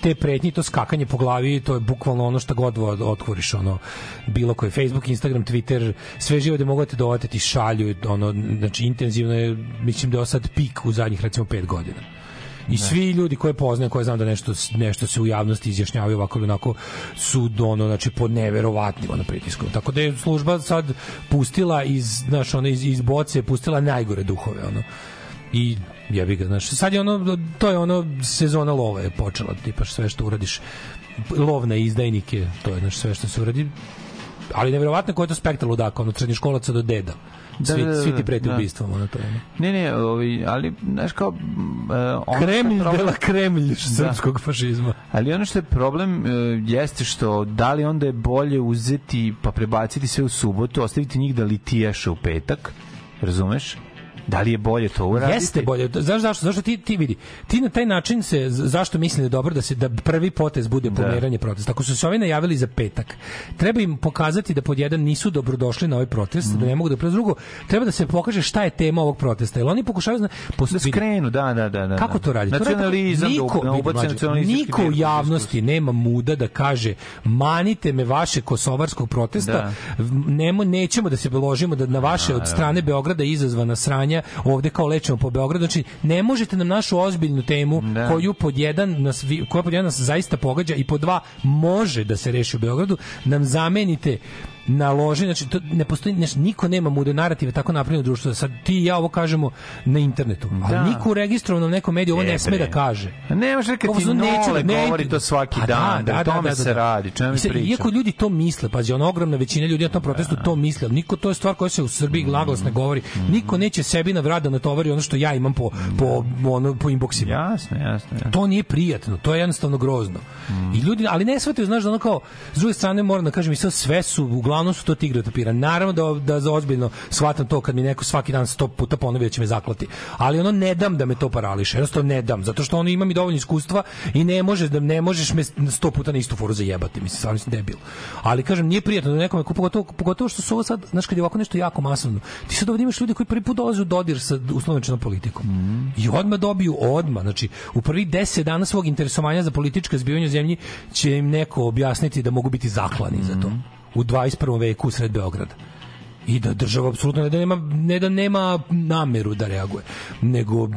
te pretnje, to skakanje po glavi, to je bukvalno ono što god od- otvoriš, ono, bilo koji Facebook, Instagram, Twitter, sve živo da mogu da te dovatiti šalju, ono, znači, intenzivno je, mislim da je sad pik u zadnjih, recimo, pet godina. I svi ljudi koje poznajem, koje znam da nešto nešto se u javnosti izjašnjavaju ovako ili onako su ono znači pod neverovatnim ono pritiskom. Tako da je služba sad pustila iz znaš ona iz iz boce pustila najgore duhove ono. I jebi ga, znaš, sad je ono, to je ono, sezona lova je počela, tipa sve što uradiš, lov na izdajnike, to je znaš, sve što se uradi, ali neverovatno koji je to spektar ludaka, ono, srednjoškolaca do deda. Da, Svi, da, da, svi ti preti da. ubistvom, ono to je. Ne, ne, ovi, ali, znaš kao... Uh, ono Kremlj problem- dela Kremlj srpskog fašizma. Ali ono što je problem e, jeste što da li onda je bolje uzeti pa prebaciti sve u subotu, ostaviti njih da litijaše u petak, razumeš? Da li je bolje to uraditi? Jeste bolje. Znaš zašto? Zašto ti ti vidi? Ti na taj način se zašto mislim da je dobro da se da prvi potez bude pomeranje protesta. Ako su se ovi najavili za petak, treba im pokazati da pod jedan nisu dobrodošli na ovaj protest, da ne mogu da pre drugo, treba da se pokaže šta je tema ovog protesta. Jer oni pokušavaju zna, pos- Da skrenu, da, da, da. da Kako to radi? To radi Nacionalizam, niko, da, da vidi, niko u javnosti nema muda da kaže manite me vaše kosovarskog protesta, Da. nemo, nećemo da se beložimo da na vaše od strane Beograda izazvana sranja ovde kao lečimo po Beogradu. Znači, ne možete nam našu ozbiljnu temu Da. koju pod jedan nas, koja pod jedan nas zaista pogađa i pod dva može da se reši u Beogradu, nam zamenite naloži, znači to ne postoji, znači, niko nema mude narative tako napravljeno društvo da sad ti i ja ovo kažemo na internetu, ali Da. niko u registrovanom nekom mediju ovo E, ne sme da kaže. A Ne može Ovo ti Nole da- ne- govori to svaki Pa dan, da, o tome se radi, čemu Mislim, pričam. Iako ljudi to misle, pazi, ona ogromna većina ljudi na tom protestu to misle, ali niko to je stvar koja se u Srbiji naglas ne govori. Niko neće sebi na vrat da natovari ono što ja imam po, po, ono, po inboxima. Jasno, jasno, jasno. To nije prijatno, to je jednostavno grozno. I ljudi, ali ne shvataju, znaš, da ono kao, s druge strane moram da kažem, i sve su, uglavnom su to tigre od papira. Naravno da, da ozbiljno shvatam to kad mi neko svaki dan sto puta ponovi da će me zaklati. Ali ono ne dam da me to parališe, jednostavno ne dam, zato što ono ima mi dovoljno iskustva i ne možeš da ne možeš me sto puta na istu foru zajebati, mislim, stvarno sam debil. Ali kažem, nije prijatno da nekome, pogotovo, pogotovo što su ovo sad, znaš, kad je ovako nešto jako masovno, ti sad ovdje imaš ljudi koji prvi put dolaze u dodir sa uslovničnom politikom. I odmah dobiju, odmah, znači, u prvih 10 dana svog interesovanja za politička zbivanja u zemlji će im neko objasniti da mogu biti zaklani za to. U 21. veku u sred Beograda. i da država apsolutno ne da nema ne da nema nameru da reaguje nego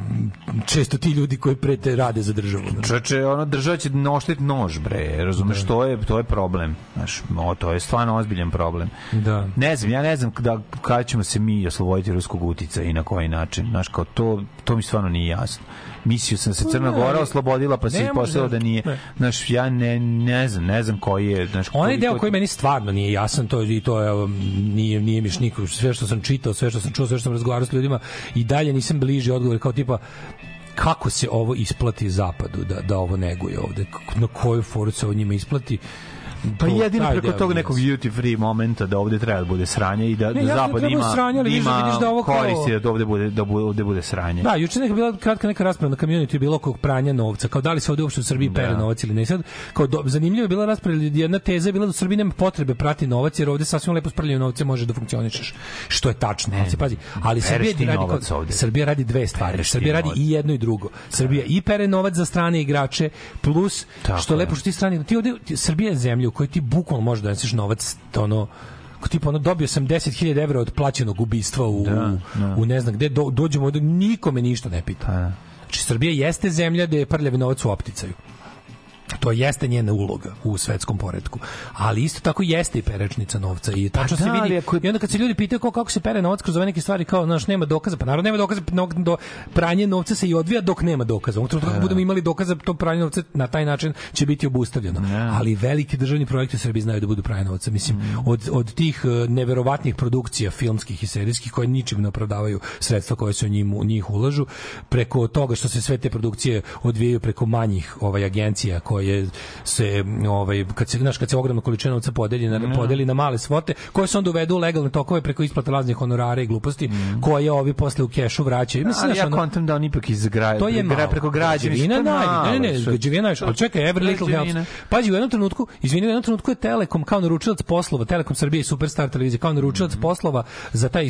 često ti ljudi koji prete rade za državu znaš. Čoče, ono država će noštit nož, bre. Razumeš, Da. to je to je problem. Znaš, o, to je stvarno ozbiljan problem. Da. Ne znam, ja ne znam da kada ćemo se mi osloboditi ruskog utica i na koji način. Znaš, kao to, to mi stvarno nije jasno. Mislio sam se Crna Ne, Gora oslobodila, pa se ispostavilo da nije. ne. Znaš, ja ne, ne znam, ne znam koji je. Znaš, Onaj koliko- deo koji meni stvarno nije jasan, to i to je nije nije mi niko sve što sam čitao, sve što sam čuo, sve što sam razgovarao s ljudima i dalje nisam bliži odgovor kao tipa kako se ovo isplati zapadu da da ovo neguje ovde na koju foru se ovo njima isplati Pa To- jedino preko tog nekog duty free momenta da ovde treba da bude sranje i da, Ne, da da zapad ima, sranje, ali da- ima vidiš da ovo kao- koristi da ovde bude, da bu- ovde bude sranje. Da, juče neka bila kratka neka rasprava na community bilo oko pranja novca, kao da li se ovde uopšte u Srbiji pere Da. novac ili ne. Sad kao do, zanimljivo je bila rasprava jedna teza je bila da u Srbiji nema potrebe prati novac jer ovde sasvim lepo s prljanjem novca može da funkcionišeš. Što je tačno, ali se pazi, ali Srbija radi kao, ovde. Srbija radi dve stvari. Pereš Srbija radi novac. i jedno i drugo. Srbija i pere novac za strane igrače plus Tako što je. lepo što ti strani ti ovde ti, Srbija je zemlja u kojoj ti bukvalno možeš da doneseš novac ono kao tipa ono dobio sam 10.000 evra od plaćenog ubistva u, Da, da. u ne znam gde do, dođemo nikome ništa ne pita. Pa, da. Znači Srbija jeste zemlja gde je prljavi novac u opticaju. To jeste njena uloga u svetskom poretku. Ali isto tako jeste i perečnica novca i tačno Pa se da, ali vidi. ako- I onda kad se ljudi pitaju kako, kako se pere novac kroz ove neke stvari kao znaš nema dokaza, pa naravno nema dokaza, no, do, pranje novca se i odvija dok nema dokaza. U trenutku kad budemo imali dokaza to pranje novca na taj način će biti obustavljeno. Ali veliki državni projekti u Srbiji znaju da budu pranje novca. Mislim od od tih eh, neverovatnih produkcija filmskih i serijskih koje ničim ne opravdavaju sredstva koje se u njim u njih ulažu preko toga što se sve te produkcije odvijaju preko manjih ovaj agencija koje se ovaj kad se znaš kad se ogromna količina novca podeli na podeli na male svote koje se onda uvedu u legalne tokove preko isplate raznih honorara i gluposti koje ovi posle u kešu vraćaju. Mislim znaš, ja ono- kontam da on ipak iz gra, to je gra, preko Građevina. Ne, ne, ne, građevina je, ali čekaj, every little helps. Pazi, u jednom trenutku, izvini, u jednom trenutku je Telekom kao naručilac poslova, Telekom Srbije i Superstar televizije, kao naručilac Mhm. poslova za taj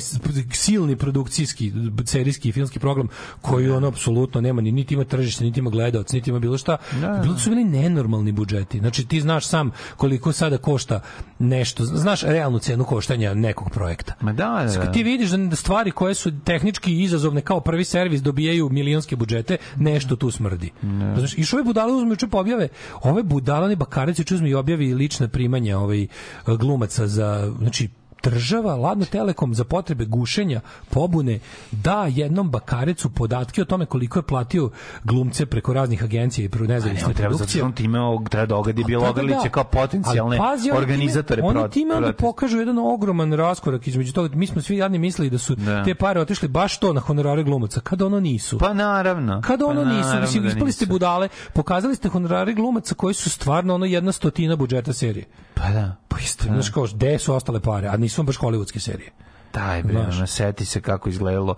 silni produkcijski, serijski filmski program koji ono apsolutno nema ni niti ima tržište, niti ima gledaoc, niti ima bilo šta. Bilo su bili nenormalni budžeti. Znači ti znaš sam koliko sada košta nešto, znaš realnu cenu koštanja nekog projekta. Ma da, da, da. ti vidiš da stvari koje su tehnički izazovne kao prvi servis dobijaju milionske budžete, nešto tu smrdi. Znaš, i što ove budale uzme juče objave, ove budalani bakareci juče uzme i objavi lična primanja ovaj glumaca za, znači država, Ladno Telekom za potrebe gušenja pobune da jednom bakarecu podatke o tome koliko je platio glumce preko raznih agencija i pro Ne, nezavisne on treba zato produkcije. on time treba da ogadi Pa Bjelogrlića da, kao potencijalne ali pazi, oni organizatore time, Oni time onda pokažu jedan ogroman raskorak između toga. Mi smo svi jadni mislili da su Da. te pare otišli baš to na honorare glumaca, kada ono nisu. Pa naravno. Kada ono pa nisu, naravno mislim, da ispali ste budale, pokazali ste honorare glumaca koji su stvarno ono jedna stotina budžeta serije. Pa da. Pa isto, znaš kao, gde su ostale pare, a nisu baš hollywoodske serije. Daj bre, ono, seti se kako izgledalo.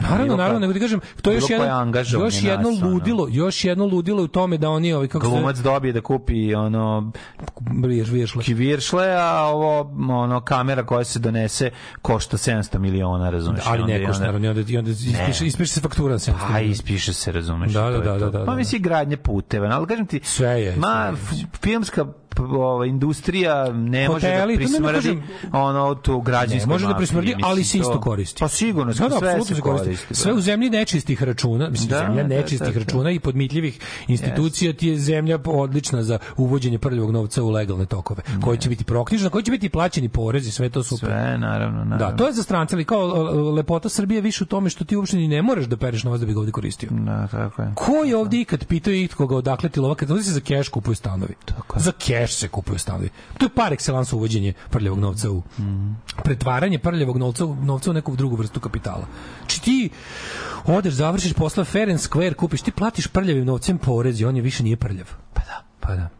Naravno, naravno, nego ti kažem, to je još jedno, angažovanje još jedno nas, ono. ludilo, još jedno ludilo u tome da oni ovi kako se Glumac dobije da kupi ono Vriješ, vriješ, kiviršle, a ovo ono kamera koja se donese košta 700 miliona, razumeš? ali ne košta, naravno, i onda, i onda ispiše, ispiše se faktura na 700 Pa miliona. ispiše se, razumeš? Da, da, je da, da, da, Pa da. misli gradnje puteva, ali kažem ti, Sve je, Ma, je. filmska ova, industrija ne može da Hoteli, to ne prismrdi kažem- ono tu građansku Ne, može da prismrdi, ali se isto to- koristi. Pa sigurno, Da, da, sve se koristi. Sve u zemlji nečistih računa, mislim, Da, zemlja da, nečistih da, da. računa i podmitljivih institucija ti je zemlja odlična za uvođenje prljavog novca u legalne tokove, koji će biti proknjiženi, koji će biti plaćeni porezi, sve to super. Sve, naravno, naravno. Da, to je za strance, ali kao lepota Srbije više u tome što ti uopšte ni ne moraš da pereš novac da bi ga ovdje koristio. Da, tako je. Ko je ovdje ikad pitao itkoga odakle ti lova? Kad se za keš kupuju stanovi. Tako je. Za keš se kupuju stanovi. To je par excellence uvođenje prljavog novca u pretvaranje prljavog novca u, novca u neku drugu vrstu kapitala. Či ti odeš, završiš posla fair and square, kupiš, ti platiš prljavim novcem porez i on je više nije prljav. Pa da. Pa da.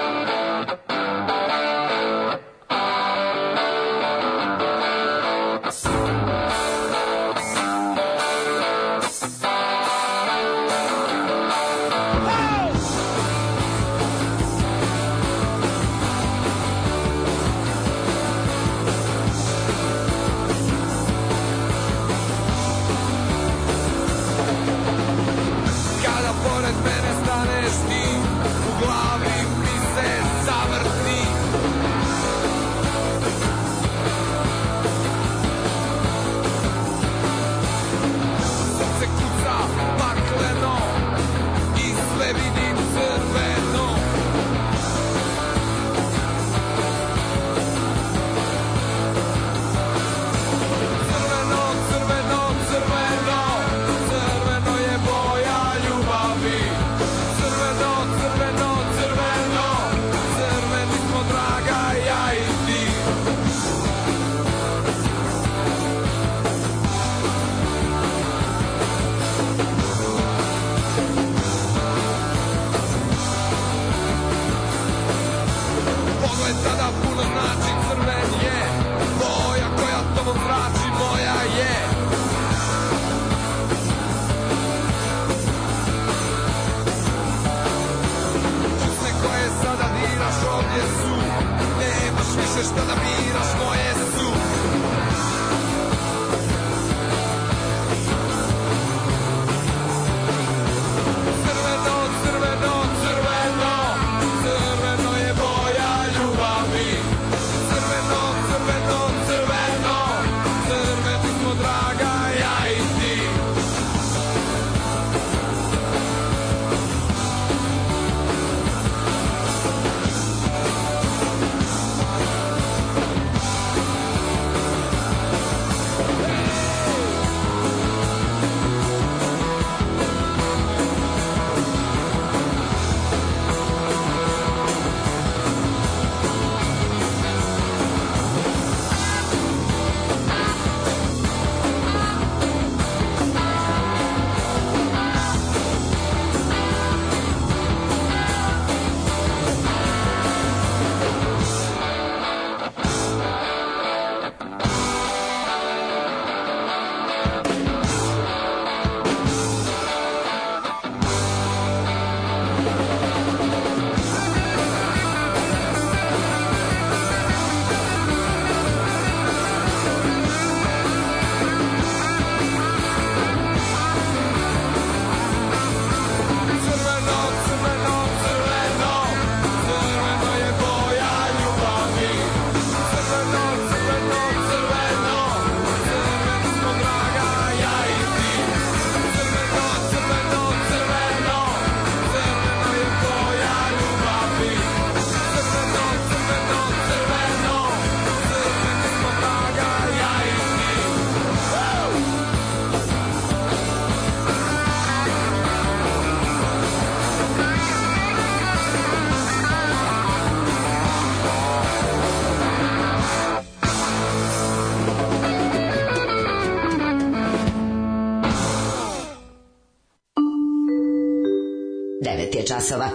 Časova.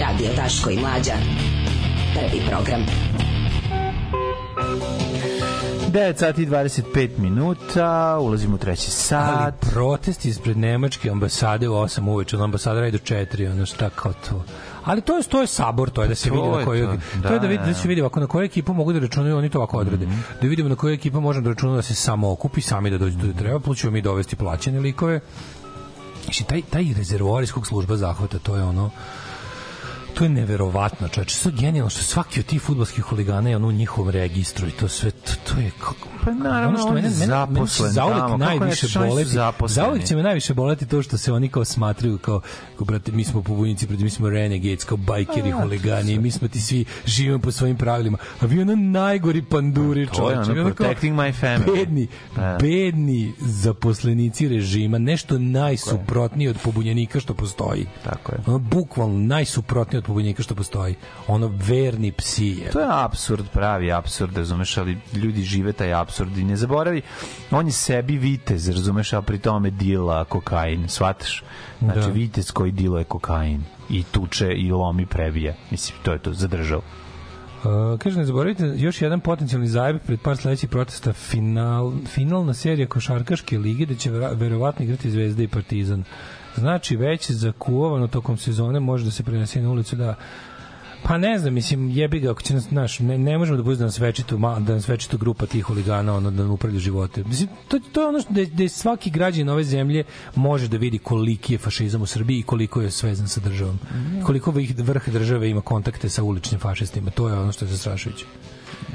Radio Daško i Mlađa. Prvi program. 9 sati i 25 minuta, ulazimo u treći Ali sat. protest ispred nemačke ambasade u 8 uveče, ambasada radi do 4, ono šta kao to. Ali to je to je sabor, to je da se To vidi na koju to, to, da, je da vidi da, da se vidi ovako na koju ekipu mogu da računaju, oni to ovako odrede. Da vidimo na koju ekipu možemo da računamo da se samo okupi, sami da dođu gde treba, pa ćemo mi dovesti plaćene likove. Znači, taj, taj rezervoar iz služba zahvata, to je ono, to je neverovatno, čoveče, je genijalno što svaki od tih fudbalskih huligana je ono u njihovom registru i to sve, to, to je kako... Pa naravno, on je zaposlen zauvek tamo. Najviše su boleti, zauvek će me najviše boleti to što se oni kao smatraju kao, kao brate, mi smo pobunjenici, brate, mi smo renegades, kao bajkeri, A, huligani, mi smo ti svi živimo po svojim pravilima, a vi ono najgori panduri, je čoveče. ono, ono protecting my family. Bedni, Da. bedni zaposlenici režima, nešto najsuprotnije od pobunjenika što postoji. Tako je. Ono, bukvalno najsuprotnije pobunjenika što postoji. Ono, verni psi je. To je apsurd, pravi apsurd, razumeš, ali ljudi žive taj apsurd i ne zaboravi, on je sebi vitez, razumeš, a pri tome dila kokain, shvataš? Znači, Da. vitez koji diluje kokain i tuče i lomi prebija. Mislim, to je to, zadržao. Uh, kaže, ne zaboravite, još jedan potencijalni zajeb pred par sledećih protesta final, finalna serija košarkaške lige gde će vera- verovatno igrati Zvezda i Partizan. Znači, već zakuvano tokom sezone može da se prenese na ulicu da Pa ne znam, mislim, jebi ga, ako će nas, znaš, ne, ne možemo da bude da nas večitu, da nas večitu grupa tih huligana, ono, da nam upravlja živote. Mislim, to, to je ono što, da, da svaki građan ove zemlje može da vidi koliki je fašizam u Srbiji i koliko je svezan sa državom. Koliko vrh, vrh države ima kontakte sa uličnim fašistima. To je ono što je zastrašujuće.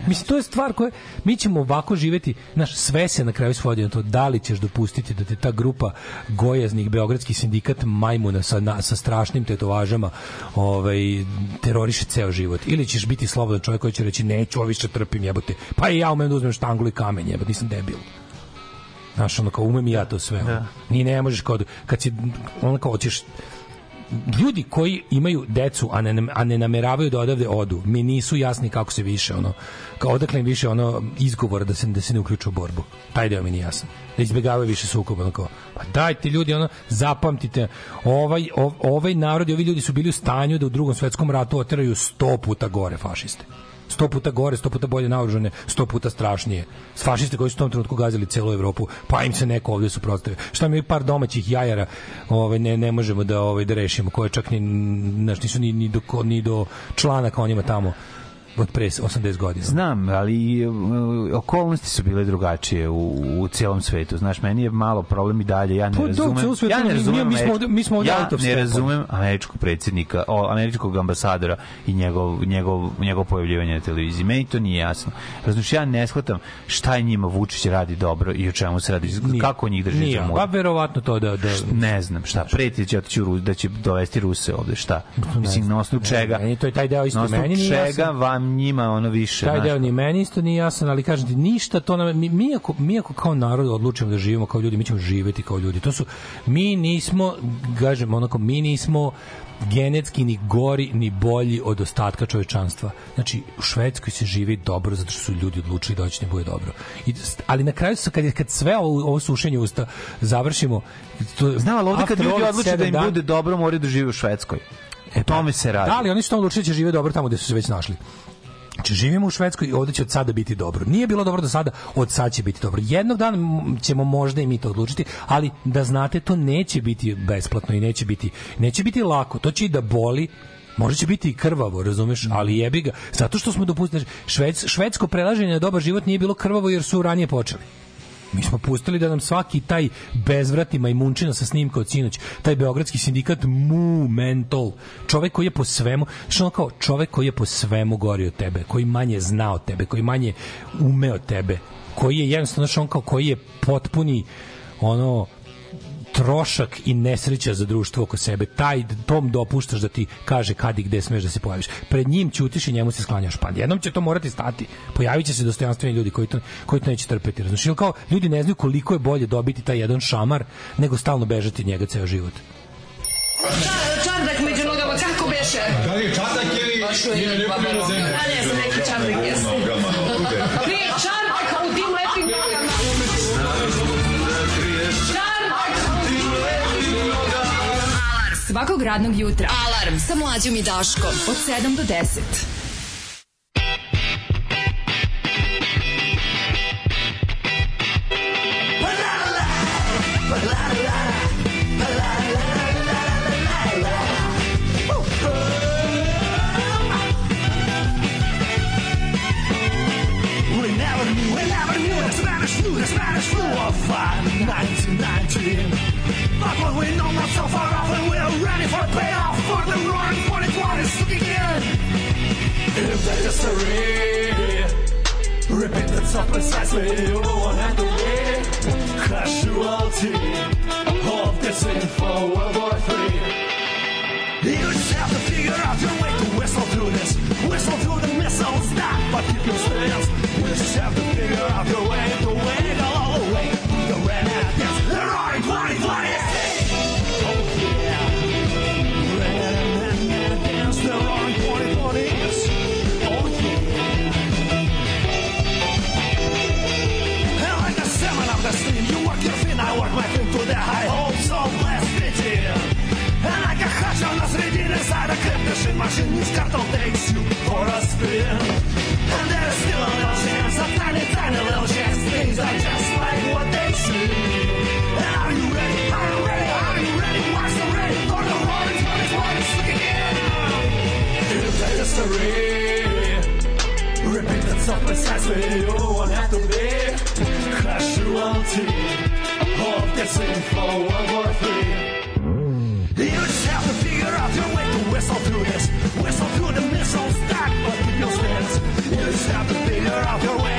Mislim, to je stvar koja... Mi ćemo ovako živeti, znaš, sve se na kraju svodi na to da li ćeš dopustiti da te ta grupa gojaznih beogradski sindikat majmuna sa, na, sa strašnim tetovažama ovaj, teroriše ceo život. Ili ćeš biti slobodan čovjek koji će reći neću, ovo više trpim, jebote. Pa i ja umem da uzmem štanglu i kamen, jebote, nisam debil. Znaš, ono kao umem i ja to sve. Da. Ni ne možeš kao, da- kad si, ono kao, hoćeš ljudi koji imaju decu, a ne, a ne nameravaju da odavde odu, mi nisu jasni kako se više, ono, kao odakle im više ono izgovora da se, da se ne uključu u borbu. Taj deo mi nije jasan. Da izbjegavaju više sukoba, kao, pa dajte ljudi, ono, zapamtite, ovaj, ov, ovaj narod i ovi ljudi su bili u stanju da u drugom svetskom ratu oteraju sto puta gore fašiste sto puta gore, sto puta bolje naoružane, sto puta strašnije. S fašiste koji su u tom trenutku gazili celu Evropu, pa im se neko ovde suprotstavio. Šta mi par domaćih jajara ovaj, ne, ne možemo da, ovaj, da rešimo, koje čak ni, znaš, nisu ni, ni, do, ni do člana kao njima tamo od pre 80 godina. Znam, ali uh, okolnosti su bile drugačije u, u cijelom svetu. Znaš, meni je malo problem i dalje. Ja ne Pa da, razumem. svetu ja ne mi- razumem mi smo američku- ovde- mi smo ovde ja ne razumem američkog predsjednika, o, američkog ambasadora i njegov, njegov, njegov pojavljivanje na televiziji. Meni to nije jasno. Razumiješ, ja ne shvatam šta je njima Vučić radi dobro i o čemu se radi. Nije. Kako njih drži za pa verovatno to da... da ne znam šta, preti će otići da će dovesti Ruse ovde, šta? Mislim, na osnovu Ne, čega? meni to je taj deo isto, Na osnovu čega vam njima ono više? Taj deo ni meni isto nije jasan, ali kažem ti, ništa to nam, mi, mi, ako, mi ako kao narod odlučimo da živimo kao ljudi, mi ćemo živeti kao ljudi. To su, mi nismo, kažem, onako, mi nismo genetski ni gori ni bolji od ostatka čovečanstva. Znači, u Švedskoj se živi dobro zato što su ljudi odlučili da hoće da im bude dobro. I, ali na kraju, sa- kad, kad sve ovo, ovo sušenje usta završimo, to, Znam, ali ovde kad ljudi odluče da im dana- bude dobro, moraju da žive u Švedskoj. O tome se radi. Da, ali oni su tamo odlučili da žive dobro tamo gde su se već našli. Znači, živimo u Švedskoj i ovde će od sada biti dobro. Nije bilo dobro do sada, od sada će biti dobro. Jednog dana ćemo možda i mi to odlučiti, ali da znate, to neće biti besplatno i neće biti, neće biti lako. To će i da boli, Možda će biti i krvavo, razumeš, ali jebi ga. Zato što smo dopustili, šveds, švedsko prelaženje na dobar život nije bilo krvavo jer su ranije počeli. Mi smo pustili da nam svaki taj bezvratni majmunčina sa snimka od sinoć, taj beogradski sindikat mu mental, čovek koji je po svemu, što ono kao čovek koji je po svemu gori od tebe, koji manje zna od tebe, koji manje ume od tebe, koji je jednostavno što on kao koji je potpuni ono trošak i nesreća za društvo oko sebe. Taj tom dopuštaš da ti kaže kad i gde smeš da se pojaviš. Pred njim ćutiš i njemu se sklanjaš. Pa jednom će to morati stati. Pojavit će se dostojanstveni ljudi koji to, koji to neće trpeti. Razumiješ? Ili kao ljudi ne znaju koliko je bolje dobiti taj jedan šamar nego stalno bežati od njega ceo život. Čardak među nogama, kako beše? Da li je čardak ili... Je ili noga. Svakog radnog jutra. Alarm sa mlađom i Daškom od 7 do 10. If the history repeat itself precisely, you won't have to be casualty of this info World War III. You just have to figure out your way to whistle through this. Whistle through the missiles, stop, but keep your stance. You just have to figure out your way machinist cartel takes you for a spin. And there's still a little chance, a tiny, tiny little chance. Things are just like what they seem. Are you ready? Are you ready? Are you ready? The ready for the 2020s again. Itself precisely, you won't have to be casualty of this info World War III. Whistle through this. Whistle through the missile stack, but your stance. You have to figure out your way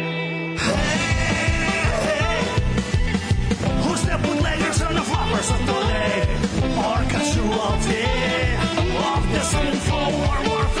more casualty of the sinful war warfare.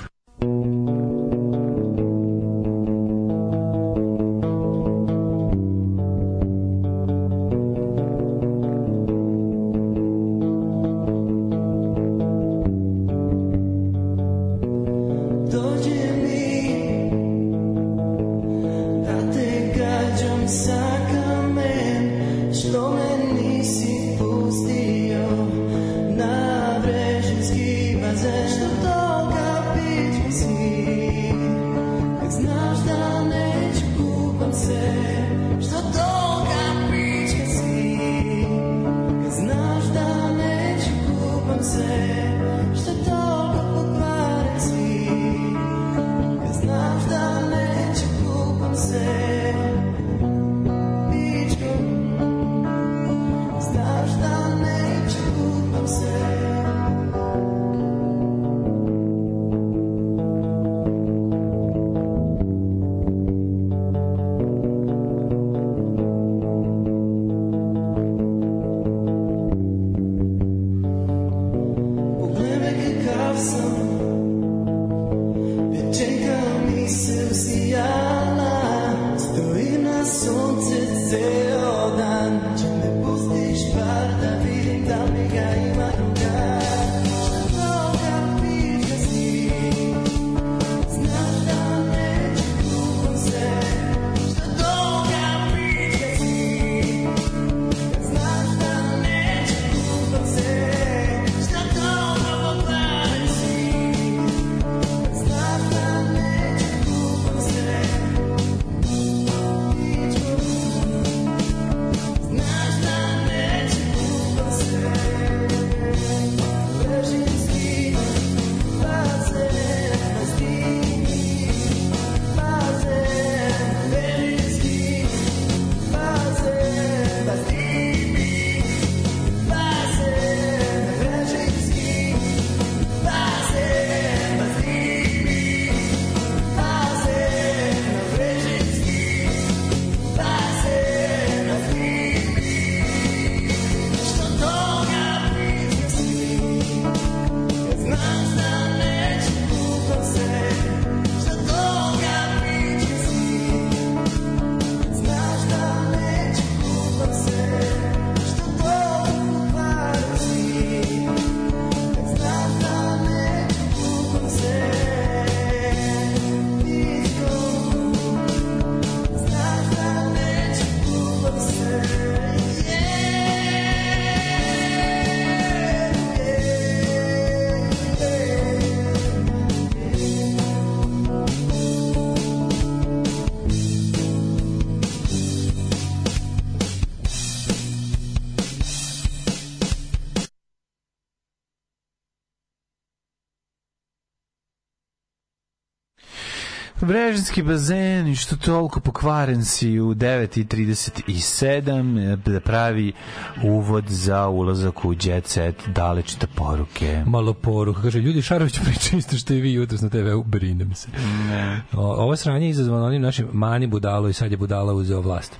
Brežinski bazen i što toliko pokvaren si u 9.37 e, da pravi uvod za ulazak u jet set dalečite poruke. Malo poruka. Kaže, ljudi Šarović priča isto što i vi jutro na TV, brinem se. Ne. O, ovo sranje je izazvano onim našim mani budalo i sad je budala uzeo vlast.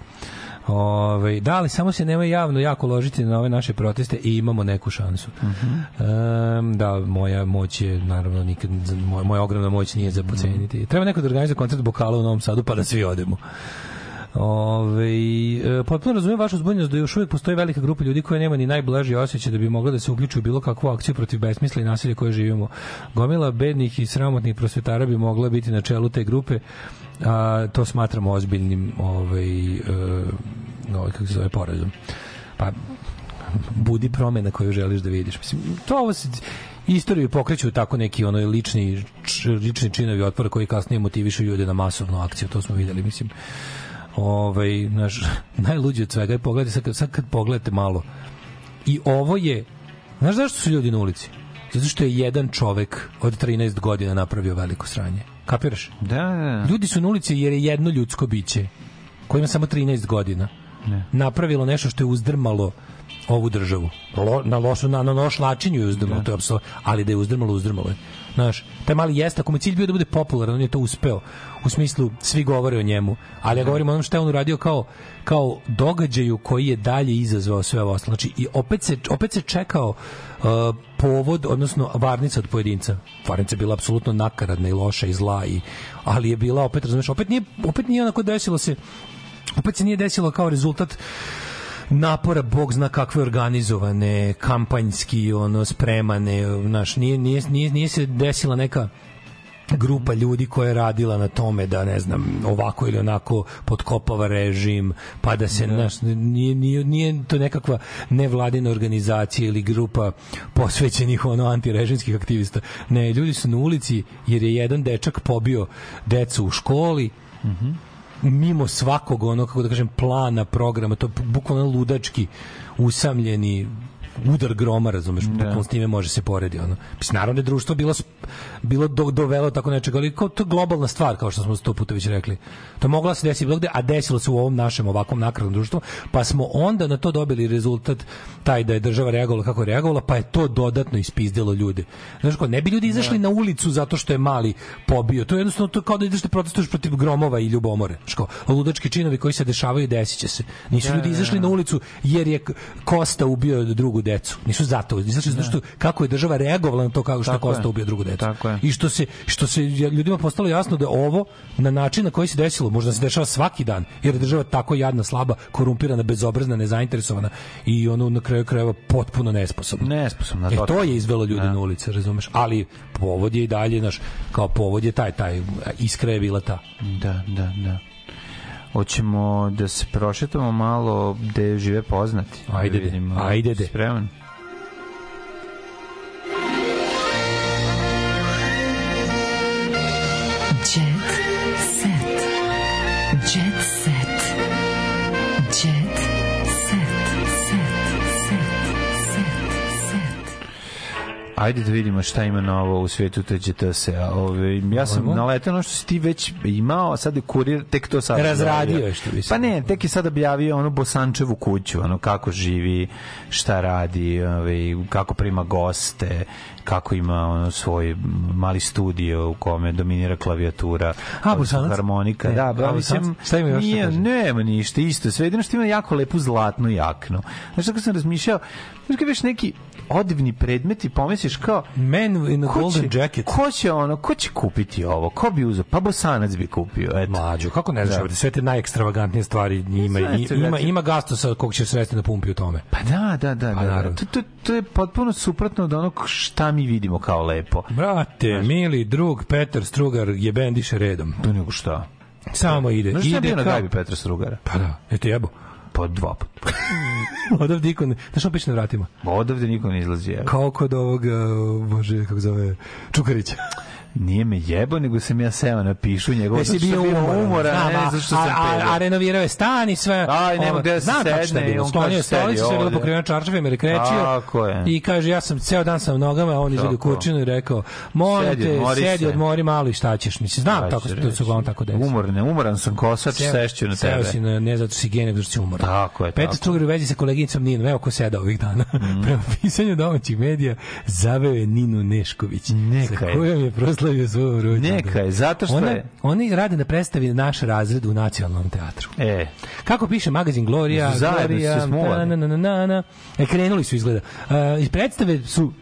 Ove, da, ali samo se nema javno jako ložiti na ove naše proteste i imamo neku šansu. Em, da, moja moć je, naravno, nikad, moja, moja ogromna moć nije za poceniti. Treba neko da organizuje koncert Bokala u Novom Sadu pa da svi odemo. Ove, e, potpuno razumijem vašu zbunjenost da još uvijek postoji velika grupa ljudi koja nema ni najblaži osjećaj da bi mogla da se uključi u bilo kakvu akciju protiv besmisla i nasilja koje živimo. Gomila bednih i sramotnih prosvetara bi mogla biti na čelu te grupe, a to smatramo ozbiljnim ovaj, ovaj, kako se zove, porazom. Pa, budi promena koju želiš da vidiš. Mislim, to ovo se, istoriju pokreću tako neki ono lični č- lični činovi otpora koji kasnije motivišu ljude na masovnu akciju, to smo videli, mislim. Ovaj naš [laughs] najluđe od svega je pogledajte sad, sad kad pogledate malo. I ovo je Znaš zašto su ljudi na ulici? Zato što je jedan čovek od 13 godina napravio veliko sranje. Kapiraš? Da, da. Ljudi su na ulici jer je jedno ljudsko biće koje ima samo 13 godina napravilo nešto što je uzdrmalo ovu državu. Lo, na lošu, na, na loš način ju je uzdrmalo, to je apsolutno, ali da je uzdrmalo, uzdrmalo je. Znaš, taj mali jeste, ako mu cilj bio da bude popularan, on je to uspeo. U smislu, svi govore o njemu. Ali ja govorim o onom što je on uradio kao, kao događaju koji je dalje izazvao sve ovo ostalo. Znači, i opet se, opet se čekao uh, povod, odnosno varnica od pojedinca. Varnica je bila apsolutno nakaradna i loša i zla, i, ali je bila opet, razumeš, opet nije, opet nije onako desilo se opet se nije desilo kao rezultat napora bog zna kakve organizovane kampanjski ono spremane znaš nije, nije, nije, nije se desila neka grupa ljudi koja je radila na tome da ne znam ovako ili onako potkopava režim pa da se znaš, nije, nije, nije to nekakva nevladina organizacija ili grupa posvećenih ono antirežimskih aktivista. Ne ljudi su na ulici jer je jedan dečak pobio decu u školi mimo svakog ono kako da kažem plana programa to je bukvalno ludački usamljeni udar groma, razumeš, bukvalno s time može se poredi ono. Mislim, naravno da je društvo bilo bilo do, dovelo tako nečega, ali kao to globalna stvar, kao što smo sto puta već rekli. To je moglo da se desi bilo gde, a desilo se u ovom našem ovakvom nakaradnom društvu, pa smo onda na to dobili rezultat taj da je država reagovala kako je reagovala, pa je to dodatno ispizdilo ljude. Znaš ko, ne bi ljudi izašli na ulicu zato što je mali pobio. To je jednostavno to kao da ideš da protestuješ protiv gromova i ljubomore. Znaš ko, ludački činovi koji se dešavaju desit će se. Nisu Da, ljudi da, izašli da. na ulicu jer je Kosta ubio drugu decu. Nisu zato, izašli zato što kako je država reagovala na to kako što. Kosta ubio drugu decu. I što se što se ljudima postalo jasno da ovo na način na koji se desilo, možda se dešava svaki dan, jer je država tako jadna, slaba, korumpirana, bezobrazna, nezainteresovana i ono na kraju krajeva potpuno nesposobna. Nesposobna, E, to je izvelo ljude na ulice, razumeš? Ali povod je i dalje, naš, kao povod je taj, taj, iskra je bila ta. Da, da, da. Hoćemo da se prošetamo malo gde žive poznati. Ajde, Da vidimo. ajde, de. Spreman? Ajde da vidimo šta ima novo u svetu TGTS. Ove, ja sam Ajmo. naletao ono što si ti već imao, a sad je kurir tek to sad Razradio objavio. je, što bi se Pa ne, tek je sad objavio ono Bosančevu kuću, ono kako živi, šta radi, ove, kako prima goste, kako ima ono svoj mali studio u kome dominira klavijatura, Bosanac? harmonika. Ne, da, a ba, mislim, Šta ima još da nije, nema ništa, isto, sve jedino što ima jako lepu zlatnu jaknu. Znaš, tako sam razmišljao, znaš kad neki odivni predmet i pomisliš kao, Man in a golden će, jacket. Ko će ono, ko će kupiti ovo? Ko bi uzeo? Pa Bosanac bi kupio, eto. Mlađo, kako ne znaš, Da. sve te najekstravagantnije stvari ima, i- ima, gledaj. ima gastosa kog će svesti na pumpi u tome. Pa da, da, da, Pa da, da. To, to, to je potpuno suprotno od onog šta mi vidimo kao lepo. Brate, mili drug Petar Strugar je bendiše redom. To nego šta? Samo ide. Znaš šta je bio na gajbi Petra Strugara? Pa da, eto jebo. Pa dva puta. [laughs] Odavde iko ne... Znaš on piše na vratima? Odavde niko ne izlazi. evo. Kao kod ovog, uh, bože, kako zove, Čukarića. Nije me jebo, nego sam ja seo na pišu njegovo. Jesi bio umoran, umora, znam, ne, a- zato što sam a, a, a renovirao je stan i sve. Aj, nema gde da se znam sedne je bilo. Sklonio je stolicu, sve je bilo pokriveno čaršafima i rekrečio. Tako je. I kaže, ja sam ceo dan sam nogama, a on izvedi Tako. kurčinu i rekao, molim Sedi, te, odmori sedi, se. odmori malo i šta ćeš? Mislim, znam tako, to se reći? uglavnom tako desi. Umoran, umoran sam kosač, Seo- sešću na seo tebe. si na, ne zato si gej, nego zato si umoran. Tako je, Petar. Strugar u vezi sa koleginicom Ninom, evo ko seda ovih dana. [laughs] Prema pisanju domaćih medija, zaveo je Ninu Nešković, Neka sa je. kojom je prošle svoju rođendan. Neka je, zato što Ona- je- Oni rade na predstavi naš razred u nacionalnom teatru. E, Kako piše magazin Gloria, zajedno, Gloria, na, na, na, na, na. E, krenuli su izgleda. Uh, predstave su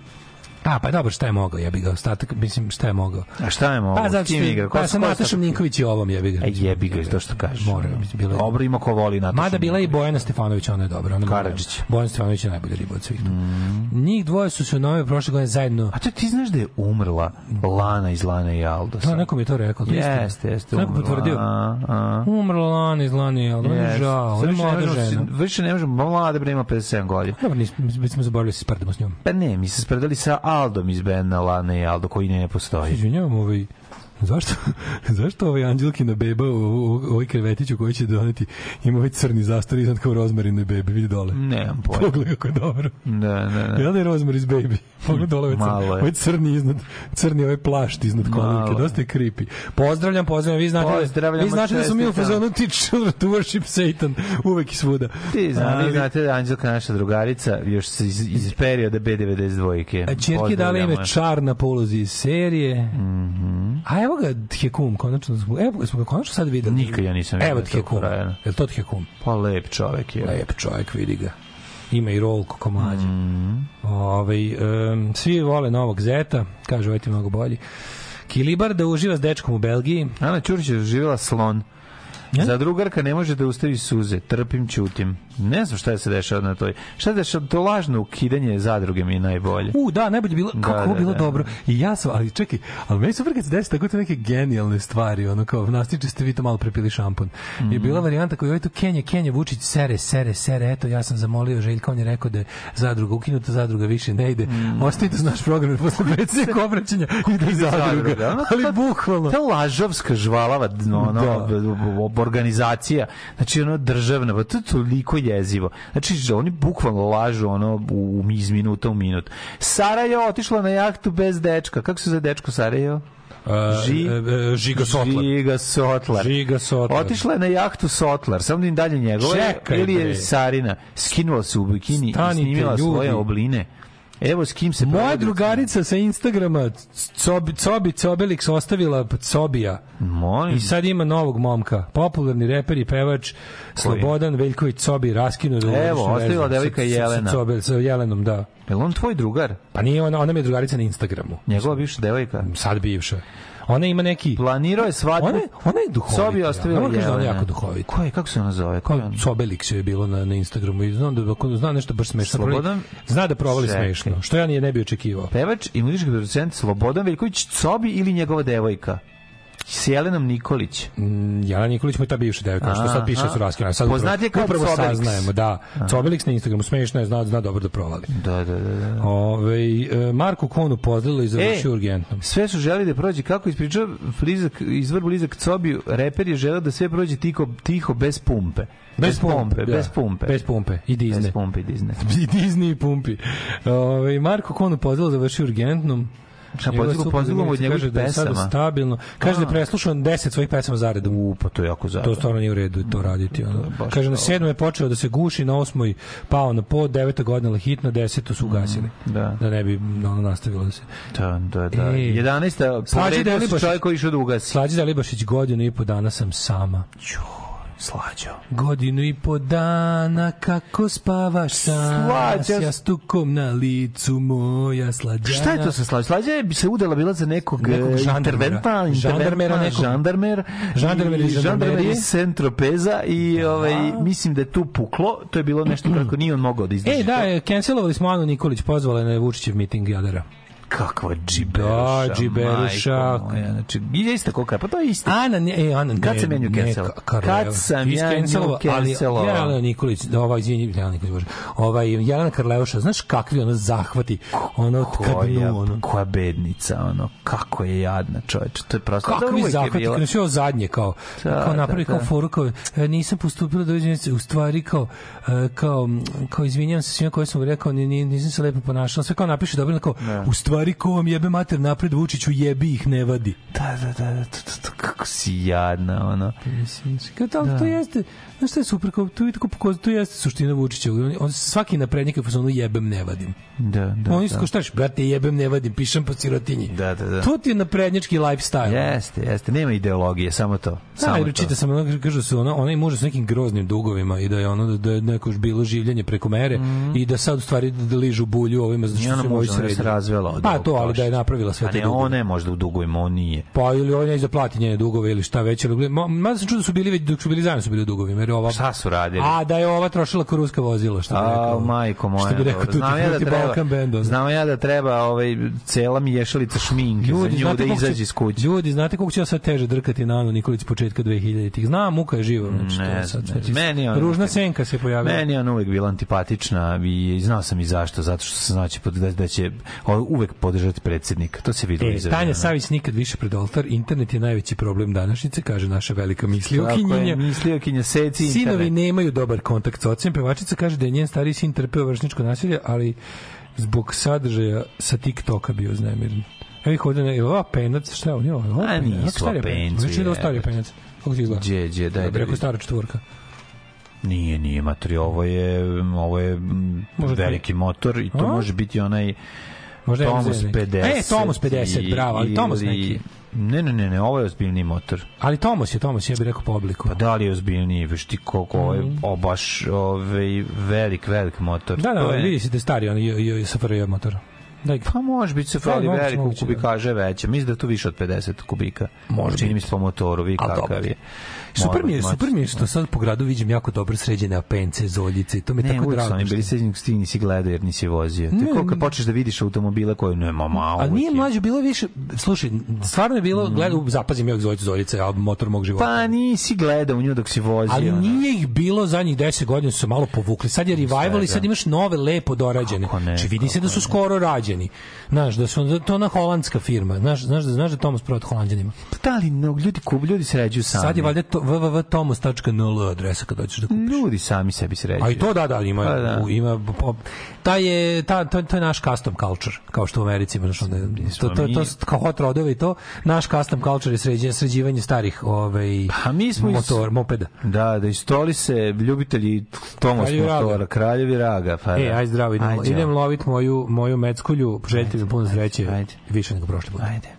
A, pa dobro, šta je mogao, jebi ga, ostatak, mislim, šta je mogao? a šta je mogo? Pa, zato S kim što- igra? Ko pa, su- sa ko su- Natašom Ninković i ovom, jebi ga. E, jebi ga, to što kažeš. Mora, mislim, bilo je- Dobro ima ko voli Natašu. Mada bila i Bojana Stefanović, ona je dobra. Ona Karadžić. Bojana Stefanović je najbolja riba od svih. tu. Njih dvoje su se u novoj prošle godine zajedno... A to ti znaš da je umrla Lana iz Lane i Aldosa? Da, neko mi je to rekao. to je istina. Jeste, jeste. Neko umrla. potvrdio. A, a. Umrla Lana iz ali meni je Jeste. žao. Ona Sad je ne mlada žena. Više ne možemo, mlada bre ima 57 godina. Dobro, nismo, smo zaboravili da se sprdamo s njom. Pa ne, mi se spredali sa Aldom iz benda Lana i Aldo, koji ne, ne postoji. Izvinjavam, ovaj, Zašto, [laughs] zašto ovaj Anđelkina beba u, u, u ovoj krevetiću koji će doneti ima ovaj crni zastor iznad kao rozmarinoj bebi, vidi dole. Nemam [laughs] pojma. Pogledaj kako je dobro. Da, da, da. Jel da je rozmar iz baby? [laughs] Pogledaj dole ovaj, Malo crni, je. ovaj crni iznad, crni ovaj plašt iznad Malo kolinke, dosta je creepy. Pozdravljam, pozdravljam, vi znate, Pozdravljamo, vi znate da smo mi u fazonu teach children to worship Satan, uvek i svuda. Ti zna, vi Ali- znate da Anđelka naša drugarica, još se iz, iz perioda B92-ke. A Čerke dala ime Čarna po ulozi iz serije. Mhm. A evo ga Tjekum, konačno smo, evo smo ga konačno sad videli. Nikad ja nisam vidio Evo Tjekum. Je to Tjekum? Pa lep čovek je. Lep čovjek, vidi ga. Ima i rolku ko mlađe. Mhm. Ovaj, em, svi vole novog Zeta, kaže ovaj ti mnogo bolji. Kilibar da uživa s dečkom u Belgiji. Ana Ćurić je živjela slon. Za drugarka ne može da ustavi suze, trpim, ćutim. Ne znam šta je se dešava na toj. Šta se dešava? To lažno ukidanje zadruge mi je najbolje. U, da, najbolje bilo, Da, kako da, bilo da. dobro. I ja sam, ali čekaj, ali meni super kad se desi tako te neke genijalne stvari, ono kao, nastiče ste vi to malo prepili šampon. I Mhm. bila varijanta koju je to Kenja, Kenja Vučić, sere, sere, sere, eto, ja sam zamolio Željka, on je rekao da je zadruga, ukinuta zadruga više ne ide. Ostavite uz naš program, posle [laughs] predsjednik obraćanja ide zadruga. Ono, Ali bukvalno. Ta lažovska žvalava ono, Da. Organizacija, znači ono državna, pa to je toliko jezivo. Znači, oni bukvalno lažu ono u, iz minuta u minut. Sara je otišla na jahtu bez dečka. Kako se zove dečko Sarajevo? Ži, e, e, Žiga Sotlar. Žiga Sotlar. Žiga Sotlar. Otišla je na jahtu Sotlar, samo da im dalje njegove, Čekaj, ili je. Sarina. Skinula se u bikini Stanite, i snimila svoje ljudi. obline. Evo s kim se Moja drugarica sa Instagrama Cobi, Cobi Cobelix ostavila Cobija. Molim. I sad ima novog momka. Popularni reper i pevač Slobodan Veljković Cobi raskinuo da Evo, ostavila devojka Jelena. Sa, Cobel, sa Jelenom, da. Je on tvoj drugar? Pa nije ona, ona mi je drugarica na Instagramu. Njegova bivša devojka? Sad bivša. Ona ima neki... Planirao je svadbu. Ona, je- ona je duhovita. Sobi je ostavila ja. Ona kaže da ona je jako duhovita. Ko je, kako se ona zove? Ko je on? Cobelix je bilo na, na Instagramu i znam da ako zna nešto baš smešno. Slobodan- Zna da provali Čekaj. smešno. Što ja nije ne bi očekivao. Pevač i muzički producent Slobodan Veljković Cobi ili njegova devojka? S Jelenom Nikolić. Mm, Jelena Nikolić mu je ta bivša devojka, što sad piše su raskinuli. Sad Poznat je kao upravo Cobelix. saznajemo, da. Cobelix na Instagramu smešno je, zna, zna dobro da provali. Da, da, da. da. Ove, Marko Konu pozdravila i završio E, urgentno. Sve su želi da prođe kako ispričao blizak, izvor blizak Cobiju, reper je želeo da sve prođe tiho, tiho bez pumpe. Bez pumpe, da. bez pumpe. Bez pumpe i Disney. Bez pumpe i Disney. [laughs] I Disney i pumpi. Ove, Marko Konu pozdravila završio urgentnom. Pozdrav- supruga pozdravom od njegovih da je sada stabilno. Kaže da je preslušao 10 svojih pesama zaredom. U, pa to je jako To zabavno. stvarno nije u redu to raditi. Ono. Kaže, na sedmom je počeo da se guši, na osmoj pao na pod, deveta godina hit, na desetu su ugasili. da. Da ne bi ono nastavilo da se... Da, da, da. Ej. 11. Slađe povredio se Delibašić. čovjek koji išao da ugasi. Slađe Delibašić, godinu i po dana sam sama. Slađo. Godinu i po dana kako spavaš sam Slađa- s jastukom na licu moja slađana. Šta je to sa Slađa? Slađa je se udala bila za nekog, Nekog e, interventa, Žandarmera nekog. žandarmer, Žandarmer i žandarmer iz Centropeza i ovaj, mislim da je tu puklo, to je bilo nešto kako nije on mogao da izdrži. E, da, cancelovali smo Anu Nikolić, pozvala je na Vučićev miting Jadara. Kakva džiberuša, Da, džiberuša. moja, Znači, je isto je, pa to je isto. Ana, ne, e, Ana, Kad ne, sam ja nju Karleva. Kad sam ja nju cancelovao, ali? Jelena Nikolić, da, ova, izvini, Jelena Nikolić, bože, ovaj, Jelena Karleuša, znaš kakvi ono zahvati, ono, koja, nu, ono, koja bednica, ono, kako je jadna čoveč, to je prosto, kakvi je zahvati, bila. kad sve ovo zadnje, kao, Da, kao napravi da, da. kao foru, kao, e, nisam postupila do izvinjenice, u stvari, kao, e, kao, kao, izvinjam se svima koje sam rekao, ni, ni, nisam se lepo ponašala, sve kao napiše dobro, kao, u stvari, ko vam jebe mater napred Vučiću, jebi ih, ne vadi. Da, da, da, da, kako si jadna, ono. Mislim, kao to, to jeste, znaš šta je super, kao, to, je tako, pokaz- to jeste suština Vučića. On, on svaki naprednjak je fazonu jebem ne vadim. Da, da, Oni da. štaš, brate, jebem ne vadim, pišem po sirotinji. Da, da, da. To ti je naprednjački lifestyle. Jeste, jeste, nema ideologije, samo to. Da, Samo jer čita sam ono, kažu se ona, ona i može s nekim groznim dugovima i da je ono da, da je neko bilo življenje preko mere i da sad u stvari da ližu bulju ovima zato I što su ovi može ona se razvela od Pa to, ali da je napravila sve A te ne, dugove. ona je možda u dugovima, on nije. Pa ili on je za njene dugove ili šta već. ali- Ma, mada sam čuo da su bili već dok su bili zajedno su bili u dugovima. Jer je ova, Šta su radili? A da je ova trošila ko ruska vozila, što bi A, rekao. majko moja. Što bi rekao. Tutti znam ja da treba, Balkan Band. znam ja da treba ovaj, cela miješalica šminke za nju da izađe iz kuće. Ljudi, znate koliko će ja sad teže drkati na Anu Nikolić početka 2000-ih? Znam, muka je živa. Znači, Ne, sad, ne, meni Ružna senka se pojavila. Meni je ona uvek bila antipatična i znao sam i zašto, zato što sam znači da, da će uvek podržati predsjednika. To se vidi E, iz Tanja Savić nikad više pred oltar. Internet je najveći problem današnjice, kaže naša velika misliokinjenja. misliokinja seci Sinovi internet. nemaju dobar kontakt sa ocem. Pevačica kaže da je njen stariji sin trpeo vršničko nasilje, ali zbog sadržaja sa TikToka bio uznemiren. Evo ih ovde, ne, je ova penac, šta je ovo? Ovo, je ovo A penac? nisu stari je penac? penci, Znači da je ovo stari penac. Kako ti izgleda? Gdje, gdje, daj Da da vidim. stara četvorka. Nije, nije matri, ovo je, ovo je veliki motor i to A? može biti onaj Možda je Tomos MZ neki. 50. E, Tomos 50, bravo, ali Tomos neki. Ne, ne, ne, ne, ovo je ozbiljni motor. Ali Tomos je, Tomos, ja bih rekao po obliku. Pa da li je ozbiljniji, već ti koliko ovo je o, baš ovaj, velik, velik motor. Da, da, je- vidi se da je stari, on je, je SFRJ motor. Daj, Pa može biti se Da, fali moguće, veliko kubikaže veće. Mislim da to više od 50 kubika. Može Čini mi se po motoru, vi kakav dobro. je. Super mi je, super mi je što sad po gradu vidim jako dobro sređene apence, zoljice i to mi je Ne, tako su drago. što- bili sređeni ti nisi gledao jer nisi vozio. Ne, koliko ne. počneš da vidiš automobile koje nema malo. A nije mlađe bilo više, slušaj, stvarno je bilo, gledao, zapazim ja zoljice zoljice, a motor mog života. Mm. Pa nisi gledao u nju dok si vozio. Ali ono. nije ih bilo zadnjih 10 godina su malo povukli. Sad je revival i sad imaš nove lepo dorađene. Ne, Znači vidi se da su ne. skoro rađeni. Znaš, da su da to na holandska firma. Znaš, znaš da znaš da Thomas prodat holanđanima. Da li no, ljudi kup, ljudi sređuju sami. Sad je valjda to www.thomas.nl adresa kad hoćeš da kupiš. Ljudi sami sebi sređuju. A i to da, da, ima, Pa da. ima po, ta je, ta, to, to je naš custom culture, kao što u Americi ima, znaš, onda, to, to, to, to, kao hot rodove i to, naš custom culture je sređivanje, sređivanje starih ovaj, A mi smo iz- motor, mopeda. Da, da istoli se ljubitelji Tomos Kraljevi raga. motora, kraljevi raga. Pa, E, da. aj zdravo, idem, idem lovit moju, moju meckulju, željte mi puno sreće, ajde. više nego prošle put. Ajde.